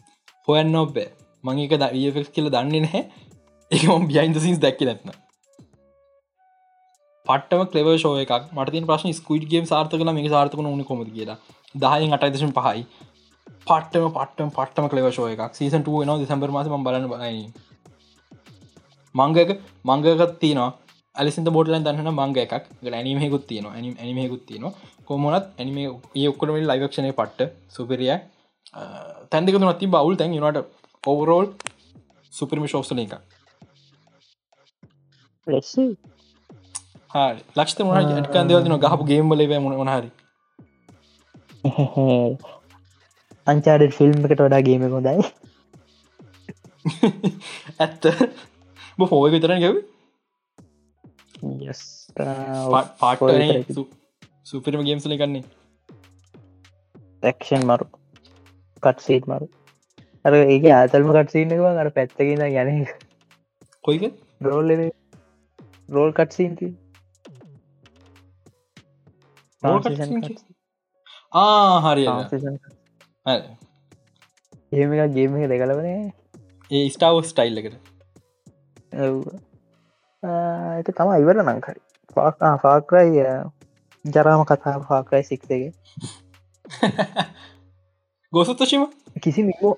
හොයන්න ඔබෑ මංක දෆෙක් කියල දන්නේ නැහැ. ඒම බියයින්ද සිස් දැක්ක නැත්න පටම කලව ශෝය එකක්. මට ප්‍රශ්න ස්කුයිඩ් ගේම් සාර්ථකන මේ සාර්ථකන උන කොමද කියලා. දහයෙන් අටයිදශම පහයි. පටම පටම පටම කලව ශෝය එකක්. සීසන් න දෙසම්බර මාස බලන්න බයි මංගක මංගකත් තියනවා. අලිසිත බෝටලන් දන්න මංග එකක්. ඇනිමෙකුත් තියන ඇනිමෙකුත් තියන කොමොනත් ඇනිම ඒ ඔක්කොටම ලයිවක්ෂණය පට්ට. සුපරිය තැන්දක නති බවුල් තැන්. නට ඔවරෝල් සුපරිමි ශෝස්සන එක ලක්ෂ මන ඇටකන්දවතින ගහපු ගේම්බල මොනහරි අංචාඩ ෆිල්ම් එකට වඩා ගේම කොදයි ඇත්ත. හෝය විතරන ගැව පාට සුපිරම ගේම්සල කන්නේ තක්ෂන් මරු කට්සීට් මරු අර ඒක ආතල්ම කට්සිීන්නවා අර පැත්තකින්න යන කොයික රෝල් රෝල් කට්සීන්ති ආ හරි ඒම ගේම එක දෙකලවනේ ඒ ස්ටාව ස්ටයිල් එකට එක තම ඉවර නංකරි පාකා ෆාක්‍රයි ජරාම කතා පාක්‍රයි සික්සගේ ගොසත්තශීම කිසි මිකෝ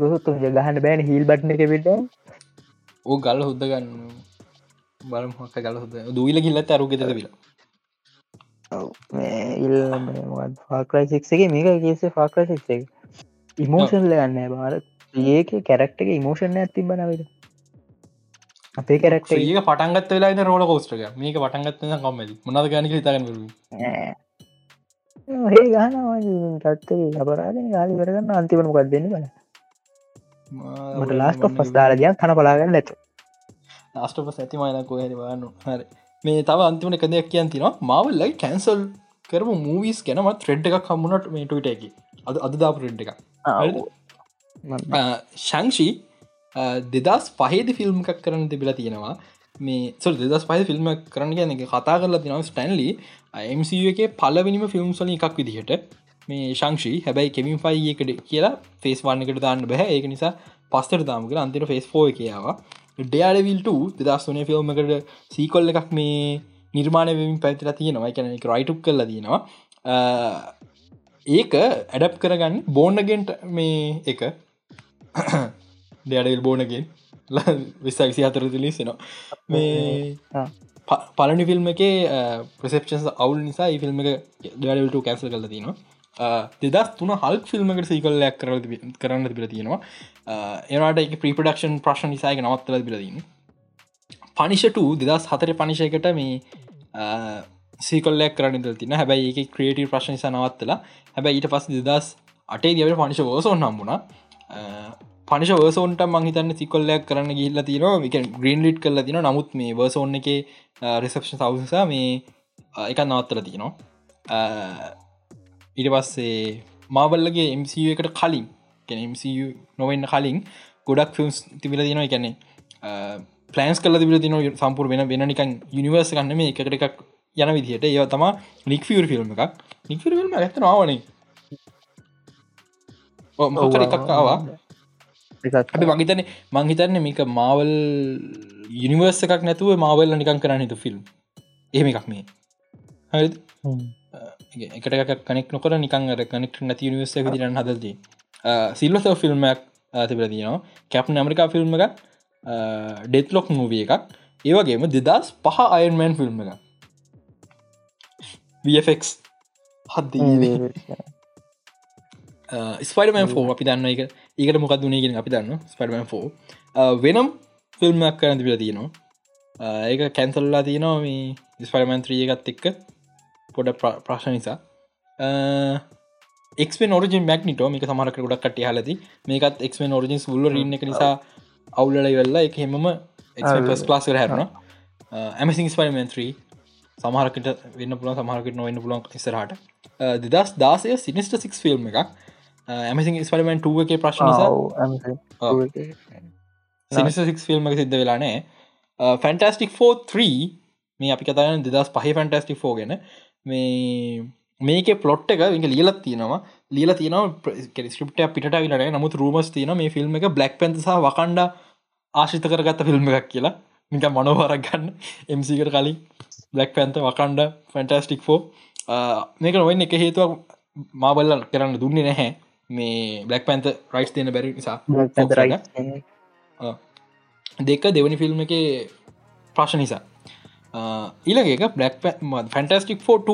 ගොසුත්තු ගහන්න බෑන හිල් බට්න එක විට ඕ ගල්ල හුද්ද ගන්න බලම හොක ගල හුද දූවිල කිල්ලත් අරුගෙත විලා. ඉල් ෆාක්‍රයි සික්සගේ මේක කියසේ ෆාක්‍රයි සික්සේ ඉමෝෂන්ල ගන්න බාර ඒක කැරක්ට එක ඉමෝෂණ ඇතිබ නවිට අපේ කැරක්ට ඒක පටන්ගත් වෙලා රෝල කෝස්ටක මේක පටන්ගත්න කම්මද මොනද ගනික හිතගන්න ඒ ගාන තත්ේ අපරාධන ගාලි කරගන්න අන්තිවන මොකක් දෙන්න බල මට ලාස්ට පස් දාලදයක් කන පලාගන්න ඇත ආස්ටප ඇති මයන කොහරවාන්න හරි මේ තව අන්තිමට එක දෙයක් කියන් තින මවල්ලයි කැන්සල් කරම මූවිස් ගැනමත් ්‍රෙඩ් එකක් කම්මුණට මේ ටට එක. අද අද දාප රෙඩ් එක ශංෂී දෙදස් පහේද ෆිල්ම් එකක් කරන්න තිබිලා තියෙනවා මේ සො දෙදස් පහ ෆිල්ම් කරන්න ගැන එක කතා කරලා තිනව ස්ටන්ලි MCU එක පලවිනිම ෆිල්ම් සොල එකක් විදිහට. මේ ශංෂී හැබැයි කෙමින් ෆයි එකට කියලා ෆේස් වන්නකට දාන්න බැහ ඒක නිසා පස්තර දාමක අන්තිර ෆේස් ෆෝ කියාව ඩයාඩවිල්ට දෙදස් වනේ ෆිල්ම් එකට සීකොල්ල එකක් මේ නිර්මාණය වෙමින් පැතිලා තියෙනවා. එකන එක රයිටුක් කරලා තියෙනවා. ඒක ඇඩප් කරගන්න බෝන්නගෙන්ට මේ එක ඩයඩල් බෝනගෙන් විස්සවිසි අතර ලිස්සෙනවා මේ පලනි ෆිල්ම් එක ප්‍රසප්ෂන්ස් අවුල් නිසා ෆිල්ම් එක ඩඩල්ට කැන්සල් කල තිනවා දෙදස් තුන හල් ෆිල්ම්කට සීකල්ලයක් කර කරන්න පිල තියෙනවා. ඒනට එක ප්‍රපඩක්ෂන් ප්‍රශ්න නිසායක නවත්තල පිලදන්න පනිෂට දෙදස් හතර පනිෂයකට මේ සීකල්ලයක් කරන්න තින හැබැයි එක ක්‍රේටව ප්‍රශ්න නිසා නවත්තලා. හැබැයි ඊට පස් දෙදස් අටේ දිවට පනිෂ ෝසෝන් හම්බුණා පනිශ වර්සෝන්ට මහිතන්න සිකොල්ලයක් කරන්න ගිල්ල තින එක ග්‍රීන් ලිට් කල්ල තින නමුත් මේ වර්සෝන් එක රිසප්ෂන් සවසා මේ එක නවත්තල තිනවා ඉට පස්සේ මාබල්ලගේ MCU එකට කලින් MCU නොවෙන්න කලින් ගොඩක් ෆිල්ම්ස් තිබිල තින එකන්නේ පලන්ස් කල තිබිල තින සම්පුර වෙන වෙන නිකන් යනිවර්ස ගන්න මේ එකට එකක් යන විදිහට. ඒව තම නික් ියර් ෆිල්ම් එකක්. නික් ිල්ම් ඇත නවානේ මොකර එකක් ආවා. අපි මගේතන මංහිතන්න මේක මාවල් යනිවර්ස එකක් නැතුව මාවල්ල නිකන් කරන්න හිතු ෆිල්ම් එහෙම එකක් මේ හරි එකට කනෙක් නොකර නිකන් කනෙක් නැති නිවර්ස එක දිරන්න හදදී සිල්ලස ෆිල්ම්මයක් තිබල තියනවා. කැප් ඇමරිකා ෆිල්ම් එක ඩෙත්ලොක් මූවිය එකක්. ඒවගේම දෙදස් පහ අයන්මෑන් ෆිල්ම් එක VFX හද්දී ස්පයිඩමන් ෆෝ අපි දන්න එක ඒකට මොකක් දුනේගෙන අපි දන්න ස්පඩමන් වෙනම් ෆිල්ම්මක් කරන්න තිබිල තියෙනවා. ඒක කැන්සල්ලා තියනවා මේ ස්පඩමන් ත්‍රිය එකත් එක්ක පොඩ ප්‍රශ්න නිසා. එක්ෙන් ෝරජන් මැක්නිට මේක සමහරක ගොඩක් කට හලති මේකත් එක්ෙන් ෝරජන් ුල්ල රන්න එක නිසා අවුල්ලල වෙල්ලා එක හෙමම ලාස් කර හැරන ඇමසින් ස්පයිමන් 3 සමහරකට වෙන්න පුළන් සමහරකට නොවන්න පුලන් ඉසරහට දෙදස් දාසය සිනිස්ට සික් ෆිල්ම් එකක් ඇමසින් ස්පරමෙන් ටුව එක ප්‍රශ්න සිනිසික් ෆිල්ම් සිද්ධ වෙලානෑ ෆැන්ටස්ටික් ෆෝ 3 මේ අපි කතන දෙදස් පහ ෆැන්ටස්ටික් ෆෝ ගැන. මේ මේක පලොට් එක එක ලියලත් තියෙනවා. ලියල තියන ස්ක්‍රප්ට පිට විලට නමුත් රූමස් තියන මේ ෆිල්ම් එක බ්ලක් පෙන්සහ වකණ්ඩ ආශිත කරගත්ත ෆිල්ම් එකක් කියලා. නික මනෝවරක් ගන්න. එමසිකට කලින් බ්ලක් පැන්ත වකණ්ඩ ෆැන්ටස්ටික් මේක නොවෙන් එක හේතුවක් මාබල්ල කරන්න දුන්නේ නැහැ මේ බ්ලක් පැන්ත රයිස් තියන බැරි නිසා දෙක දෙවනි ෆිල්ම් එක ප්‍රශ්න නිසා. ඊළගේ බ්ලක් ෆැන්ටස්ටික් ෆෝට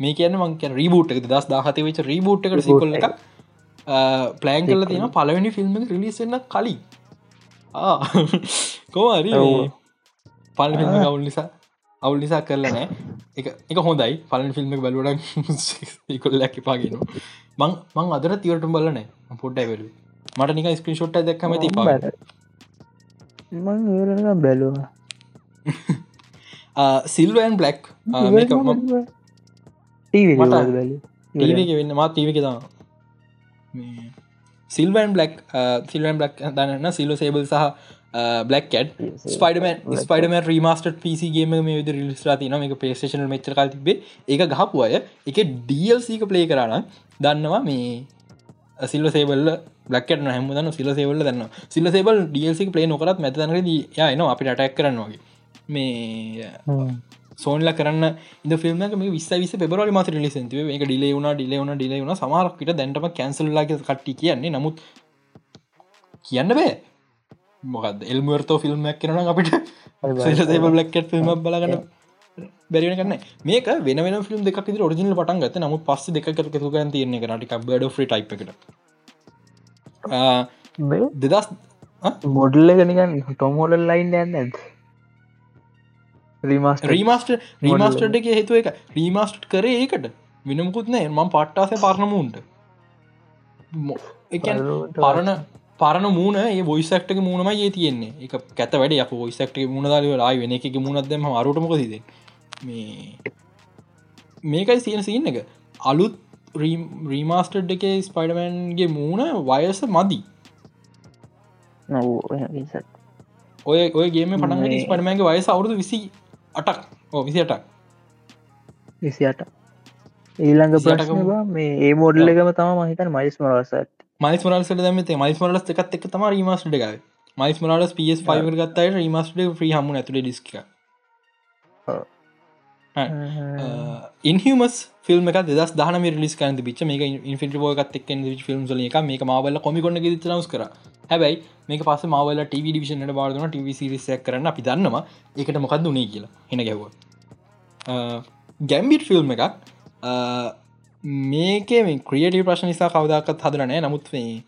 මේ කියන මංක රීබූට් එක. දස් දාහත වෙච රීබූට් එකට සිකොල්ල එක. ප්ලෑන් කල තියෙන පලවෙනි ෆිල්ම් එක රිලිසන්න කලින්. කෝරි පල් අවුල් නිසා අවුල් නිසා කරලා නෑ එක එක හොඳයි. පලන් ෆිල්ම් එක බලුවට කොල්ලක් එපාගෙන මං මං අදර තිවට බලනෑ පොඩ්ඩයි වෙලු මට නික ස්ක්‍රී ෂොට් දක්කම ති මං බැලවා. සිල්වන් බ්ලක් වෙන්න මත් ටීවක තම සිල්වන් බ්ලක් සිල්වන් බ්ලක් දන්න සිල්ල සේබල් සහ බ්ලක්කඩ ස්පයිඩමන් ස්පයිඩම රීමස්ට පිසිගේම මේ විද රිලිස්ලා තින එක පේස්ටේෂන මෙචරකල් තිබේ එක ගහපු අය එක ඩල්සික ප්ලේ කරන්න දන්නවා මේ සිල්ල සේබල්ල බ්ලක්කට හැමදන්න සිල සේවල දන්න සිල සේබල් ඩියල්සි පලේ නොකරත් මැතනකද යන අපිට අටැක් කරන්න වගේ. මේ සෝන්ල කරන්න ඉද ෆිල්ම් මේ විස් විස පෙබරලි මත ලිසන්තිව එක ඩිලේ වුණ ඩිලේ වුණ ඩිලේ වුණ. සමාරක්ට දැන්ටම කැන්සල්ලාග කට්ටි කියන්නේ. නමුත් කියන්න බෑ මොකද එල්මර්තෝ ෆිල්ම්මක් කරන අපිට ලක්ට ෆිල්ම් බලගන්න බැරින කරන්න මේක වෙන වෙන ෆිල්ම් දෙක ෝරිජිනල් පටන් ගත නමුත් පස්ස දෙක ගන් තියන්නේ නටික් බඩ ්‍රි ටයි් දෙදස් මොඩල්ල ගනිකන් ටොමෝඩල් ලයින් ඇන්න ඇත් රීමස්ට රීමස්ට රීමස්ටඩ් එක හේතුව එක රීමස්ට් කරේ ඒකට. විනමුකුත් නෑ. මං පට්ටාස පරණමුන්ට පරණ පරණ මූන ඒ බොයිසක්ටක මූුණම ඒ තියෙන්නේ. එක කැත වැඩ. අප ොයිසක්ට මුණදාලව රයි වෙන එක මුණදම අරුටමකසිද මේ මේකයි සියන සින්න එක. අලුත් රීමස්ටඩ් එක ස්පයිඩමන්ගේ මූුණ වයස මදි. ඔය ඔයගේම පටන් ස්පඩමන්ගේ වයස අවුරුදු විසි අටක්. ඕ විසි අටක්. විසිට ඊළඟ ප්‍රශ්නවා මේ ඒ මෝඩල් එකම තම මහිතන් මයිස් මරසත් මයිස් මරල්සට දමත මයිස් මරලස් එකත් එක් තම රීමස්ට එකයි මයිස් මරලස් පස් ෆයි ගත්තයි රීමස්ට ්‍රී හමු ඇතුළ ඩිස්ක ඉන්හමස් ෆිල්ම් එක. දස් දාන රිලිස් කන්ද පිච මේ ඉන්ෆිට ෝගත් එක් ෆිල්ම් ල එක මේ මවල කොමිකොන්න නස් කර. හැබැයි මේක පස මවල ටව ඩිවිෂනට බාරන ටව සිරිසයක් කරන්න අපි දන්නවා එකට මොකක්ද උනේ කියලා. හෙන ගැව ගැම්බිට් ෆිල්ම් එකක් මේක ක්‍රියට ප්‍රශ් නිසා කවදක්ත් හදරනෑ නමුත් මේ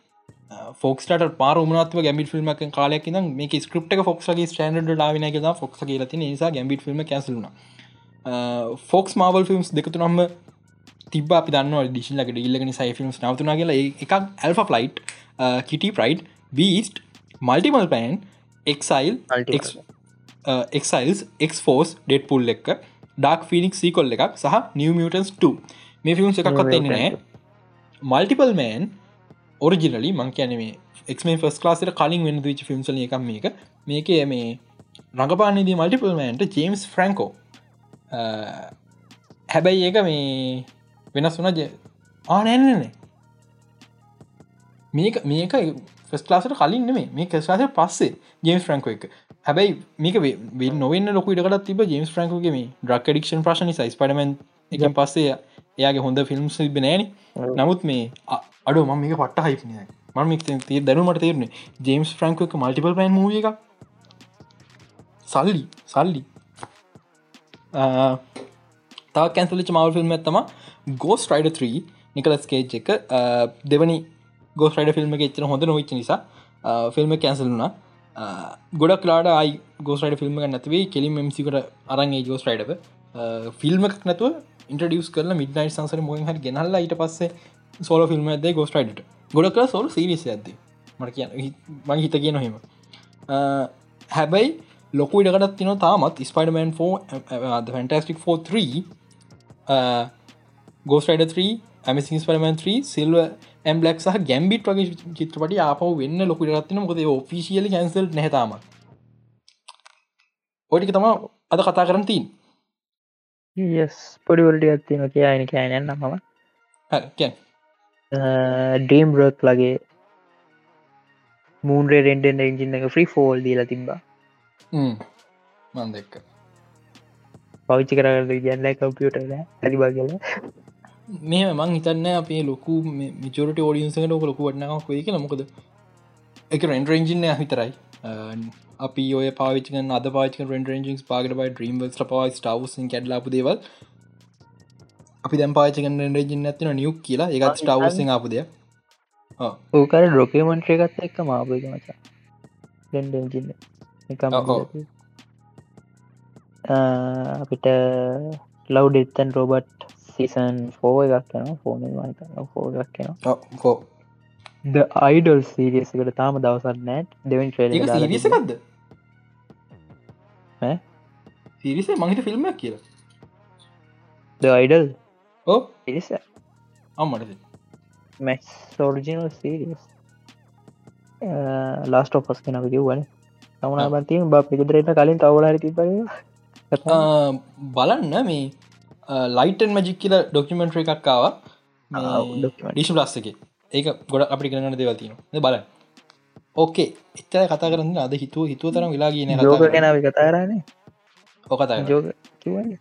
ෆෝක්ට පාර මනත්ව ගැමිට ෆිල්ම් කාලයක් මේ ස්ක්‍රප් ෆොක්ගේ ස්ටන්ඩ ලාවින එක ෆොක් කියලති නිසා ගැමිට ෆිල්ම් කැසලුන ෆෝක්ස් මාවල් ෆිල්ම්ස් දෙකතු නම්ම තිබ අපි දන්න ඩිෂන් ලක ඩිල්ලගෙන සයි ෆිල්ම්ස් නවතුනා කියලා. එකක් Alpha Flight Kitty Pryde Beast මල්ටිමල් පෑන් එක්සයිල් එක්සයිල්ස් එක්ෆෝස් ඩෙට් පුල් එක්ක ඩක් ෆිනික් සීකොල් එකක් සහ නිියමියටන්ස් 2 මේ ෆිල්ම්ස් එකක්ත් එන්නේ නෑ. මල්ටිපල් මෑන් ඔරිජිනලි මං කියනේ එක්ම ෆස් ලාසට කලින් වෙන විච ෆිල්ම්සල එකක් මේක. මේක මේ රඟපානදී මල්ටිපල් මෑන්ට ජේම්ස් ෆ්‍රංකෝ හැබැයි ඒක මේ වෙනස් වුන ජ ආනෑනනේ මේක මේක ෆස්ලාසට කලින් නෙේ මේ කස්ලාස පස්සේ ජේම්ස් ෆ්‍රංකෝ එක. හැබැයි මේක නොවන්න ලොක ඉටකට තිබ ජේම්ස් ෆ්‍රංකෝගේ මේ ඩ්‍රක් ඩික්ෂන් ප්‍රශණ සයිස් පඩමන් එක පස්සේ එයාගේ හොඳ ෆිල්ම්ස් බනෑන නමුත් මේ අඩු ම මේක පට්ට හයිපනය මම තිය දැනුමට තේරන ජේම්ස් ෆ්‍රංකෝ එක මල්ටිපල් පෑන් මූ එක සල්ලි සල්ලි. තව කැන්සලිච මවල් ෆිල්ම් ඇත්තම ගෝස් ටයිඩ 3 නිකලස් කේජ් එක. දෙවනි ගෝස් ටයිඩ ෆිල්ම් එක එච්චන හොඳ නොවිච් නිසා ෆිල්ම් කැන්සල්ුනා ගොඩක් ලාට අයි ගෝස්ට ෆිල්ම් නැතිවේ කෙලින් මසිකට අරන්ගේ ගෝස් ටයිඩ ෆිල්ම් එකක් නැතුව ඉන්ටඩියස් කරල මිඩ්නයි සංසර මොහ හර ගෙනල්ල ඊට පස්සේ සෝල ෆිල්ම් ඇද ගෝස්ටයිඩට ගොඩ කර සෝල් සිරිස ඇද මට කිය මං හිත කිය නොහෙම හැබැයි ලොකු ඉඩකටත් තින තාමත් ස්පයිඩමන් ෝ ෆන්ටස්ටික් 43 ගෝස්ටයිඩ 3 ඇමසින් ස්පරමන් 3 සිල්ව ඇම්බලක් සහ ගැම්බිට වගේ චිත්‍රපට ආපව වෙන්න ලොකුට රත්න මොකද ඔෆිසිියල කැන්සල් නැතාම ඔටික තම අද කතා කරන තින් යස් පොඩිවලට ඇත්තින කියයන කියයනන්න මම. ඩීම් රොත් ලගේ මූන්රේ රෙන්ඩෙන් එන්ජින එක ෆ්‍රී ෆෝල් දීලා තිබ්බා. මන් දෙක්ක පවිච්චි කරගන්න කියන්න කම්පියුටල ඇතිබා කියලා. මේ මං හිතන්න අපේ ලොකු මිචරට ෝඩියන්සකට ක ලොකු වටනාව කොයි කියලා. මොකද? එක රෙන්ඩරෙන්ජින්න හිතරයි අපි ඔය පාවිච අද පාච රෙන්ඩරෙන්ජිස් පාගට බයි ්‍රීම්වස් පයි ටවසන් කැඩලාපු දේවල්. අපි දැම් පාචකන් රෙන්ඩරජින් ඇතින නියුක් කියලා. එකත් ටවසන් ආපුදය ඕකර ඩොකමන්ට්‍රේ එකත් එක්ක මාපක මචා. රෙන්ඩජින්න එක. අපිට love death and robots season four එකක් යන ෆෝන ෆෝ එකක් යන කෝ ද අයිඩල් සීරියසකට තාම දවසත් නෑට් දෙවන් ්‍රේල සිරිසකක්ද සිරිසේ මහිත ෆිල්ම්මක් කියලා. ද අයිඩල් ඕ ඉරිස අම්මට මැක් සෝර්ජිනල් සීරියස් ලාස්ට ඔපස් කෙනක කිව්වන තමුණ බන්තිීම බ පිකදරට කලින් තවල තිබ බලන්න. මේ ලයිටන් මජික් කියල ඩොක්කමෙන්ට්‍ර එකක්කාව ඩිශ ලස් එක ඒක ගොඩ අපි කරන්න දෙවල් තියෙන බල ඕකේ එච්චර කතා කරන්න අද හිතුව හිතුව තරම් වෙලා කියන ගැන අපි කතාරන්නේ ඕකතා කිවන්නේ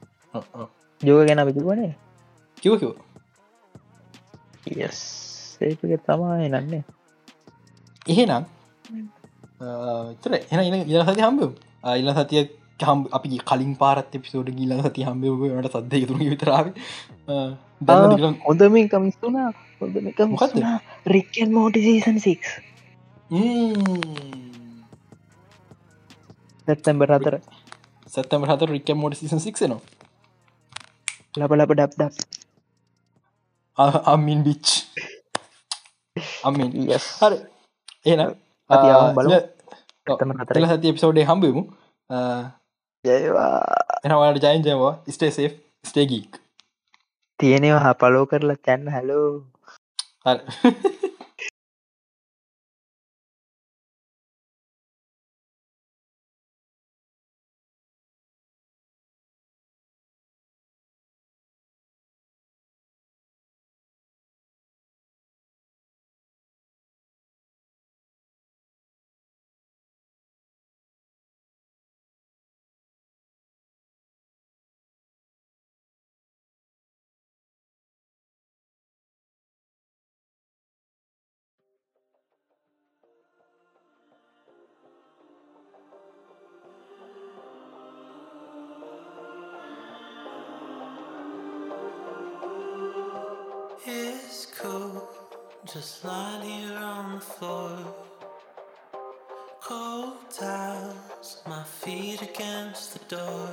ජෝක ගැන අපි කිවනේ කිව කිව ඒක තමයි නන්නේ. එහෙනම් තර එන ඉ සති හම්බ ඉල්ල සතිය හම් අපි කලින් පාරත් පිසෝට ගිල සති හම්බවට සද්දය තුර විතරාව හොඳමින් කමිස්තුනා හොඳ මොකක්ද රික්කන් මෝට සීසන් 6 සැත්තැම්බර් හතර. සැත්තම හත රික්ක මෝට සිසන් සික් නවා ලබ ලබ ඩබ් ඩබ්. අම්මින් බිච් අම්මින් හරි. එන හතරයි. තල සති එපිසෝඩේ හම්බමු. ජයවා. එනවාට ජයින් ජයවා ස්ටේ සේ් ස්ටේගීක් තියෙනවා පලෝ කරලා තැන්න hello just lying here on the floor. Cold towels, my feet against the door.